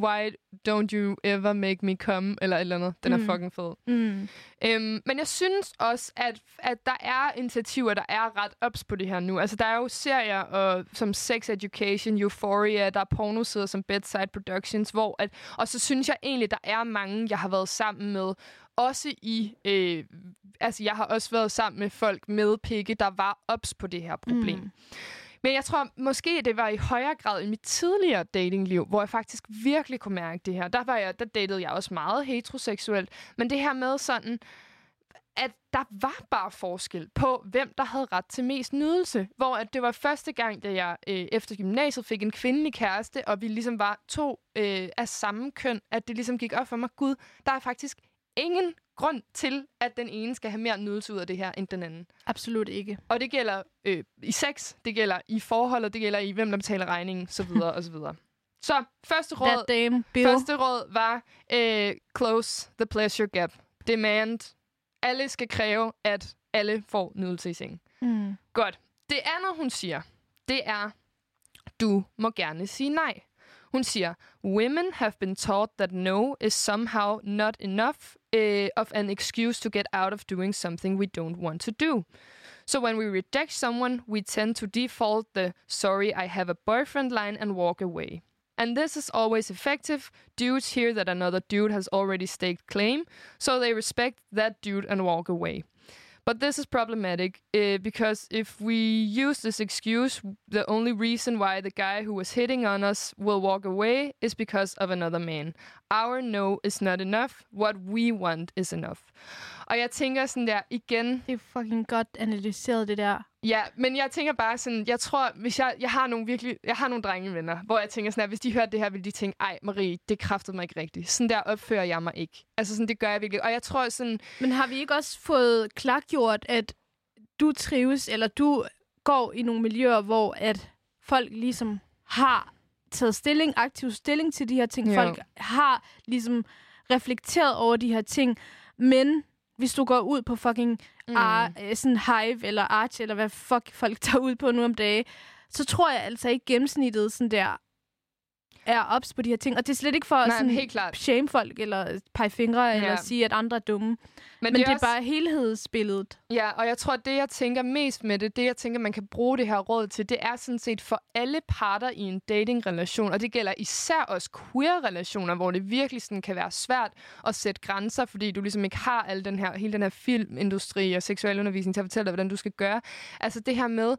Why Don't You Ever Make Me Come, eller et eller andet. Den Mm. er fucking fed. Mm. Øhm, men jeg synes også, at, at der er initiativer, der er ret ops på det her nu. Altså, der er jo serier og, som Sex Education, Euphoria, der er pornosider som Bedside Productions, hvor at, og så synes jeg egentlig, der er mange, jeg har været sammen med, også i, øh, altså jeg har også været sammen med folk med pikke, der var ops på det her problem. Mm. Men jeg tror måske, det var i højere grad i mit tidligere datingliv, hvor jeg faktisk virkelig kunne mærke det her. Der, var jeg, der datede jeg også meget heteroseksuelt. Men det her med sådan, at der var bare forskel på, hvem der havde ret til mest nydelse. Hvor at det var første gang, da jeg øh, efter gymnasiet fik en kvindelig kæreste, og vi ligesom var to øh, af samme køn, at det ligesom gik op for mig, gud, der er faktisk ingen grund til, at den ene skal have mere nydelse ud af det her, end den anden. Absolut ikke. Og det gælder øh, i sex, det gælder i forhold, og det gælder i, hvem der betaler regningen, så videre og så videre. Så første That råd, damn Bill. første råd var øh, close the pleasure gap. Demand. Alle skal kræve, at alle får nydelse i sengen. Mm. Godt. Det andet, hun siger, det er, du må gerne sige nej. Hun siger, women have been taught that no is somehow not enough uh, of an excuse to get out of doing something we don't want to do. So when we reject someone, we tend to default the sorry, I have a boyfriend line and walk away. And this is always effective. Dudes hear that another dude has already staked claim, so they respect that dude and walk away. But this is problematic uh, because if we use this excuse, the only reason why the guy who was hitting on us will walk away is because of another man. Our no is not enough. What we want is enough. Og jeg tænker sådan der igen, Det er fucking godt analyseret, det der. Ja, men jeg tænker bare sådan, jeg tror, hvis jeg, jeg har nogle virkelig, jeg har nogle drengevenner, hvor jeg tænker sådan, at hvis de hørte det her, ville de tænke, ej Marie, det kræftede mig ikke rigtigt. Sådan der opfører jeg mig ikke. Altså sådan, det gør jeg virkelig. Og jeg tror sådan, Men har vi ikke også fået klargjort, at du trives, eller du går i nogle miljøer, hvor at folk ligesom har taget stilling, aktiv stilling til de her ting. Ja. Folk har ligesom reflekteret over de her ting. Men hvis du går ud på fucking mm. ar, øh, sådan Hive eller Arch, eller hvad fuck folk tager ud på nu om dage, så tror jeg altså ikke gennemsnittet sådan der er ops på de her ting. Og det er slet ikke for at Nej, sådan helt klart. shame folk, eller pege fingre, ja. eller sige, at andre er dumme. Men, Men det, er, det er også- bare helhedsbilledet. Ja, og jeg tror, at det, jeg tænker mest med det, det, jeg tænker, man kan bruge det her råd til, det er sådan set for alle parter i en datingrelation, og det gælder især også queer-relationer, hvor det virkelig sådan kan være svært at sætte grænser, fordi du ligesom ikke har al den her, hele den her filmindustri og seksualundervisning til at fortælle dig, hvordan du skal gøre. Altså det her med,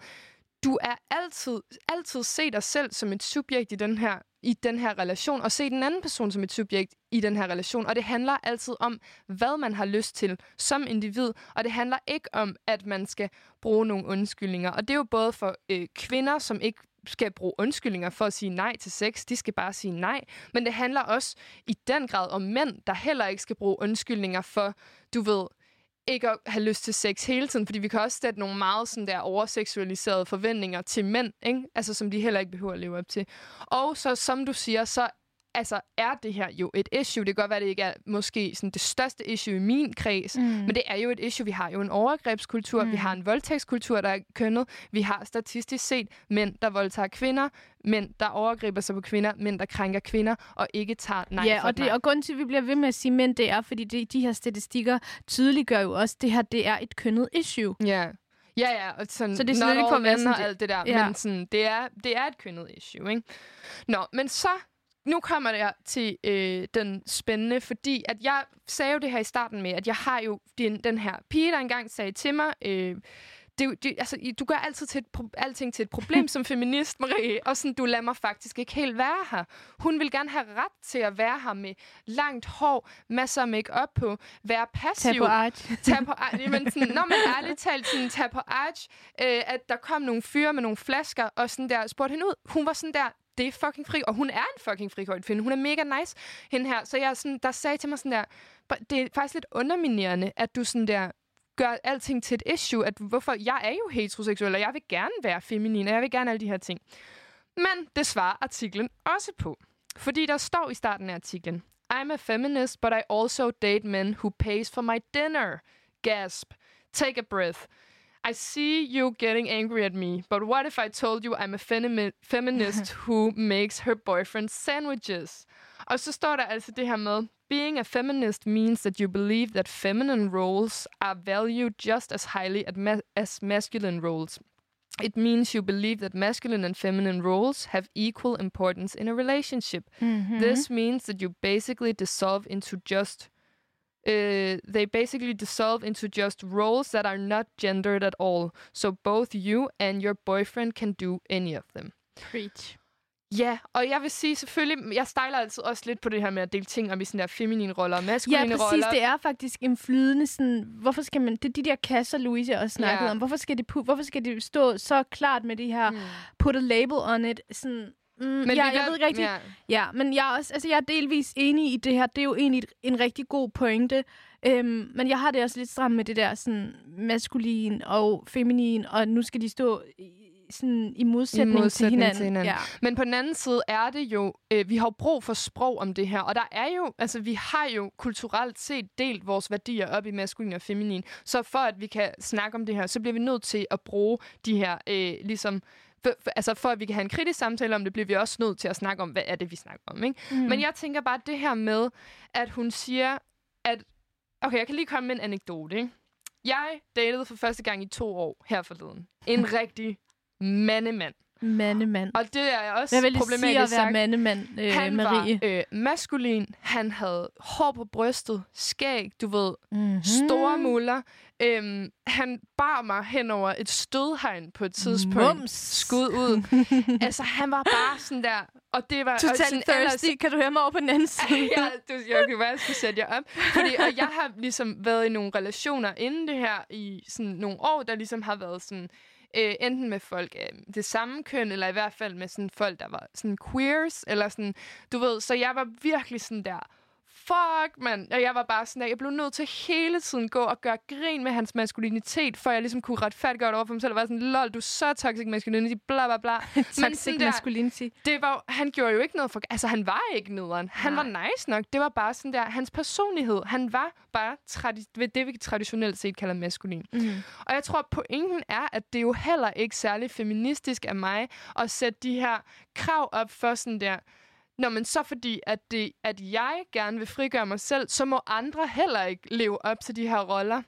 du er altid, altid se dig selv som et subjekt i den her i den her relation, og se den anden person som et subjekt i den her relation. Og det handler altid om, hvad man har lyst til som individ, og det handler ikke om, at man skal bruge nogle undskyldninger. Og det er jo både for øh, kvinder, som ikke skal bruge undskyldninger for at sige nej til sex. De skal bare sige nej. Men det handler også i den grad om mænd, der heller ikke skal bruge undskyldninger for, du ved, ikke at have lyst til sex hele tiden, fordi vi kan også sætte nogle meget sådan der overseksualiserede forventninger til mænd, ikke? Altså, som de heller ikke behøver at leve op til. Og så, som du siger, så altså, er det her jo et issue. Det kan godt være, at det ikke er måske sådan det største issue i min kreds, mm. men det er jo et issue. Vi har jo en overgrebskultur, mm. vi har en voldtægtskultur, der er kønnet. Vi har statistisk set mænd, der voldtager kvinder, mænd, der overgriber sig på kvinder, mænd, der krænker kvinder, og ikke tager nej Ja, for og, et det, nej. og grunden til, at vi bliver ved med at sige mænd, det er, fordi det, de her statistikker tydeliggør jo også, at det her det er et kønnet issue. Ja. Ja, ja, og sådan, Så det er slet ikke for og alt det der, ja. men sådan, det, er, det er et kønnet issue, ikke? Nå, men så, nu kommer jeg til øh, den spændende, fordi at jeg sagde jo det her i starten med, at jeg har jo den, den her pige, der engang sagde til mig, øh, det, det, altså, du gør altid til et, alting til et problem som feminist, Marie, og sådan, du lader mig faktisk ikke helt være her. Hun vil gerne have ret til at være her med langt hår, masser af make på, være passiv Tag på art. tag på Arch. Jamen, sådan, når man ærligt talt sådan, tag på Arch, øh, at der kom nogle fyre med nogle flasker, og sådan der, spurgte hende ud. Hun var sådan der, det er fucking fri, og hun er en fucking frikøjt kvinde. Hun er mega nice, hende her. Så jeg sådan, der sagde til mig sådan der, det er faktisk lidt underminerende, at du sådan der, gør alting til et issue, at hvorfor, jeg er jo heteroseksuel, og jeg vil gerne være feminin, og jeg vil gerne alle de her ting. Men det svarer artiklen også på. Fordi der står i starten af artiklen, I'm a feminist, but I also date men who pays for my dinner. Gasp. Take a breath. I see you getting angry at me, but what if I told you I'm a femi- feminist who makes her boyfriend sandwiches? Og så står der altså det her med, being a feminist means that you believe that feminine roles are valued just as highly as masculine roles. It means you believe that masculine and feminine roles have equal importance in a relationship. Mm-hmm. This means that you basically dissolve into just uh, they basically dissolve into just roles that are not gendered at all. So both you and your boyfriend can do any of them. Preach. Ja, og jeg vil sige selvfølgelig, jeg stejler altid også lidt på det her med at dele ting om i sådan der feminine roller og Ja, maskuline præcis. roller. Det er faktisk en flydende sådan... Hvorfor skal man... Det er de der kasser, Louise også snakkede Ja. om. Hvorfor skal, det, hvorfor skal det stå så klart med det her... Mm. Put a label on it. Sådan... Mm, Men ja, jeg ved ikke rigtigt. Ja. Ja, men jeg er, også, altså, jeg er delvis enig i det her. Det er jo egentlig en rigtig god pointe. Øhm, men jeg har det også lidt stramt med det der sådan, maskulin og feminin, og nu skal de stå i, sådan, i modsætning, modsætning til hinanden. til hinanden. Ja. Men på den anden side er det jo, øh, vi har jo brug for sprog om det her, og der er jo, altså vi har jo kulturelt set delt vores værdier op i maskulin og feminin, så for at vi kan snakke om det her, så bliver vi nødt til at bruge de her, øh, ligesom, for, for, altså for at vi kan have en kritisk samtale om det, bliver vi også nødt til at snakke om, hvad er det, vi snakker om, ikke? Mm. Men jeg tænker bare det her med, at hun siger, at, okay, jeg kan lige komme med en anekdote, ikke? Jeg datede for første gang i to år her forleden. En rigtig mandemand. Mandemand. Og det er også Hvad vil det sige problematisk at være sagt. mandemand, øh, Han Marie? var øh, maskulin, han havde hår på brystet, skæg, du ved, Mm-hmm. store muller. Øhm, han bar mig hen over et stødhegn på et tidspunkt. Mums. Skud ud. altså, han var bare sådan der. Og det var Totalt thirsty. Kan du høre mig over på den anden side? ja, du, jeg kan være, jeg skal sætte jer op. Fordi, og jeg har ligesom været i nogle relationer inden det her i sådan nogle år, der ligesom har været sådan, øh, enten med folk af det samme køn, eller i hvert fald med sådan folk, der var sådan queers, eller sådan, du ved, så jeg var virkelig sådan der, fuck, mand. Og jeg var bare sådan, at jeg blev nødt til hele tiden gå og gøre grin med hans maskulinitet, for jeg ligesom kunne retfærdiggøre det over for mig selv, og var sådan, lol, du er så toxic masculinity, bla bla bla. Toxic der- masculinity. det var, han gjorde jo ikke noget for... Altså, han var ikke nederen. Han Nej. var nice nok. Det var bare sådan der... Hans personlighed. Han var bare tradi- ved det, vi traditionelt set kalder maskulin. Mm. Og jeg tror, pointen er, at det er jo heller ikke særlig feministisk af mig at sætte de her krav op for sådan der... Nå, men så fordi, at, det, at jeg gerne vil frigøre mig selv, så må andre heller ikke leve op til de her roller.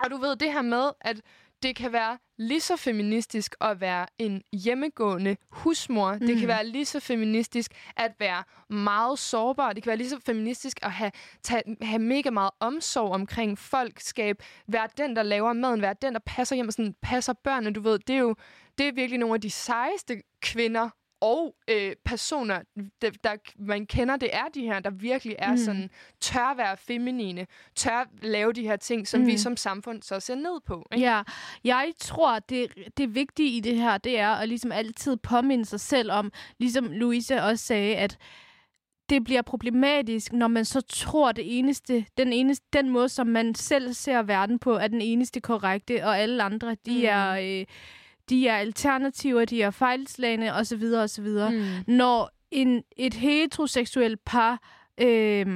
Og du ved det her med, at det kan være lige så feministisk at være en hjemmegående husmor. Mm. Det kan være lige så feministisk at være meget sårbar. Det kan være lige så feministisk at have, tage, have mega meget omsorg omkring folk. Skabe, være den, der laver maden. Være den, der passer hjem og sådan, passer børnene. Du ved, det er jo det er virkelig nogle af de sejeste kvinder og øh, personer, der, der man kender, det er de her, der virkelig er Mm. sådan, tør være feminine, tør lave de her ting, som mm. vi som samfund så ser ned på. Ikke? Ja, jeg tror, det, det vigtige i det her, det er at ligesom altid påminde sig selv om, ligesom Louise også sagde, at det bliver problematisk, når man så tror, det eneste, den, eneste, den måde, som man selv ser verden på, er den eneste korrekte, og alle andre, de Mm. er... Øh, de er alternativer, de er fejlslagende osv. osv. Mm. Når en, et heteroseksuelt par øh,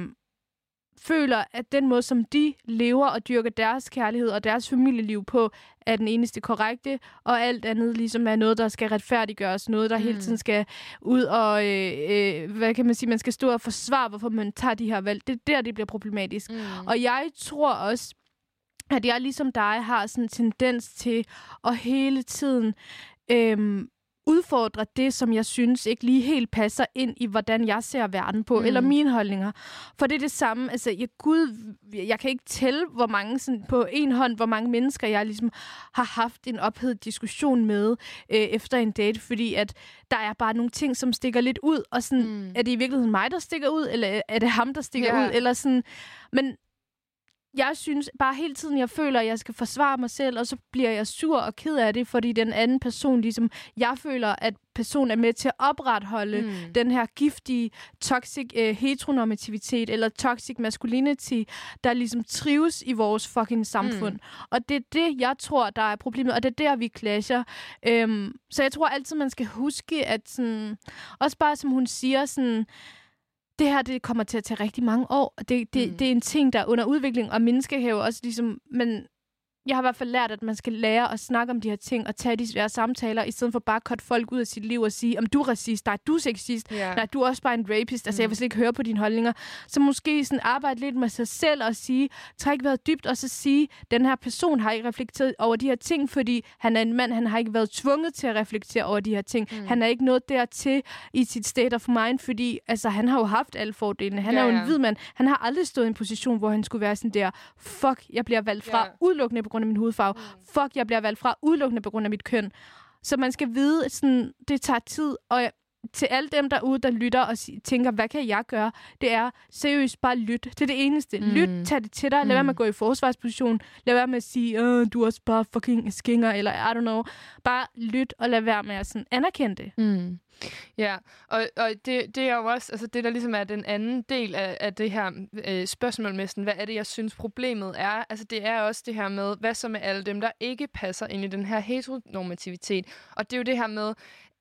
føler, at den måde, som de lever og dyrker deres kærlighed og deres familieliv på, er den eneste korrekte, og alt andet ligesom er noget, der skal retfærdiggøres, noget, der mm. hele tiden skal ud og, øh, øh, hvad kan man sige, man skal stå og forsvare, hvorfor man tager de her valg. Det er der, det bliver problematisk. Mm. Og jeg tror også, at jeg ligesom dig har sådan en tendens til at hele tiden øhm, udfordre det, som jeg synes ikke lige helt passer ind i, hvordan jeg ser verden på, Mm. eller mine holdninger. For det er det samme, altså, jeg, Gud, jeg kan ikke tælle, hvor mange, sådan, på en hånd, hvor mange mennesker, jeg ligesom har haft en ophedet diskussion med øh, efter en date, fordi at der er bare nogle ting, som stikker lidt ud, og sådan, mm. er det i virkeligheden mig, der stikker ud, eller er det ham, der stikker Ja. ud, eller sådan, men jeg synes bare hele tiden, jeg føler, at jeg skal forsvare mig selv, og så bliver jeg sur og ked af det, fordi den anden person, ligesom, jeg føler, at personen er med til at opretholde mm. Mm. den her giftige, toxic øh, heteronormativitet, eller toxic masculinity, der ligesom trives i vores fucking samfund. Mm. Og det er det, jeg tror, der er problemet, og det er der, vi clasher. Øhm, så jeg tror altid, man skal huske, at sådan, også bare som hun siger, sådan, det her det kommer til at tage rigtig mange år. Det, det, Mm. det er en ting, der er under udvikling, og mennesker kan jo også ligesom... Men jeg har i hvert fald lært, at man skal lære at snakke om de her ting, og tage de svære samtaler, i stedet for bare at cutte folk ud af sit liv og sige, om du er racist, nej, du er sexist, Ja. nej, du er også bare en rapist, altså jeg vil slet ikke høre på dine holdninger. Så måske sådan arbejde lidt med sig selv og sige, træk vejret dybt, og så sige, den her person har ikke reflekteret over de her ting, fordi han er en mand, han har ikke været tvunget til at reflektere over de her ting. Mm. Han er ikke nået dertil i sit state of mind, fordi altså, han har jo haft alle fordelene. Han Ja, er jo en ja. hvid mand. Han har aldrig stået i en position, hvor han skulle være sådan der, fuck, jeg bliver valgt fra Ja. udelukkende på grund af min hudfarve. Fuck, jeg bliver valgt fra udelukkende på grund af mit køn. Så man skal vide, sådan, det tager tid, og til alle dem derude, der lytter og tænker, hvad kan jeg gøre? Det er seriøst bare lyt. Det er det eneste. Mm. Lyt, tag det til dig. Lad være med at gå i forsvarsposition. Lad være med at sige, øh, du er også bare fucking skinger, eller I don't know. Bare lyt, og lad være med at sådan anerkende det. Mm. Ja, og, og det, det er jo også, altså det der ligesom er den anden del af, af det her øh, spørgsmål med sådan, hvad er det, jeg synes problemet er? Altså det er også det her med, hvad så med alle dem, der ikke passer ind i den her heteronormativitet? Og det er jo det her med,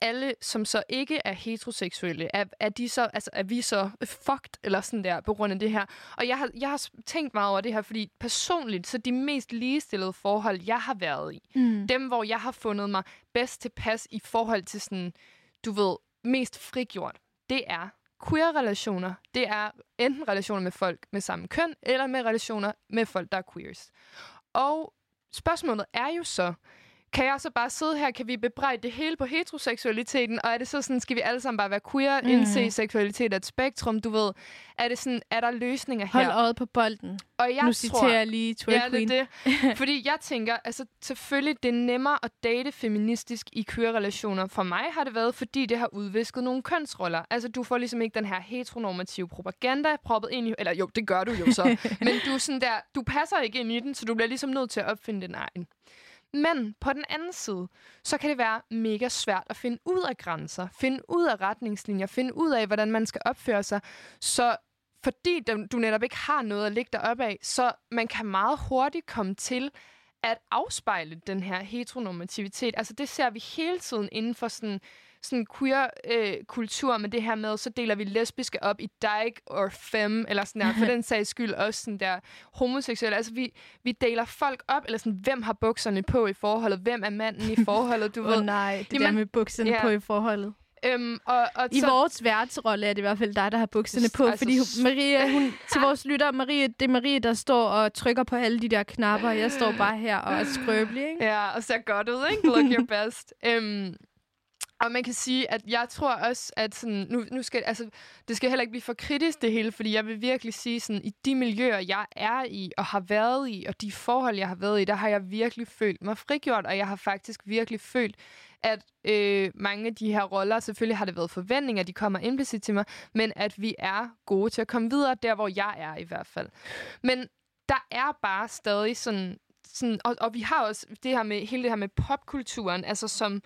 alle, som så ikke er heteroseksuelle, er, er, de så, altså, er vi så fucked, eller sådan der, på grund af det her? Og jeg har, jeg har tænkt meget over det her, fordi personligt, så de mest ligestillede forhold, jeg har været i, Mm. dem, hvor jeg har fundet mig bedst tilpas i forhold til sådan, du ved, mest frigjort, det er queer-relationer. Det er enten relationer med folk med samme køn, eller med relationer med folk, der er queers. Og spørgsmålet er jo så, kan jeg så bare sidde her, kan vi bebrejde det hele på heteroseksualiteten, og er det så sådan, skal vi alle sammen bare være queer, mm. indse seksualitet er et spektrum, du ved? Er det sådan, er der løsninger her? Hold øjet på bolden. og jeg nu tror, citerer jeg lige Twerk Ja, Queen. det er det. Fordi jeg tænker, altså selvfølgelig, det er nemmere at date feministisk i queer-relationer. For mig har det været, fordi det har udvisket nogle kønsroller. Altså, du får ligesom ikke den her heteronormative propaganda proppet ind i... Eller jo, det gør du jo så. men du sådan der, du passer ikke ind i den, så du bliver ligesom nødt til at opfinde din egen. Men på den anden side, så kan det være mega svært at finde ud af grænser, finde ud af retningslinjer, finde ud af, hvordan man skal opføre sig. Så fordi du netop ikke har noget at ligge dig op af, så man kan meget hurtigt komme til at afspejle den her heteronormativitet. Altså det ser vi hele tiden inden for sådan, sådan queer-kultur med det her med, så deler vi lesbiske op i dyke og femme, eller sådan der, for den sags skyld også sådan der homoseksuelle. Altså vi, vi deler folk op, eller sådan, hvem har bukserne på i forholdet, hvem er manden i forholdet, du Åh ved. oh, nej, det Jamen, der med bukserne ja. på i forholdet. Øhm, og, og I så, vores værtsrolle er det i hvert fald dig, der har bukserne på, altså, fordi hun, Maria, hun, til vores lytter, Marie, det er Marie, der står og trykker på alle de der knapper. Jeg står bare her og er skrøbelig, ikke? Ja, og ser godt ud, ikke? Look your best. øhm, og man kan sige, at jeg tror også, at sådan, nu, nu skal, altså, det skal heller ikke blive for kritisk det hele, fordi jeg vil virkelig sige, sådan, i de miljøer, jeg er i og har været i, og de forhold, jeg har været i, der har jeg virkelig følt mig frigjort, og jeg har faktisk virkelig følt, at øh, mange af de her roller, selvfølgelig har det været forventninger, de kommer implicit til mig, men at vi er gode til at komme videre, der hvor jeg er i hvert fald. Men der er bare stadig sådan, sådan og, og vi har også det her med hele det her med popkulturen, altså som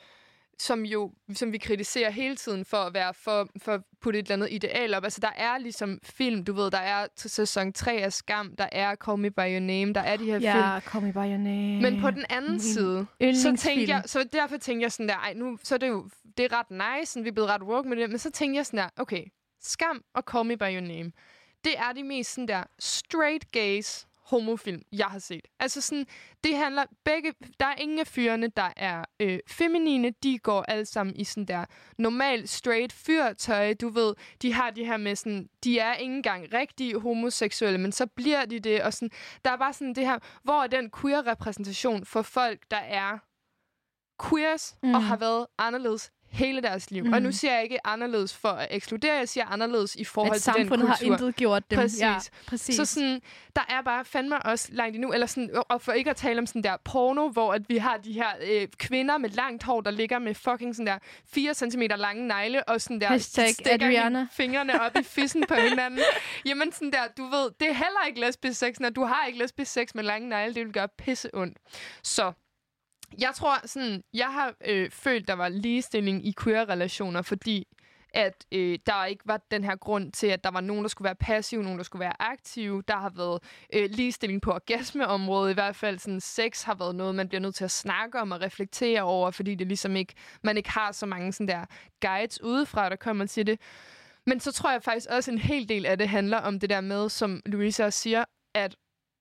som jo som vi kritiserer hele tiden for at være for, for at putte et eller andet ideal op. Altså, der er ligesom film, du ved, der er sæson 3 af Skam, der er Call Me By Your Name, der er de her film. Ja, Call Me By Your Name. Men på den anden Min side, så tænkte jeg, så derfor tænkte jeg sådan der, ej, nu, så er det jo, det er ret nice, sådan, vi er blevet ret woke med det, men så tænkte jeg sådan der, okay, Skam og Call Me By Your Name, det er de mest sådan der straight gaze homofilm, jeg har set. Altså sådan, det handler begge, der er ingen af fyrene, der er øh, feminine, de går alle sammen i sådan der normal straight fyrtøj, du ved, de har de her med sådan, de er ikke engang rigtig homoseksuelle, men så bliver de det, og sådan, der er bare sådan det her, hvor er den queer-repræsentation for folk, der er queers mm. og har været anderledes hele deres liv. Mm. Og nu siger jeg ikke anderledes for at ekskludere, jeg siger anderledes i forhold at til den samfundet kultur. har intet gjort dem. Præcis. Ja, præcis. Så sådan, der er bare fandme også langt endnu, eller sådan, og for ikke at tale om sådan der porno, hvor at vi har de her øh, kvinder med langt hår, der ligger med fucking sådan der 4 cm lange negle, og sådan der Hashtag stikker Adriana. fingrene op i fissen på hinanden. Jamen sådan der, du ved, det er heller ikke lesbisk sex, når du har ikke lesbisk sex med lange negle, det vil gøre pisse ondt. Så jeg tror sådan, jeg har øh, følt, der var ligestilling i queer-relationer, fordi at øh, der ikke var den her grund til, at der var nogen, der skulle være passive, nogen, der skulle være aktive. Der har været øh, ligestilling på orgasmeområdet. I hvert fald sådan, sex har været noget, man bliver nødt til at snakke om og reflektere over, fordi det ligesom ikke, man ikke har så mange sådan der guides udefra, der kommer til det. Men så tror jeg faktisk også, en hel del af det handler om det der med, som Louisa også siger, at,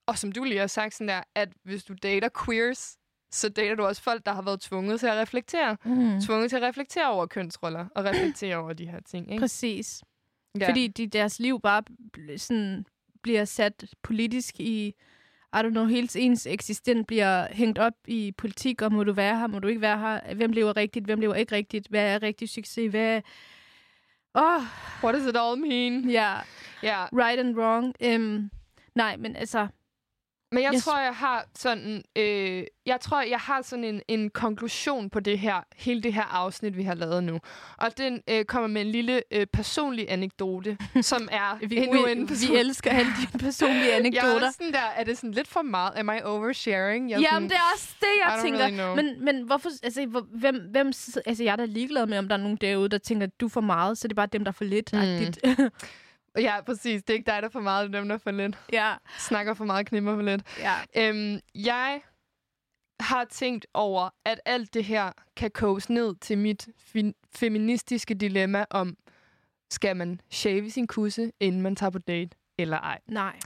og som du lige har sagt, sådan der, at hvis du dater queers, så dater du også folk, der har været tvunget til at reflektere. Mm. Tvunget til at reflektere over kønsroller og reflektere over de her ting. Ikke? Præcis. Ja. Fordi de, deres liv bare sådan, bliver sat politisk i... I don't know, hele ens eksistens bliver hængt op i politik, og må du være her, må du ikke være her, hvem lever rigtigt, hvem lever ikke rigtigt, hvad er rigtig succes, hvad Åh, oh, What does it all mean? ja, Ja, right and wrong. Um, nej, men altså, men jeg Yes. tror, jeg har sådan, øh, jeg tror, jeg har sådan en, en konklusion på det her, hele det her afsnit, vi har lavet nu. Og den øh, kommer med en lille øh, personlig anekdote, som er vi, endnu vi, en vi elsker alle de personlige Jeg er anekdoter. sådan der, er det sådan lidt for meget? Am I oversharing? Jeg Jamen, det er også det, jeg I tænker. really know. men, men hvorfor, altså, hvor, hvem, hvem, altså, jeg er da ligeglad med, om der er nogen derude, der tænker, at du er for meget, så det er bare dem, der er for lidt. Mm. Ja, præcis. Det er ikke dig, der er for meget, det er dem, der er for lidt. ja, Snakker for meget, knipper for lidt. ja. Øhm, jeg har tænkt over, at alt det her kan koges ned til mit feministiske dilemma om, skal man shave sin kusse, inden man tager på date, eller ej. Nej.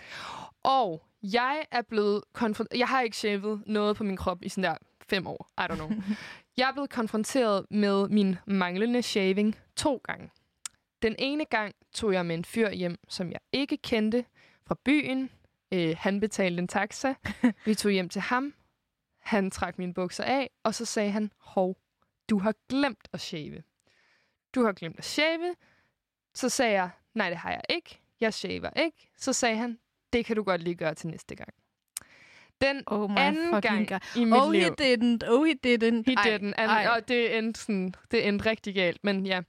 Og jeg er blevet konfronteret... Jeg har ikke shavet noget på min krop i sådan der fem år. I don't know. jeg er blevet konfronteret med min manglende shaving to gange. Den ene gang tog jeg med en fyr hjem, som jeg ikke kendte fra byen. Øh, han betalte en taxa. Vi tog hjem til ham. Han trak mine bukser af, og så sagde han, hov, du har glemt at shave. Du har glemt at shave. Så sagde jeg, nej, det har jeg ikke. Jeg shaver ikke. Så sagde han, det kan du godt lige gøre til næste gang. Den Oh anden gang god. i mit Oh, liv. he didn't. Oh, he didn't. He Ej, didn't. And, ej. og det endte, sådan, det endte rigtig galt, men ja.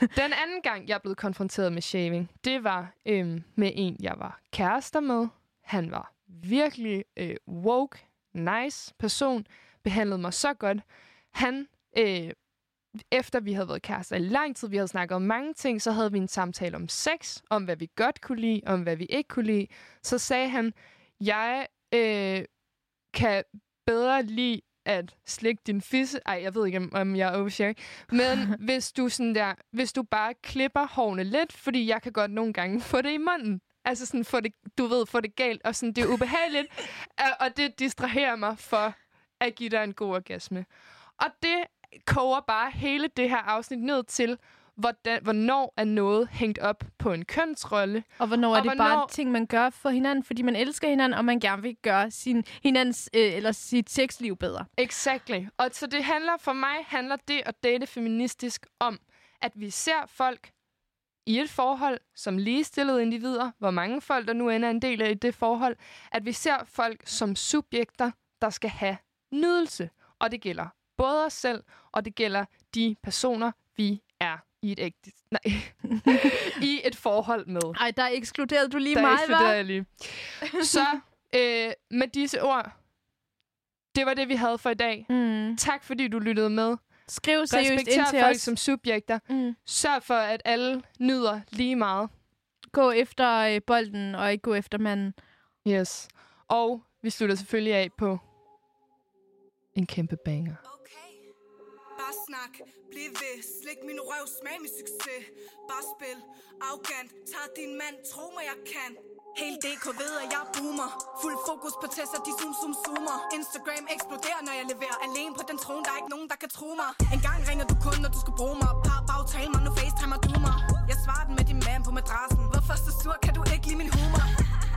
Den anden gang, jeg blev konfronteret med shaving, det var øhm, med en, jeg var kærester med. Han var virkelig øh, woke, nice person, behandlede mig så godt. Han, øh, efter vi havde været kærester i lang tid, vi havde snakket om mange ting, så havde vi en samtale om sex, om hvad vi godt kunne lide, om hvad vi ikke kunne lide. Så sagde han, jeg øh, kan bedre lide at slikke din fisse. Ej, jeg ved ikke, om, jeg er oversharing. Men hvis du sådan der, hvis du bare klipper hårene lidt, fordi jeg kan godt nogle gange få det i munden. Altså sådan, få det, du ved, få det galt, og sådan, det er ubehageligt. og- og det distraherer mig for at give dig en god orgasme. Og det koger bare hele det her afsnit ned til, hvordan, hvornår er noget hængt op på en kønsrolle, Og hvornår er Og det hvornår- bare ting, man gør for hinanden, fordi man elsker hinanden, og man gerne vil gøre sin, hinandens, øh, eller sit sexliv bedre. Exactly. Og så det handler, for mig handler det at date feministisk om, at vi ser folk i et forhold som ligestillede individer, hvor mange folk der nu end er en del af det forhold, at vi ser folk som subjekter, der skal have nydelse. Og det gælder både os selv, og det gælder de personer, vi er i et ægte, nej, i et forhold med. Ej, der ekskluderede du lige Der mig, eksploderer hva'? jeg lige. Så øh, med disse ord, det var det, vi havde for i dag. Mm. Tak fordi du lyttede med. Skriv seriøst ind Respekter til folk os. som subjekter. Mm. Sørg for, at alle nyder lige meget. Gå efter øh, bolden, og ikke gå efter manden. Yes. Og vi slutter selvfølgelig af på en kæmpe banger. Bare snak, bliv ved, slik min røv, smag min succes. Bare spil, arrogant, tag din mand, tro mig jeg kan. Helt DK ved, at jeg boomer. Fuld fokus på Tessa, de zoom zoom zoomer. Instagram eksploderer, når jeg leverer. Alene på den trone, der er ikke nogen, der kan tro mig. En gang ringer du kun, når du skal bruge mig. Par bagtale mig, nu facetimer du mig. Jeg svarer den med din mand på madrassen. Hvorfor så sur, kan du ikke lide min humor?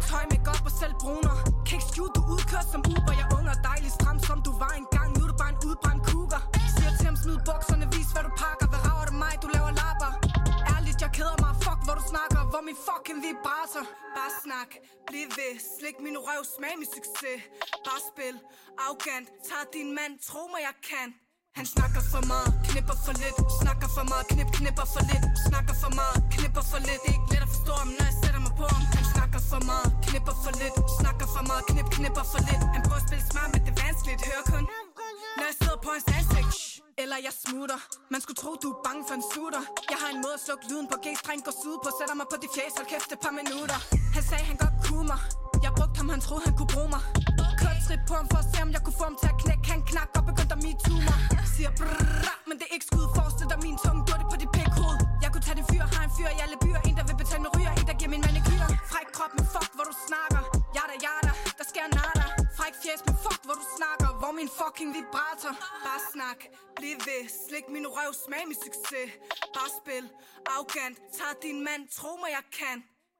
Tøj med godt på selv bruner. Kan ikke skjule, du udkørt som Uber. Jeg unger dejlig stram, som du var engang. Nu er du bare en udbrændt cougar. Siger smid bukserne, vis hvad du pakker. Hvad rager det mig, du laver lapper. Ærligt, jeg keder mig, fuck hvor du snakker. Hvor min fucking vibrator. Bare snak, bliv ved. Slik min røv, smag min succes. Bare spil, arrogant Tag din mand, tro mig jeg kan. Han snakker for meget, knipper for lidt. Snakker for meget, knip, knipper for lidt. Snakker for meget, knipper for lidt. Det er ikke let at forstå ham, når jeg sætter mig på ham. Han snakker for meget, knipper for lidt. Snakker for meget, knip, knipper for lidt. Han prøver at spille smart, men det er vanskeligt. Hør kun, når jeg sidder på hans ansigt Eller jeg smutter. Man skulle tro, du er bange for en sutter Jeg har en måde at slukke lyden på. G-streng går syd på Sætter mig på de fjæs, hold kæft et par minutter. Han sagde, han godt kunne mig. Jeg brugte ham, han troede, han kunne bruge mig. Kørte trip på ham for at se, om jeg kunne få ham til at knække. Han knak og begyndte at metoo mig. Siger brrrr, men det er ikke skud. Forestil dig min tunge, gjorde det på dit pikhoved Jeg kunne tage din fyr, har en fyr i alle byer. En, der vil betale med ryger, en, der giver min manikyr. Fræk krop, men fuck, hvor du snakker. Jada, jada, der sker nada fjes, men fuck, hvor du snakker Hvor min fucking vibrator. Bare snak, bliv ved Slik min røv, smag min succes. Bare spil, arrogant Tag din mand, tro mig jeg kan.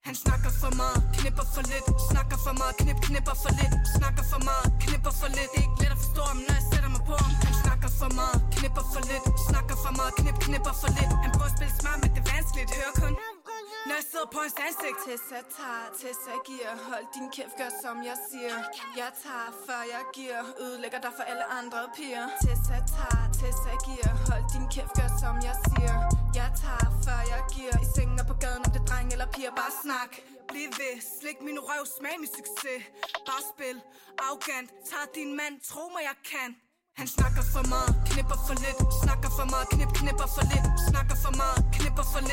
Han snakker for meget, knipper for lidt Snakker for meget, knip, knipper for lidt Snakker for meget, knipper for lidt. Det er ikke let at forstå ham, når jeg sætter mig på ham. Han snakker for meget, knipper for lidt Snakker for meget, knip, knipper for lidt. Han prøver at spille smart, men det er vanskeligt Hør kun, når jeg sidder på hans ansigt. Tessa tager, Tessa giver. Hold din kæft, gør som jeg siger. Jeg tager, før jeg giver. Ødelægger dig for alle andre piger. Tessa tager, Tessa giver. Hold din kæft, gør som jeg siger. Jeg tager, før jeg giver. I sengen og på gaden, om det er dreng eller piger. Bare snak, bliv ved. Slik min røv, smag min succes. Bare spil, arrogant. Tag din mand, tro mig jeg kan. Han snakker for meget, knipper for lidt. Snakker for meget, knip, knipper for lidt. Snakker for meget, knipper for lidt.